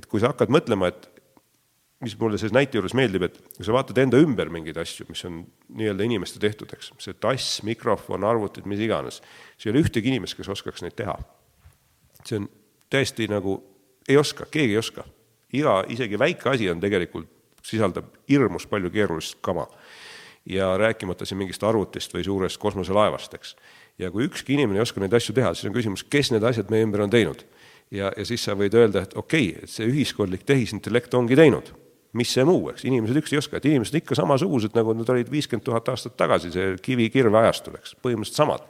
et kui sa hakkad mõtlema, et mis mulle selles näite juures meeldib, et kui sa vaatad enda ümber mingeid asju, mis on nii-öelda inimeste tehtud, eks, see tass, mikrofon, arvutid, mis iganes, siis ei ole ühtegi inimest, kes oskaks neid teha. see on täiesti nagu ei oska, keegi ei oska. iga, isegi väike asi on tegelikult, sisaldab hirmus palju keerulist kama. ja rääkimata siin mingist arvutist või suurest kosmoselaevast, eks. ja kui ükski inimene ei oska neid asju teha, siis on küsimus, kes need asjad meie ümber on teinud. ja, ja siis sa võid öelda, et okei okay,, et see ühiskondlik tehisintellekt ongi teinud mis see muu, eks, inimesed üksi ei oska, et inimesed ikka samasugused, nagu nad olid viiskümmend tuhat aastat tagasi, see kivi-kirve ajastul, eks, põhimõtteliselt samad.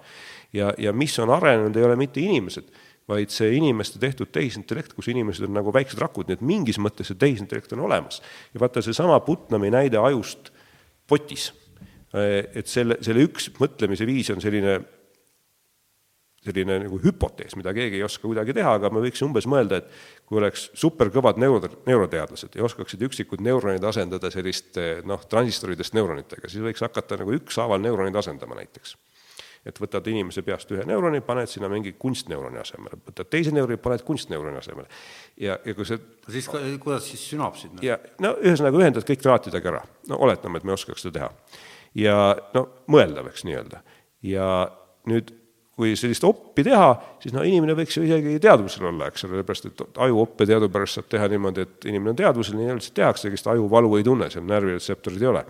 ja, ja mis on arenenud, ei ole mitte inimesed, vaid see inimeste tehtud tehisintellekt, kus inimesed on nagu väiksed rakud, nii et mingis mõttes see tehisintellekt on olemas. ja vaata, seesama Putnami näide ajust potis, et selle, selle üks mõtlemise viis on selline, selline nagu hüpotees, mida keegi ei oska kuidagi teha, aga me võiks umbes mõelda, et kui oleks superkõvad neuro, neuroteadlased ja oskaksid üksikud neuronid asendada selliste noh, transistoridest neuronitega, siis võiks hakata nagu ükshaaval neuronid asendama näiteks et võtad inimese peast ühe neuroni, paned sinna mingi kunstneuroni asemele, võtad teise neuroni, paned kunstneuroni asemele. ja, ja kui see siis kuidas siis sünapsid? ja no ühesõnaga ühendad kõik traatidega ära, no oletame, et me oskaks seda teha. ja no mõeldav, eks nii-öelda. ja nüüd kui sellist oppi teha, siis no inimene võiks ju isegi teadvusel olla, eks ole, sellepärast et ajuoppe teadupärast saab teha niimoodi, et inimene on teadvusel, nii üldiselt tehaksegi, sest aju valu ei tunne, seal närviretseptorid ei ole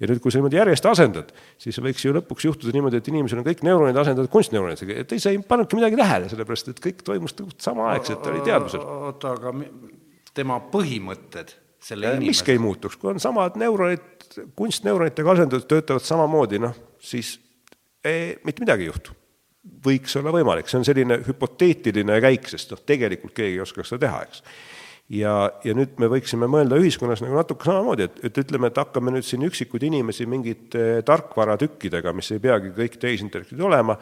ja nüüd, kui sa niimoodi järjest asendad, siis võiks ju lõpuks juhtuda niimoodi, et inimesel on kõik neuronid asendatud kunstneuronidega, et ei, sa ei pannudki midagi tähele, sellepärast et kõik toimus samaaegselt, oli teadvusel. oota, aga tema põhimõtted selle miski inimese ei muutuks, kui on samad neuronid, kunstneuronitega asendatud, töötavad samamoodi, noh, siis ei, mitte midagi ei juhtu. võiks olla võimalik, see on selline hüpoteetiline käik, sest noh, tegelikult keegi ei oskaks seda teha, eks. Ja, ja nüüd me võiksime mõelda ühiskonnas nagu natuke samamoodi, et, et ütleme, et hakkame nüüd siin üksikuid inimesi mingite tarkvaratükkidega, mis ei peagi kõik tehisintellektid olema,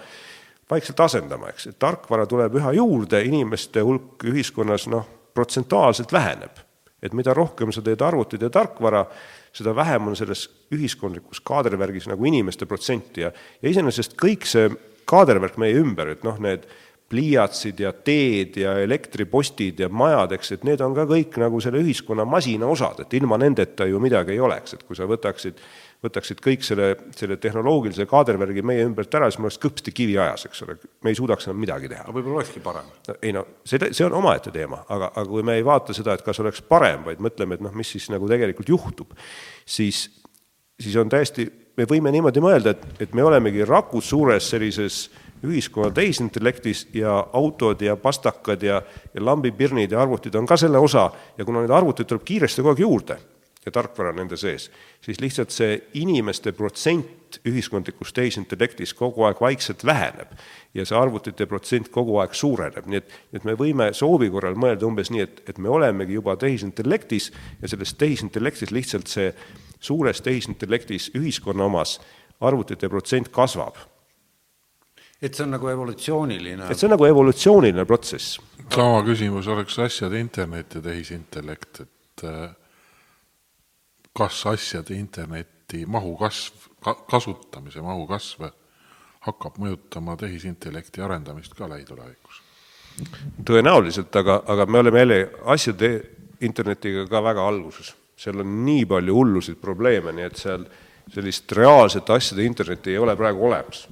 vaikselt asendama, eks, et tarkvara tuleb üha juurde, inimeste hulk ühiskonnas noh, protsentuaalselt väheneb. et mida rohkem sa teed arvutit ja tarkvara, seda vähem on selles ühiskondlikus kaadrivärgis nagu inimeste protsenti ja, ja iseenesest kõik see kaadervärk meie ümber, et noh, need pliiatsid ja teed ja elektripostid ja majad, eks, et need on ka kõik nagu selle ühiskonna masina osad, et ilma nendeta ju midagi ei oleks, et kui sa võtaksid võtaksid kõik selle, selle tehnoloogilise kaadervärgi meie ümbert ära, siis me oleks kõpsti kiviajas, eks ole, me ei suudaks enam midagi teha. aga võib-olla olekski parem. ei no see, see on omaette teema, aga, aga kui me ei vaata seda, et kas oleks parem, vaid mõtleme, et noh, mis siis nagu tegelikult juhtub, siis, siis on täiesti, me võime niimoodi mõelda, et, et me olemegi rakud suures sellises ühiskonna tehisintellektis ja autod ja pastakad ja, ja lambipirnid ja arvutid on ka selle osa ja kuna neid arvuteid tuleb kiiresti kogu aeg juurde ja tarkvara nende sees, siis lihtsalt see inimeste protsent ühiskondlikus tehisintellektis kogu aeg vaikselt väheneb ja see arvutite protsent kogu aeg suureneb, nii et, et me võime soovi korral mõelda umbes nii, et, et me olemegi juba tehisintellektis ja selles tehisintellektis lihtsalt see suures tehisintellektis ühiskonna omas arvutite protsent kasvab. Et see on nagu evolutsiooniline et see on nagu evolutsiooniline protsess. sama küsimus oleks asjade internet ja tehisintellekt, et äh, kas asjade interneti mahu kasv ka,, kasutamise mahu kasv hakkab mõjutama tehisintellekti arendamist ka lähitulevikus? tõenäoliselt, aga, aga me oleme jälle asjade internetiga ka väga alguses. seal on nii palju hullusid probleeme, nii et seal sellist reaalset asjade internetti ei ole praegu olemas.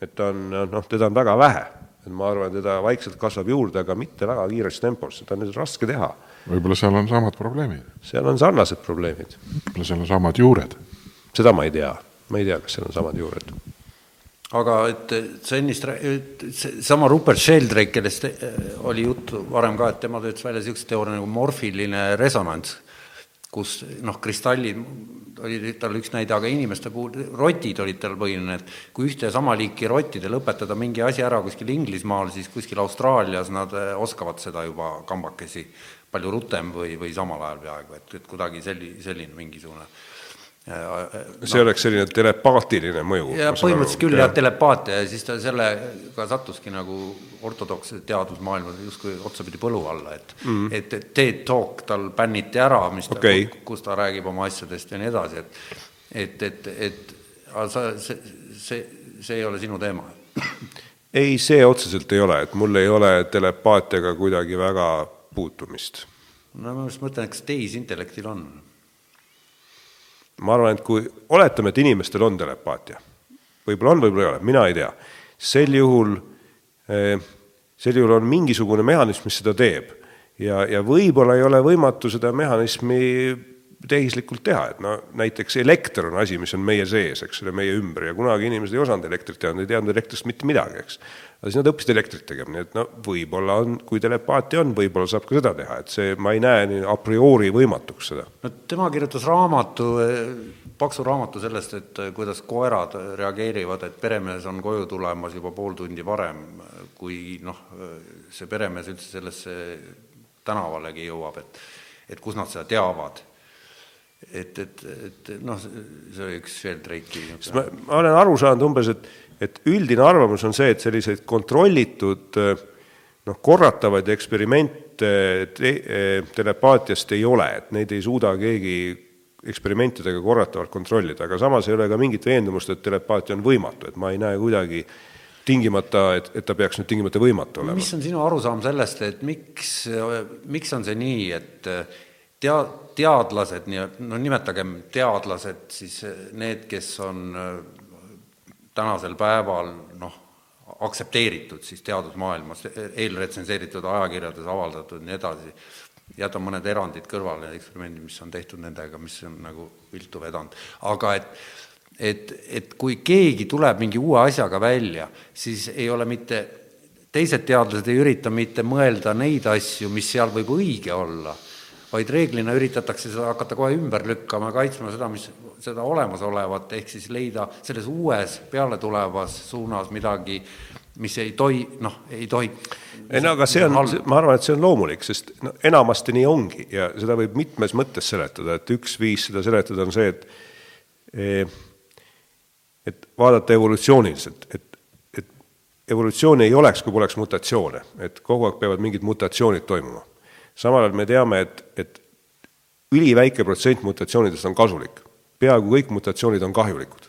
Et ta on, noh, teda on väga vähe, et ma arvan, teda vaikselt kasvab juurde, aga mitte väga kiires tempos, seda on nüüd raske teha võib-olla seal on samad probleemid, seal on sarnased probleemid. võib-olla seal on samad juured. seda ma ei tea, ma ei tea, kas seal on samad juured. aga et sa ennist, seesama Rupert Sheldrake, kellest eh, oli juttu varem ka, et tema töötas välja niisuguse teooria nagu morfiline resonants, kus noh, kristallid, oli tal üks näide, aga inimeste puhul rotid olid tal põhiline, et kui ühte ja sama liiki rottidel õpetada mingi asi ära kuskil Inglismaal, siis kuskil Austraalias nad eh, oskavad seda juba kambakesi palju rutem või, või samal ajal peaaegu, et, et kuidagi selli-, selline mingisugune no. see oleks selline telepaatiline mõju. ja põhimõtteliselt küll jah, telepaatia ja siis ta sellega sattuski nagu ortodoksse teadusmaailma justkui otsapidi põlu alla, et mm, -hmm. et, TED Talk tal bänniti ära, mis okay. ta, kus ta räägib oma asjadest ja nii edasi, et et, et, et aga sa, see, see, see ei ole sinu teema ei, see otseselt ei ole, et mul ei ole telepaatiaga kuidagi väga puutumist? no ma just mõtlen, kas tehisintellektil on? Ma arvan, et kui, oletame, et inimestel on telepaatia, võib-olla on, võib-olla ei ole, mina ei tea, sel juhul, eh, sel juhul on mingisugune mehhanism, mis seda teeb. ja, ja võib-olla ei ole võimatu seda mehhanismi tehislikult teha, et no näiteks elekter on asi, mis on meie sees, eks ole, meie ümber ja kunagi inimesed ei osanud elektrit teada, ei teadnud elektrist mitte midagi, eks. aga siis nad õppisid elektrit tegema, nii et no võib-olla on, kui telepaatia on, võib-olla saab ka seda teha, et see, ma ei näe nii a priori võimatuks seda. no tema kirjutas raamatu, paksu raamatu sellest, et kuidas koerad reageerivad, et peremees on koju tulemas juba pool tundi varem, kui noh, see peremees üldse sellesse tänavalegi jõuab, et et kus nad seda teavad et, et, et noh, see oli üks Sheldrake'i ma, ma olen aru saanud umbes, et, et üldine arvamus on see, et selliseid kontrollitud noh, korratavaid eksperimente te, telepaatiast ei ole, et neid ei suuda keegi eksperimentidega korratavalt kontrollida, aga samas ei ole ka mingit veendumust, et telepaatia on võimatu, et ma ei näe kuidagi tingimata, et, et ta peaks nüüd tingimata võimatu olema. mis on sinu arusaam sellest, et miks, miks on see nii, et tea-, teadlased, nii, no nimetagem teadlased siis need, kes on äh, tänasel päeval noh, aktsepteeritud siis teadusmaailmas, eelretsenseeritud ajakirjades avaldatud ja nii edasi, jätan mõned erandid kõrvale, eksperimendid, mis on tehtud nendega, mis on nagu viltu vedanud, aga et et, et kui keegi tuleb mingi uue asjaga välja, siis ei ole mitte, teised teadlased ei ürita mitte mõelda neid asju, mis seal võib õige olla vaid reeglina üritatakse seda hakata kohe ümber lükkama, kaitsma seda, mis, seda olemasolevat, ehk siis leida selles uues pealetulevas suunas midagi, mis ei tohi, noh, ei tohi ei no aga see on, ma arvan, et see on loomulik, sest no enamasti nii ongi ja seda võib mitmes mõttes seletada, et üks viis seda seletada on see, et eh, et vaadata evolutsiooniliselt, et, et evolutsiooni ei oleks, kui poleks mutatsioone, et kogu aeg peavad mingid mutatsioonid toimuma. Samal ajal me teame, et, et üliväike protsent mutatsioonidest on kasulik. peaaegu kõik mutatsioonid on kahjulikud.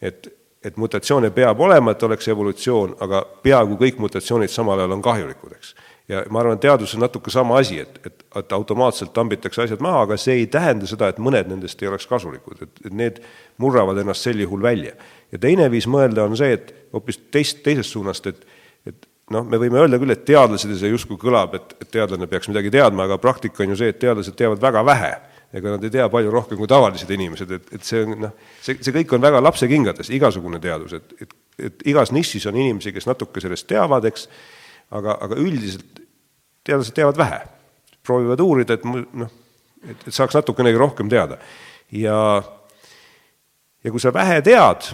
et et mutatsioone peab olema, et oleks evolutsioon, aga peaaegu kõik mutatsioonid samal ajal on kahjulikud, eks. ja ma arvan, teadus on natuke sama asi, et, et, et automaatselt tambitakse asjad maha, aga see ei tähenda seda, et mõned nendest ei oleks kasulikud, et, et need murravad ennast sel juhul välja. ja teine viis mõelda on see, et hoopis teist, teisest suunast, et noh, me võime öelda küll, et teadlased ja see justkui kõlab, et, et teadlane peaks midagi teadma, aga praktika on ju see, et teadlased teavad väga vähe ega nad ei tea palju rohkem kui tavalised inimesed, et, et see on noh, see, see kõik on väga lapsekingades, igasugune teadus, et, et, et igas nišis on inimesi, kes natuke sellest teavad, eks, aga, aga üldiselt teadlased teavad vähe. proovivad uurida, et noh, et, et saaks natukenegi rohkem teada. ja, ja kui sa vähe tead,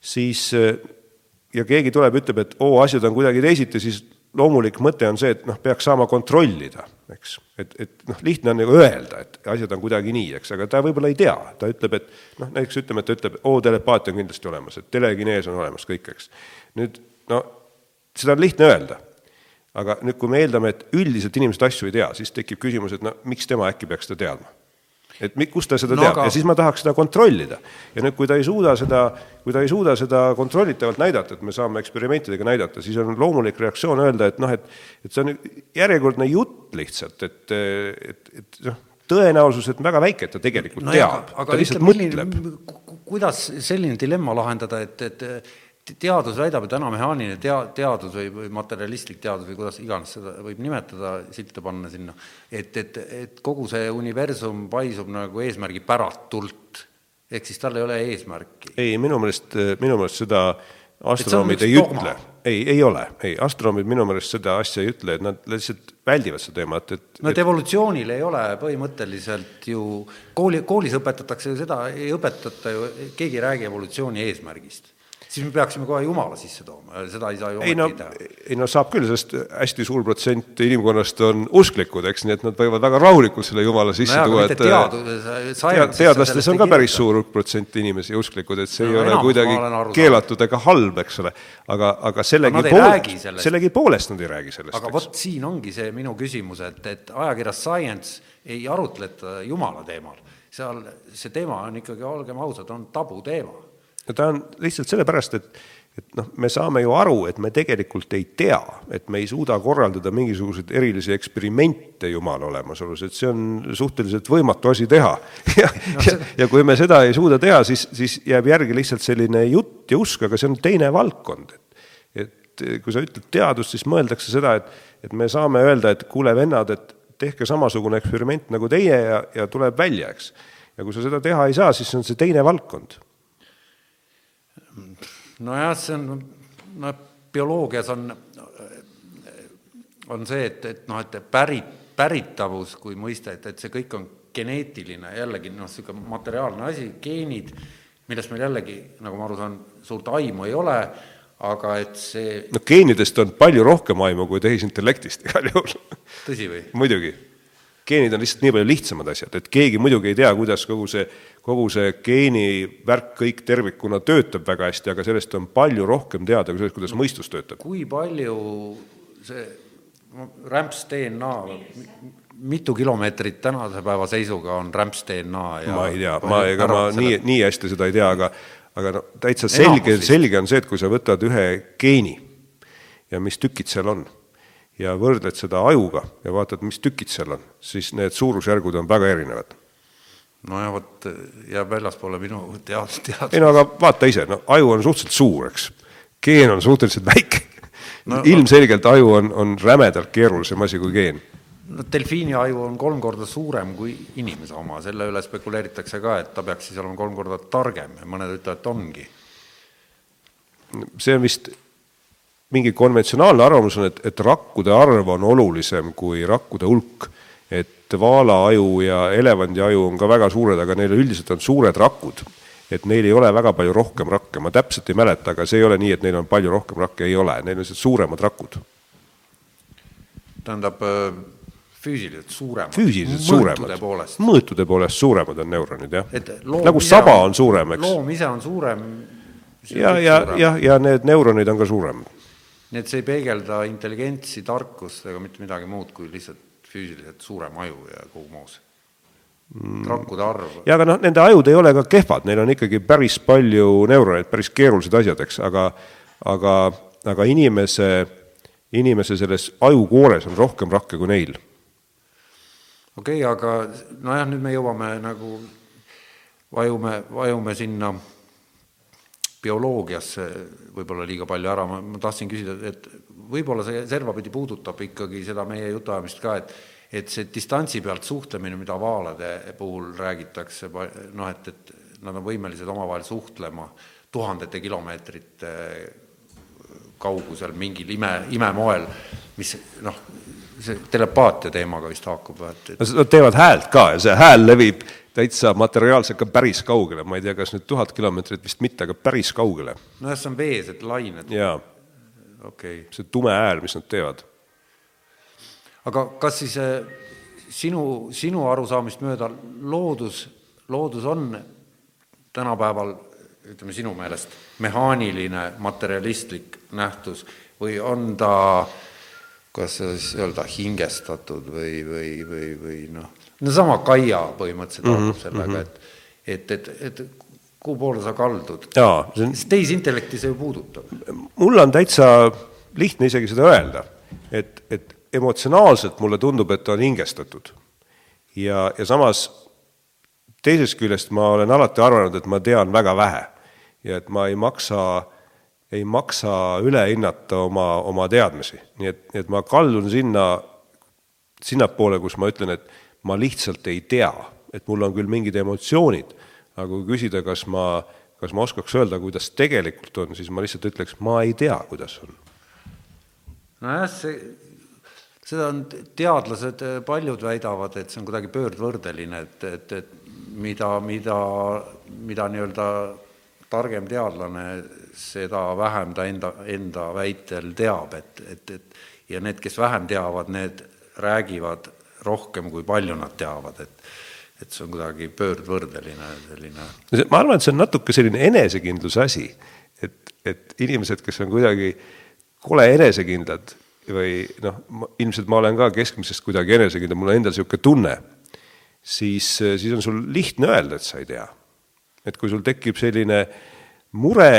siis ja keegi tuleb, ütleb, et oo, asjad on kuidagi teisiti, siis loomulik mõte on see, et noh, peaks saama kontrollida, eks. et, et noh, lihtne on nagu öelda, et asjad on kuidagi nii, eks, aga ta võib-olla ei tea, ta ütleb, et noh, näiteks ütleme, et ta ütleb, oo, telepaatia on kindlasti olemas, et telekinees on olemas, kõik, eks. nüüd no seda on lihtne öelda. aga nüüd, kui me eeldame, et üldiselt inimesed asju ei tea, siis tekib küsimus, et no miks tema äkki peaks seda teadma et kust ta seda no, teab aga... ja siis ma tahaks seda kontrollida. ja nüüd, kui ta ei suuda seda, kui ta ei suuda seda kontrollitavalt näidata, et me saame eksperimentidega näidata, siis on loomulik reaktsioon öelda, et noh, et et see on järjekordne jutt lihtsalt, et, et, et noh, tõenäosus, et väga väike, et ta tegelikult no teab, ta lihtsalt mõtleb. kuidas selline dilemma lahendada, et, et teadus väidab, et täna mehaaniline tea-, teadus või, või materjalistlik teadus või kuidas iganes seda võib nimetada, silte panna sinna, et, et, et kogu see universum paisub nagu eesmärgipäratult, ehk siis tal ei ole eesmärki. ei, minu meelest, minu meelest seda astronoomid ei dogma. ütle. ei, ei ole, ei, astronoomid minu meelest seda asja ei ütle, et nad lihtsalt väldivad seda teemat, et no et evolutsioonil ei ole põhimõtteliselt ju, kooli, koolis õpetatakse ju seda, ei õpetata ju, keegi ei räägi evolutsiooni eesmärgist siis me peaksime kohe Jumala sisse tooma, seda ei saa ju ei no, ei no saab küll, sest hästi suur protsent inimkonnast on usklikud, eks, nii et nad võivad väga rahulikult selle Jumala sisse no tuua, et tead, teadlastes on ka päris suur protsent inimesi usklikud, et see no, ei ole kuidagi keelatud ega halb, eks ole, aga, aga sellegipoolest, sellegipoolest nad ei räägi sellest. aga vot siin ongi see minu küsimus, et, et ajakirjas Science ei arutleta Jumala teemal, seal see teema on ikkagi, olgem ausad, on tabuteema ja ta on lihtsalt sellepärast, et et noh, me saame ju aru, et me tegelikult ei tea, et me ei suuda korraldada mingisuguseid erilisi eksperimente Jumala olemasolus, et see on suhteliselt võimatu asi teha ja no,, ja, ja kui me seda ei suuda teha, siis, siis jääb järgi lihtsalt selline jutt ja usk, aga see on teine valdkond. et kui sa ütled teadust, siis mõeldakse seda, et, et me saame öelda, et kuule, vennad, et tehke samasugune eksperiment nagu teie ja, ja tuleb välja, eks. ja kui sa seda teha ei saa, siis on see teine valdkond nojah, see on, noh, bioloogias on, on see, et, et noh, et pärit, päritavus kui mõiste, et, et see kõik on geneetiline, jällegi noh, niisugune materiaalne asi, geenid, millest meil jällegi, nagu ma aru saan, suurt aimu ei ole, aga et see no geenidest on palju rohkem aimu kui tehisintellektist igal juhul. tõsi või? muidugi. geenid on lihtsalt nii palju lihtsamad asjad, et keegi muidugi ei tea, kuidas kogu see kogu see geenivärk kõik tervikuna töötab väga hästi, aga sellest on palju rohkem teada kui sellest, kuidas mõistus töötab. kui palju see rämps DNA, mitu kilomeetrit tänase päeva seisuga on rämps DNA ja ma ei tea, ma, ega ma nii, nii hästi seda ei tea, aga aga no täitsa selge, selge on see, et kui sa võtad ühe geeni ja mis tükid seal on ja võrdled seda ajuga ja vaatad, mis tükid seal on, siis need suurusjärgud on väga erinevad nojah, vot jääb väljaspoole minu tead-, teadmist. ei no aga vaata ise, no aju on suhteliselt suur, eks. geen on suhteliselt väike no,. ilmselgelt aju on, on rämedalt keerulisem asi kui geen. no delfiini aju on kolm korda suurem kui inimese oma, selle üle spekuleeritakse ka, et ta peaks siis olema kolm korda targem ja mõned ütlevad, et ongi. see on vist mingi konventsionaalne arvamus on, et, et rakkude arv on olulisem kui rakkude hulk et vaala aju ja elevandi aju on ka väga suured, aga neil üldiselt on suured rakud. et neil ei ole väga palju rohkem rakke, ma täpselt ei mäleta, aga see ei ole nii, et neil on palju rohkem rakke, ei ole, neil on lihtsalt suuremad rakud. tähendab äh, füüsiliselt suuremad. füüsiliselt suuremad. mõõtude poolest. suuremad on neuronid, jah. nagu saba on suurem, eks. loom ise on suurem. ja, ja, ja, ja need neuronid on ka suuremad. nii et see ei peegelda intelligentsi, tarkust ega mitte midagi muud kui lihtsalt füüsiliselt suurem aju ja kogu moos. Mm.. rakkude arv. ja aga noh, nende ajud ei ole ka kehvad, neil on ikkagi päris palju neuroneid, päris keerulised asjad, eks, aga aga, aga inimese, inimese selles ajukoores on rohkem rakke kui neil. Okei okay,, aga nojah, nüüd me jõuame nagu, vajume, vajume sinna bioloogiasse võib-olla liiga palju ära, ma, ma tahtsin küsida, et võib-olla see servapidi puudutab ikkagi seda meie jutuajamist ka, et et see distantsi pealt suhtlemine, mida vaalade puhul räägitakse, noh, et, et nad on võimelised omavahel suhtlema tuhandete kilomeetrite kaugusel mingil ime, imemoel, mis noh, see telepaatia teemaga vist haakub, et, et Nad teevad häält ka ja see hääl levib täitsa materiaalselt ka päris kaugele, ma ei tea, kas nüüd tuhat kilomeetrit vist mitte, aga päris kaugele. nojah, see on vees, et lained. jaa. Okei okay.. see tume hääl, mis nad teevad. aga kas siis äh, sinu, sinu arusaamist mööda loodus, loodus on tänapäeval, ütleme sinu meelest, mehaaniline, materialistlik nähtus või on ta äh, kas siis öelda hingestatud või, või, või, või noh, no sama Kaia põhimõtteliselt mm -hmm, sellega, et et, et, et kuhu poole sa kaldud. On... tehisintellekti see ju puudutab. mul on täitsa lihtne isegi seda öelda, et, et emotsionaalselt mulle tundub, et ta on hingestatud. ja, ja samas teisest küljest ma olen alati arvanud, et ma tean väga vähe ja et ma ei maksa ei maksa üle hinnata oma, oma teadmisi, nii et, nii et ma kaldun sinna, sinnapoole, kus ma ütlen, et ma lihtsalt ei tea, et mul on küll mingid emotsioonid, aga kui küsida, kas ma, kas ma oskaks öelda, kuidas tegelikult on, siis ma lihtsalt ütleks, ma ei tea, kuidas on. nojah, see, seda on teadlased, paljud väidavad, et see on kuidagi pöördvõrdeline, et, et, et mida, mida, mida nii-öelda targem teadlane seda vähem ta enda, enda väitel teab, et, et, et ja need, kes vähem teavad, need räägivad rohkem, kui palju nad teavad, et et see on kuidagi pöördvõrdeline selline. ma arvan, et see on natuke selline enesekindluse asi, et, et inimesed, kes on kuidagi kole enesekindlad või noh, ilmselt ma olen ka keskmisest kuidagi enesekindel, mul on endal niisugune tunne, siis, siis on sul lihtne öelda, et sa ei tea. et kui sul tekib selline mure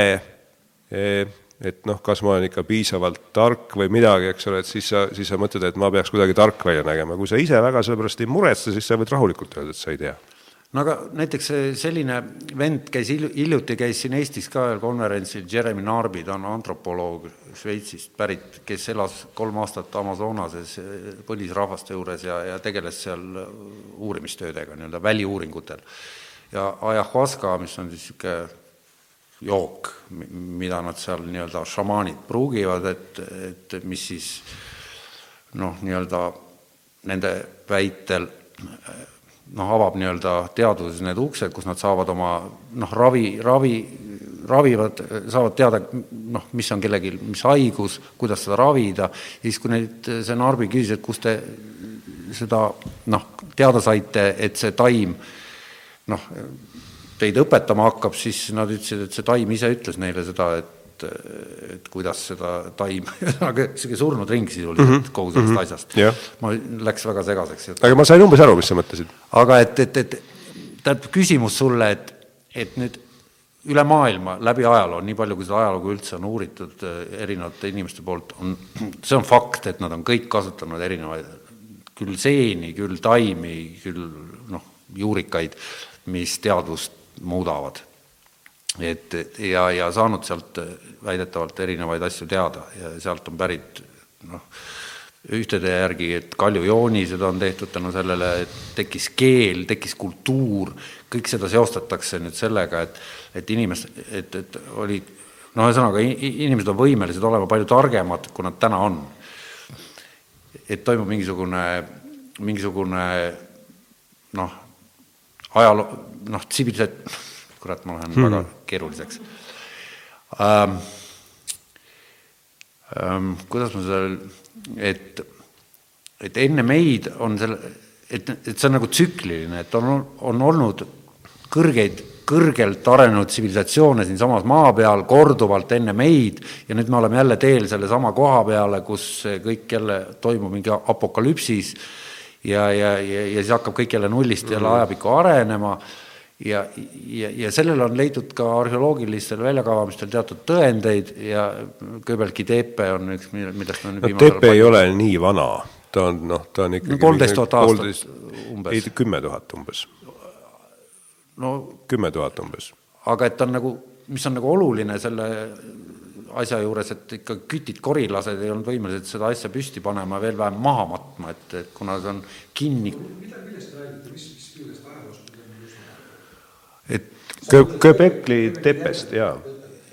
et noh, kas ma olen ikka piisavalt tark või midagi, eks ole, et siis sa, siis sa mõtled, et ma peaks kuidagi tark välja nägema, kui sa ise väga selle pärast ei muretse, siis sa võid rahulikult öelda, et sa ei tea. no aga näiteks selline vend käis hiljuti, käis siin Eestis ka ühel konverentsil, Jeremy Narby, ta on antropoloog Šveitsist pärit, kes elas kolm aastat Amazonases põlisrahvaste juures ja, ja tegeles seal uurimistöödega, nii-öelda väliuuringutel. ja ajahuasca, mis on siis niisugune jook, mida nad seal nii-öelda šamaanid pruugivad, et, et mis siis noh, nii-öelda nende väitel noh, avab nii-öelda teaduses need uksed, kus nad saavad oma noh, ravi, ravi, ravivad, saavad teada noh, mis on kellelgi, mis haigus, kuidas seda ravida, siis kui neid, see Narbi küsis, et kust te seda noh, teada saite, et see taim noh, teid õpetama hakkab, siis nad ütlesid, et see taim ise ütles neile seda, et et kuidas seda taim, ühesõnaga niisugune surnud ring sisuliselt mm -hmm. kogu sellest mm -hmm. asjast yeah.. ma, läks väga segaseks. aga ma sain umbes aru, mis sa mõtlesid. aga et, et, et tähendab küsimus sulle, et, et nüüd üle maailma, läbi ajaloo, nii palju, kui seda ajalugu üldse on uuritud eh, erinevate inimeste poolt, on, see on fakt, et nad on kõik kasutanud erinevaid küll seeni, küll taimi, küll noh, juurikaid, mis teadvust muudavad. et ja, ja saanud sealt väidetavalt erinevaid asju teada ja sealt on pärit noh, ühtede järgi, et kaljujoonised on tehtud tänu sellele, et tekkis keel, tekkis kultuur, kõik seda seostatakse nüüd sellega, et, et inimesed, et, et olid noh, ühesõnaga inimesed on võimelised olema palju targemad, kui nad täna on. et toimub mingisugune mingisugune noh, ajaloo, noh, tsivilisat-, kurat, ma lähen hmm. väga keeruliseks ähm,. Ähm, kuidas ma selle, et, et enne meid on selle, et, et see on nagu tsükliline, et on, on olnud kõrgeid kõrgelt arenenud tsivilisatsioone siinsamas maa peal korduvalt enne meid ja nüüd me oleme jälle teel sellesama koha peale, kus kõik jälle toimub mingi apokalüpsis ja, ja, ja, ja siis hakkab kõik jälle nullist jälle mhm. ajapikku arenema ja, ja, ja sellele on leidnud ka arheoloogilistel väljakavamistel teatud tõendeid ja Göbelki teepe on üks, millest on no, tepe ei ole nii vana, ta on noh, ta on ikkagi kolmteist tuhat aastat umbes. ei, kümme tuhat umbes no kümme tuhat umbes. aga et on nagu, mis on nagu oluline selle asja juures, et ikka kütid, korilased ei olnud võimelised seda asja püsti panema, veel vähem maha matma, et, et kuna see on kinni. Et Göbekli tepest, jaa.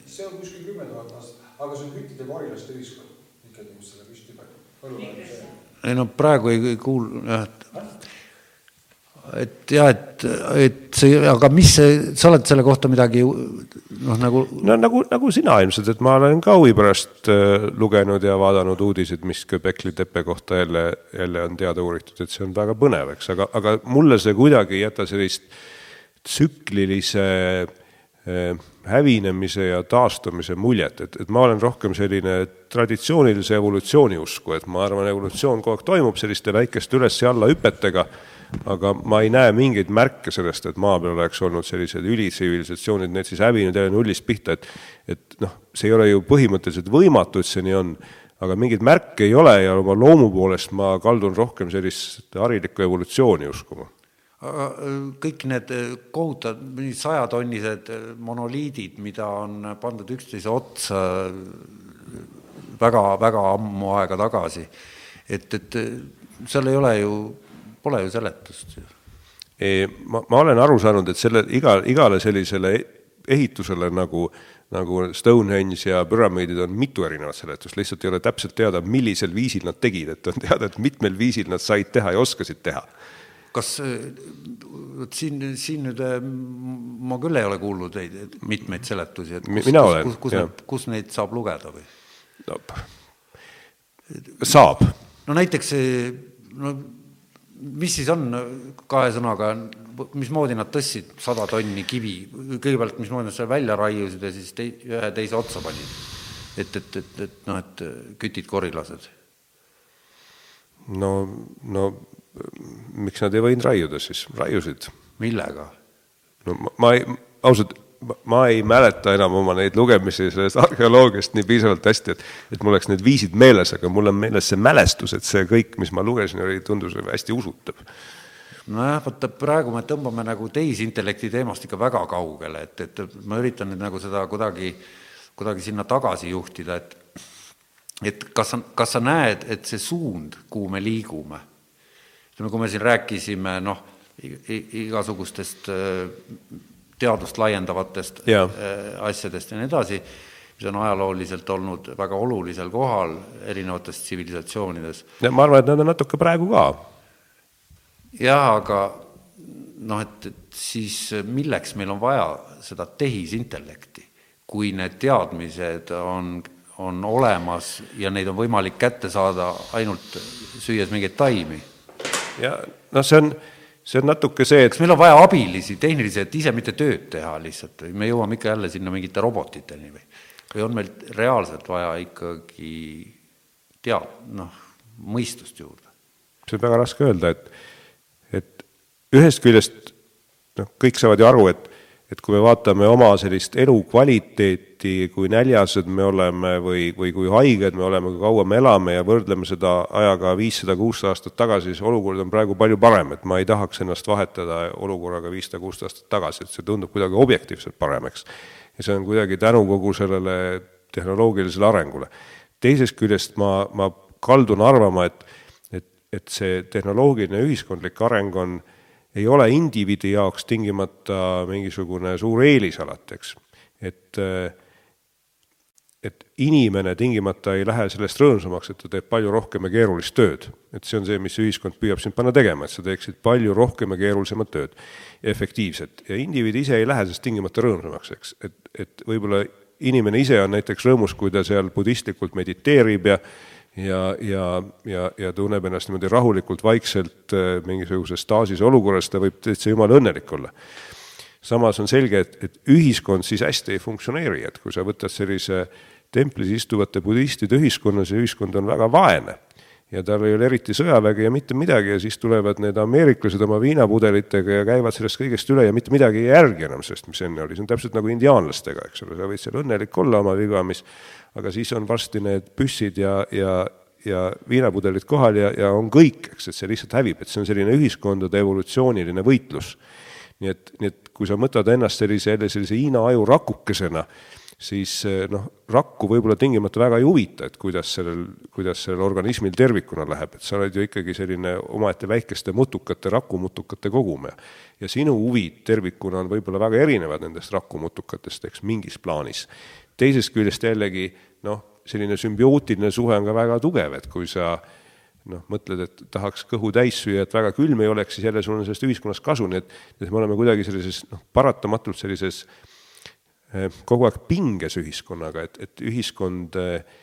see on kuskil kümme tuhat aastat, aga see on küttide korilaste ühiskond ikkagi, mis selle püsti pani. ei no praegu ei kuul-, jah, et jah, et, et see, aga mis see, sa oled selle kohta midagi noh, nagu no nagu, nagu sina ilmselt, et ma olen ka huvi pärast äh, lugenud ja vaadanud uudiseid, mis Göbekli tepe kohta jälle, jälle on teada uuritud, et see on väga põnev, eks, aga, aga mulle see kuidagi ei jäta sellist tsüklilise äh, hävinemise ja taastumise muljet, et, et ma olen rohkem selline traditsioonilise evolutsiooni usku, et ma arvan, evolutsioon kogu aeg toimub selliste väikeste üles ja alla hüpetega aga ma ei näe mingeid märke sellest, et maa peal oleks olnud sellised ülitsivilisatsioonid, need siis hävinud jälle nullist pihta, et et noh, see ei ole ju põhimõtteliselt võimatu, et see nii on, aga mingeid märke ei ole ja oma loomu poolest ma kaldun rohkem sellist harilikku evolutsiooni uskuma kõik need kohutavad sajatonnised monoliidid, mida on pandud üksteise otsa väga, väga ammu aega tagasi, et, et seal ei ole ju pole ju seletust ju. ma, ma olen aru saanud, et selle iga, igale sellisele ehitusele nagu, nagu Stonehenge ja püramiidid on mitu erinevat seletust, lihtsalt ei ole täpselt teada, millisel viisil nad tegid, et on teada, et mitmel viisil nad said teha ja oskasid teha kas vot siin, siin nüüd ma küll ei ole kuulnud neid mitmeid seletusi, et kus, kus, kus, kus, neid, kus neid saab lugeda või no,? saab. no näiteks no mis siis on kahe sõnaga, mismoodi nad tõstsid sada tonni kivi, kõigepealt mismoodi nad selle välja raiusid ja siis tei-, ühe teise otsa panid? et, et, et, et noh, et kütid, korilased. no, no miks nad ei võinud raiuda siis, raiusid. millega? no ma, ma ei, ausalt ma ei mäleta enam oma neid lugemisi sellest arheoloogiast nii piisavalt hästi, et et mul oleks need viisid meeles, aga mul on meeles see mälestus, et see kõik, mis ma lugesin, oli, tundus hästi usutav. nojah, vaata praegu me tõmbame nagu tehisintellekti teemast ikka väga kaugele, et, et ma üritan nüüd nagu seda kuidagi, kuidagi sinna tagasi juhtida, et et kas sa, kas sa näed, et see suund, kuhu me liigume, ütleme, kui me siin rääkisime noh, igasugustest teadust laiendavatest ja. Äh, asjadest ja nii edasi, mis on ajalooliselt olnud väga olulisel kohal erinevates tsivilisatsioonides. ma arvan, et nad on natuke praegu ka. jah, aga noh, et, et siis milleks meil on vaja seda tehisintellekti, kui need teadmised on, on olemas ja neid on võimalik kätte saada ainult süües mingeid taimi? Ja noh, see on see on natuke see, et kas meil on vaja abilisi tehnilisi, et ise mitte tööd teha lihtsalt või me jõuame ikka jälle sinna mingite robotiteni või, või on meil reaalselt vaja ikkagi tead-, noh, mõistust juurde? see on väga raske öelda, et, et ühest küljest noh, kõik saavad ju aru, et et kui me vaatame oma sellist elukvaliteeti, kui näljased me oleme või, või kui haiged me oleme, kui kaua me elame ja võrdleme seda ajaga viissada, kuussada aastat tagasi, siis olukord on praegu palju parem, et ma ei tahaks ennast vahetada olukorraga viissada, kuussada aastat tagasi, et see tundub kuidagi objektiivselt parem, eks. ja see on kuidagi tänu kogu sellele tehnoloogilisele arengule. teisest küljest ma, ma kaldun arvama, et, et, et see tehnoloogiline ühiskondlik areng on äh, ei ole indiviidi jaoks tingimata mingisugune suur eelis alati, eks. et, et inimene tingimata ei lähe sellest rõõmsamaks, et ta teeb palju rohkem ja keerulist tööd. et see on see, mis ühiskond püüab sind panna tegema, et sa teeksid palju rohkem ja keerulisemat tööd efektiivset ja indiviid ise ei lähe sellest tingimata rõõmsamaks, eks, et, et võib-olla inimene ise on näiteks rõõmus, kui ta seal budistlikult mediteerib ja ja, ja, ja, ja tunneb ennast niimoodi rahulikult, vaikselt äh, mingisuguses staasis olukorras, ta võib täitsa jumala õnnelik olla. Samas on selge, et, et ühiskond siis hästi ei funktsioneeri, et kui sa võtad sellise templis istuvate budistide ühiskonna, see ühiskond on väga vaene ja tal ei ole eriti sõjaväge ja mitte midagi ja siis tulevad need ameeriklased oma viinapudelitega ja käivad sellest kõigest üle ja mitte midagi ei järgi enam sellest, mis enne oli, see on täpselt nagu indiaanlastega, eks ole, sa võid seal õnnelik olla oma vigamis, aga siis on varsti need püssid ja, ja, ja viinapudelid kohal ja, ja on kõik, eks, et see lihtsalt hävib, et see on selline ühiskondade evolutsiooniline võitlus nii et, nii et kui sa mõtled ennast sellise, jälle sellise Hiina aju rakukesena, siis eh, noh, rakku võib-olla tingimata väga ei huvita, et kuidas sellel, kuidas sellel organismil tervikuna läheb, et sa oled ju ikkagi selline omaette väikeste mutukate, rakumutukate kogum ja ja sinu huvid tervikuna on võib-olla väga erinevad nendest rakumutukatest, eks, mingis plaanis. Teisest küljest jällegi noh, selline sümbiootiline suhe on ka väga tugev, et kui sa noh, mõtled, et tahaks kõhu täis süüa, et väga külm ei oleks, siis jälle sul on sellest ühiskonnast kasu, nii et, et me oleme kuidagi sellises noh, paratamatult sellises eh, kogu aeg pinges ühiskonnaga, et, et ühiskond eh,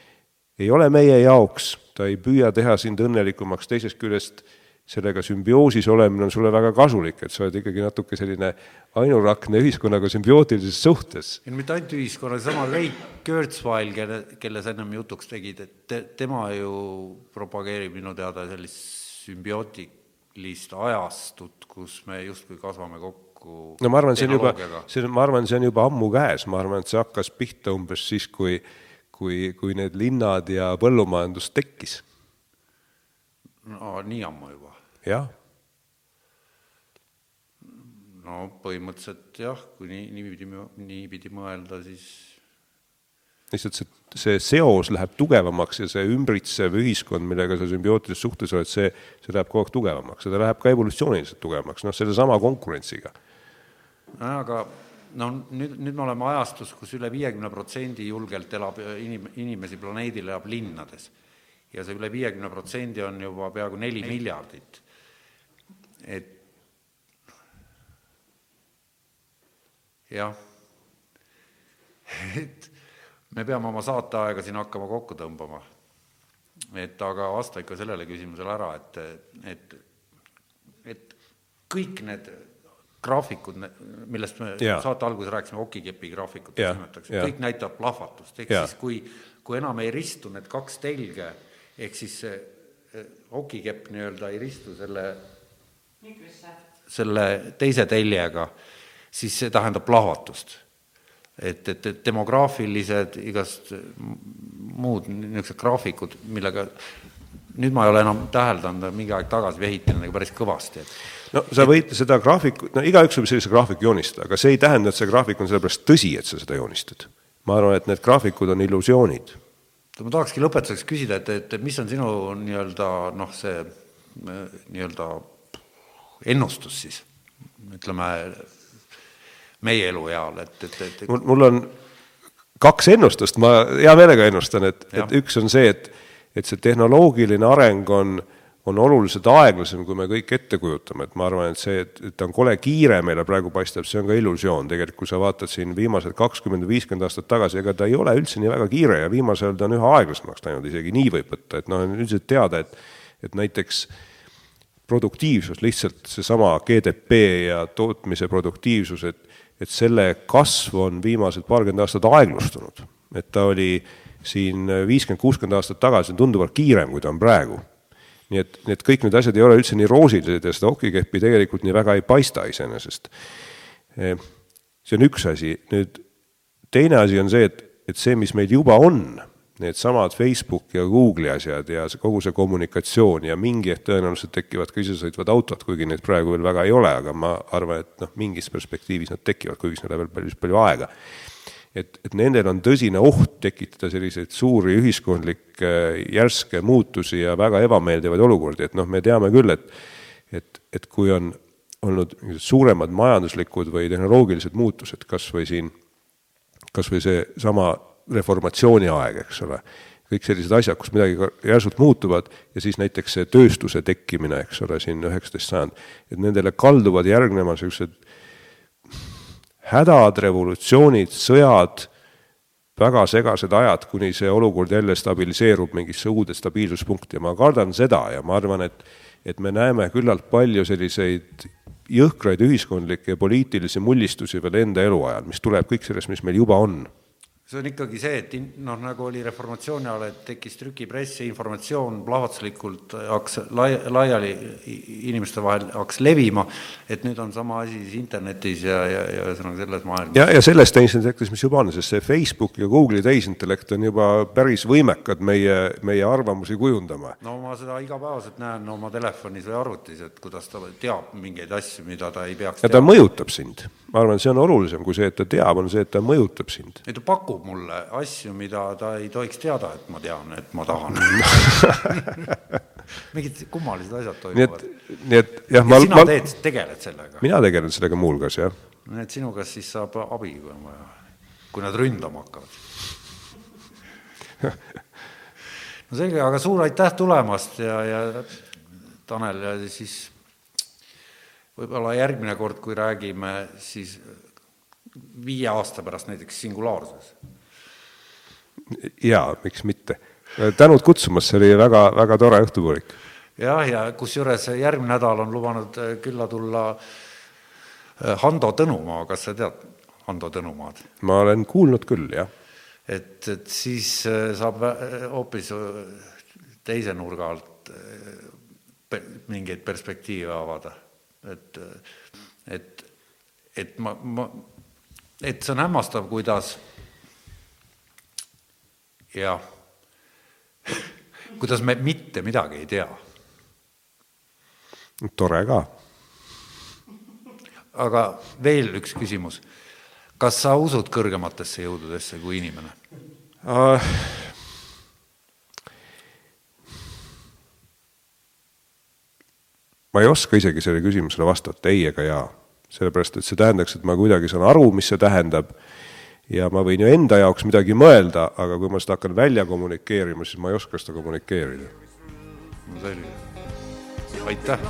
ei ole meie jaoks, ta ei püüa teha sind õnnelikumaks, teisest küljest sellega sümbioosis olemine on sulle väga kasulik, et sa oled ikkagi natuke selline ainurakne ühiskonnaga sümbiootilises suhtes. mitte ainult ühiskonna, sama Ray Kurzweil, kelle, kelle sa ennem jutuks tegid, et te, tema ju propageerib minu teada sellist sümbiootilist ajastut, kus me justkui kasvame kokku no ma arvan, see on juba, see on, ma arvan, see on juba ammu käes, ma arvan, et see hakkas pihta umbes siis, kui kui, kui need linnad ja põllumajandus tekkis. no nii ammu juba jah. no põhimõtteliselt jah, kui nii, niipidi, niipidi mõelda, siis lihtsalt see, see seos läheb tugevamaks ja see ümbritsev ühiskond, millega sa sümbiootilises suhtes oled, see, see läheb kogu aeg tugevamaks ja ta läheb ka evolutsiooniliselt tugevamaks, noh, sellesama konkurentsiga. aga no nüüd, nüüd me oleme ajastus, kus üle viiekümne protsendi julgelt elab inim-, inimesi planeedil elab linnades. ja see üle viiekümne protsendi on juba peaaegu neli miljardit et jah, et me peame oma saateaega siin hakkama kokku tõmbama. et aga vasta ikka sellele küsimusele ära, et, et, et kõik need graafikud, millest me yeah. saate alguses rääkisime, okikepi yeah., kõik näitavad plahvatust, ehk yeah. siis kui, kui enam ei ristu need kaks telge, ehk siis see okikepp nii-öelda ei ristu selle selle teise teljega, siis see tähendab plahvatust. et, et, et demograafilised, igast muud niisugused graafikud, millega nüüd ma ei ole enam täheldanud, mingi aeg tagasi vehitasin nagu päris kõvasti, et no sa võid seda graafikut, no igaüks võib sellise graafiku joonistada, aga see ei tähenda, et see graafik on sellepärast tõsi, et sa seda joonistad. ma arvan, et need graafikud on illusioonid. ma tahakski lõpetuseks küsida, et, et mis on sinu nii-öelda noh, see nii-öelda ennustus siis, ütleme, meie elueal, et, et, et mul, on kaks ennustust, ma hea meelega ennustan, et, et üks on see, et et see tehnoloogiline areng on, on oluliselt aeglasem, kui me kõik ette kujutame, et ma arvan, et see, et, et ta on kole kiire meile praegu paistab, see on ka illusioon, tegelikult kui sa vaatad siin viimased kakskümmend, viiskümmend aastat tagasi, ega ta ei ole üldse nii väga kiire ja viimasel ta on üha aeglasemaks läinud, isegi nii võib võtta, et noh, on üldiselt teada, et et näiteks äh, produktiivsus, lihtsalt seesama GDP ja tootmise produktiivsus, et, et selle kasv on viimased paarkümmend aastat aeglustunud. et ta oli siin viiskümmend, kuuskümmend aastat tagasi tunduvalt kiirem, kui ta on praegu. nii et, nii et kõik need asjad ei ole üldse nii roosilised ja seda okikeppi tegelikult nii väga ei paista iseenesest. see on üks asi, nüüd teine asi on see, et, et see, mis meil juba on needsamad Facebook ja Google'i asjad ja kogu see kommunikatsioon ja mingi hetk tõenäoliselt tekivad ka isesõitvad autod, kuigi neid praegu veel väga ei ole, aga ma arvan, et noh, mingis perspektiivis nad tekivad, kuigi sinna läheb veel päris palju aega. et, et nendel on tõsine oht tekitada selliseid suuri ühiskondlikke järske muutusi ja väga ebameeldivaid olukordi, et noh, me teame küll, et et, et kui on olnud suuremad majanduslikud või tehnoloogilised muutused, kas või siin, kas või seesama reformatsiooni aeg, eks ole. kõik sellised asjad, kus midagi järsult muutuvad ja siis näiteks see tööstuse tekkimine, eks ole, siin üheksateist sajand, et nendele kalduvad järgnema niisugused hädad, revolutsioonid, sõjad, väga segased ajad, kuni see olukord jälle stabiliseerub mingisse uude stabiilsuspunkti ja ma kardan seda ja ma arvan, et et me näeme küllalt palju selliseid jõhkraid ühiskondlikke ja poliitilisi mullistusi veel enda eluajal, mis tuleb kõik sellest, mis meil juba on see on ikkagi see, et noh, nagu oli reformatsiooni ajal, et tekkis trükipress ja informatsioon plahvatuslikult hakkas lai-, laiali inimeste vahel hakkas levima, et nüüd on sama asi siis internetis ja, ja, ja ühesõnaga selles maailmas. ja, ja selles tehisintellektis, mis juba on, sest see Facebook ja Google'i tehisintellekt on juba päris võimekad meie, meie arvamusi kujundama. no ma seda igapäevaselt näen oma telefonis või arvutis, et kuidas ta teab mingeid asju, mida ta ei peaks ja ta mõjutab sind. ma arvan, see on olulisem kui see, et ta teab, on see, et ta mõjutab sind. ei, ta pakub pakub mulle asju, mida ta ei tohiks teada, et ma tean, et ma tahan mingid kummalised asjad toimuvad. nii et jah, ma. sina ma, teed, tegeled sellega? mina tegelen sellega muuhulgas, jah. nii et sinu käest siis saab abi, kui on vaja, kui nad ründama hakkavad no selge, aga suur aitäh tulemast ja, ja Tanel ja siis võib-olla järgmine kord, kui räägime, siis viie aasta pärast näiteks singulaarses? jaa, miks mitte. tänud kutsumast, see oli väga, väga tore õhtupoolik. jah, ja kusjuures järgmine nädal on lubanud äh, külla tulla äh, Hando Tõnumaa, kas sa tead Hando Tõnumaad? ma olen kuulnud küll, jah. et, et siis äh, saab hoopis teise nurga alt mingeid perspektiive avada, et, et, et ma, ma et see on hämmastav, kuidas jah, kuidas me mitte midagi ei tea. tore ka. aga veel üks küsimus. kas sa usud kõrgematesse jõududesse kui inimene uh,? ma ei oska isegi sellele küsimusele vastata ei ega jaa sellepärast et see tähendaks, et ma kuidagi saan aru, mis see tähendab, ja ma võin ju enda jaoks midagi mõelda, aga kui ma seda hakkan välja kommunikeerima, siis ma ei oska seda kommunikeerida. no selge. aitäh!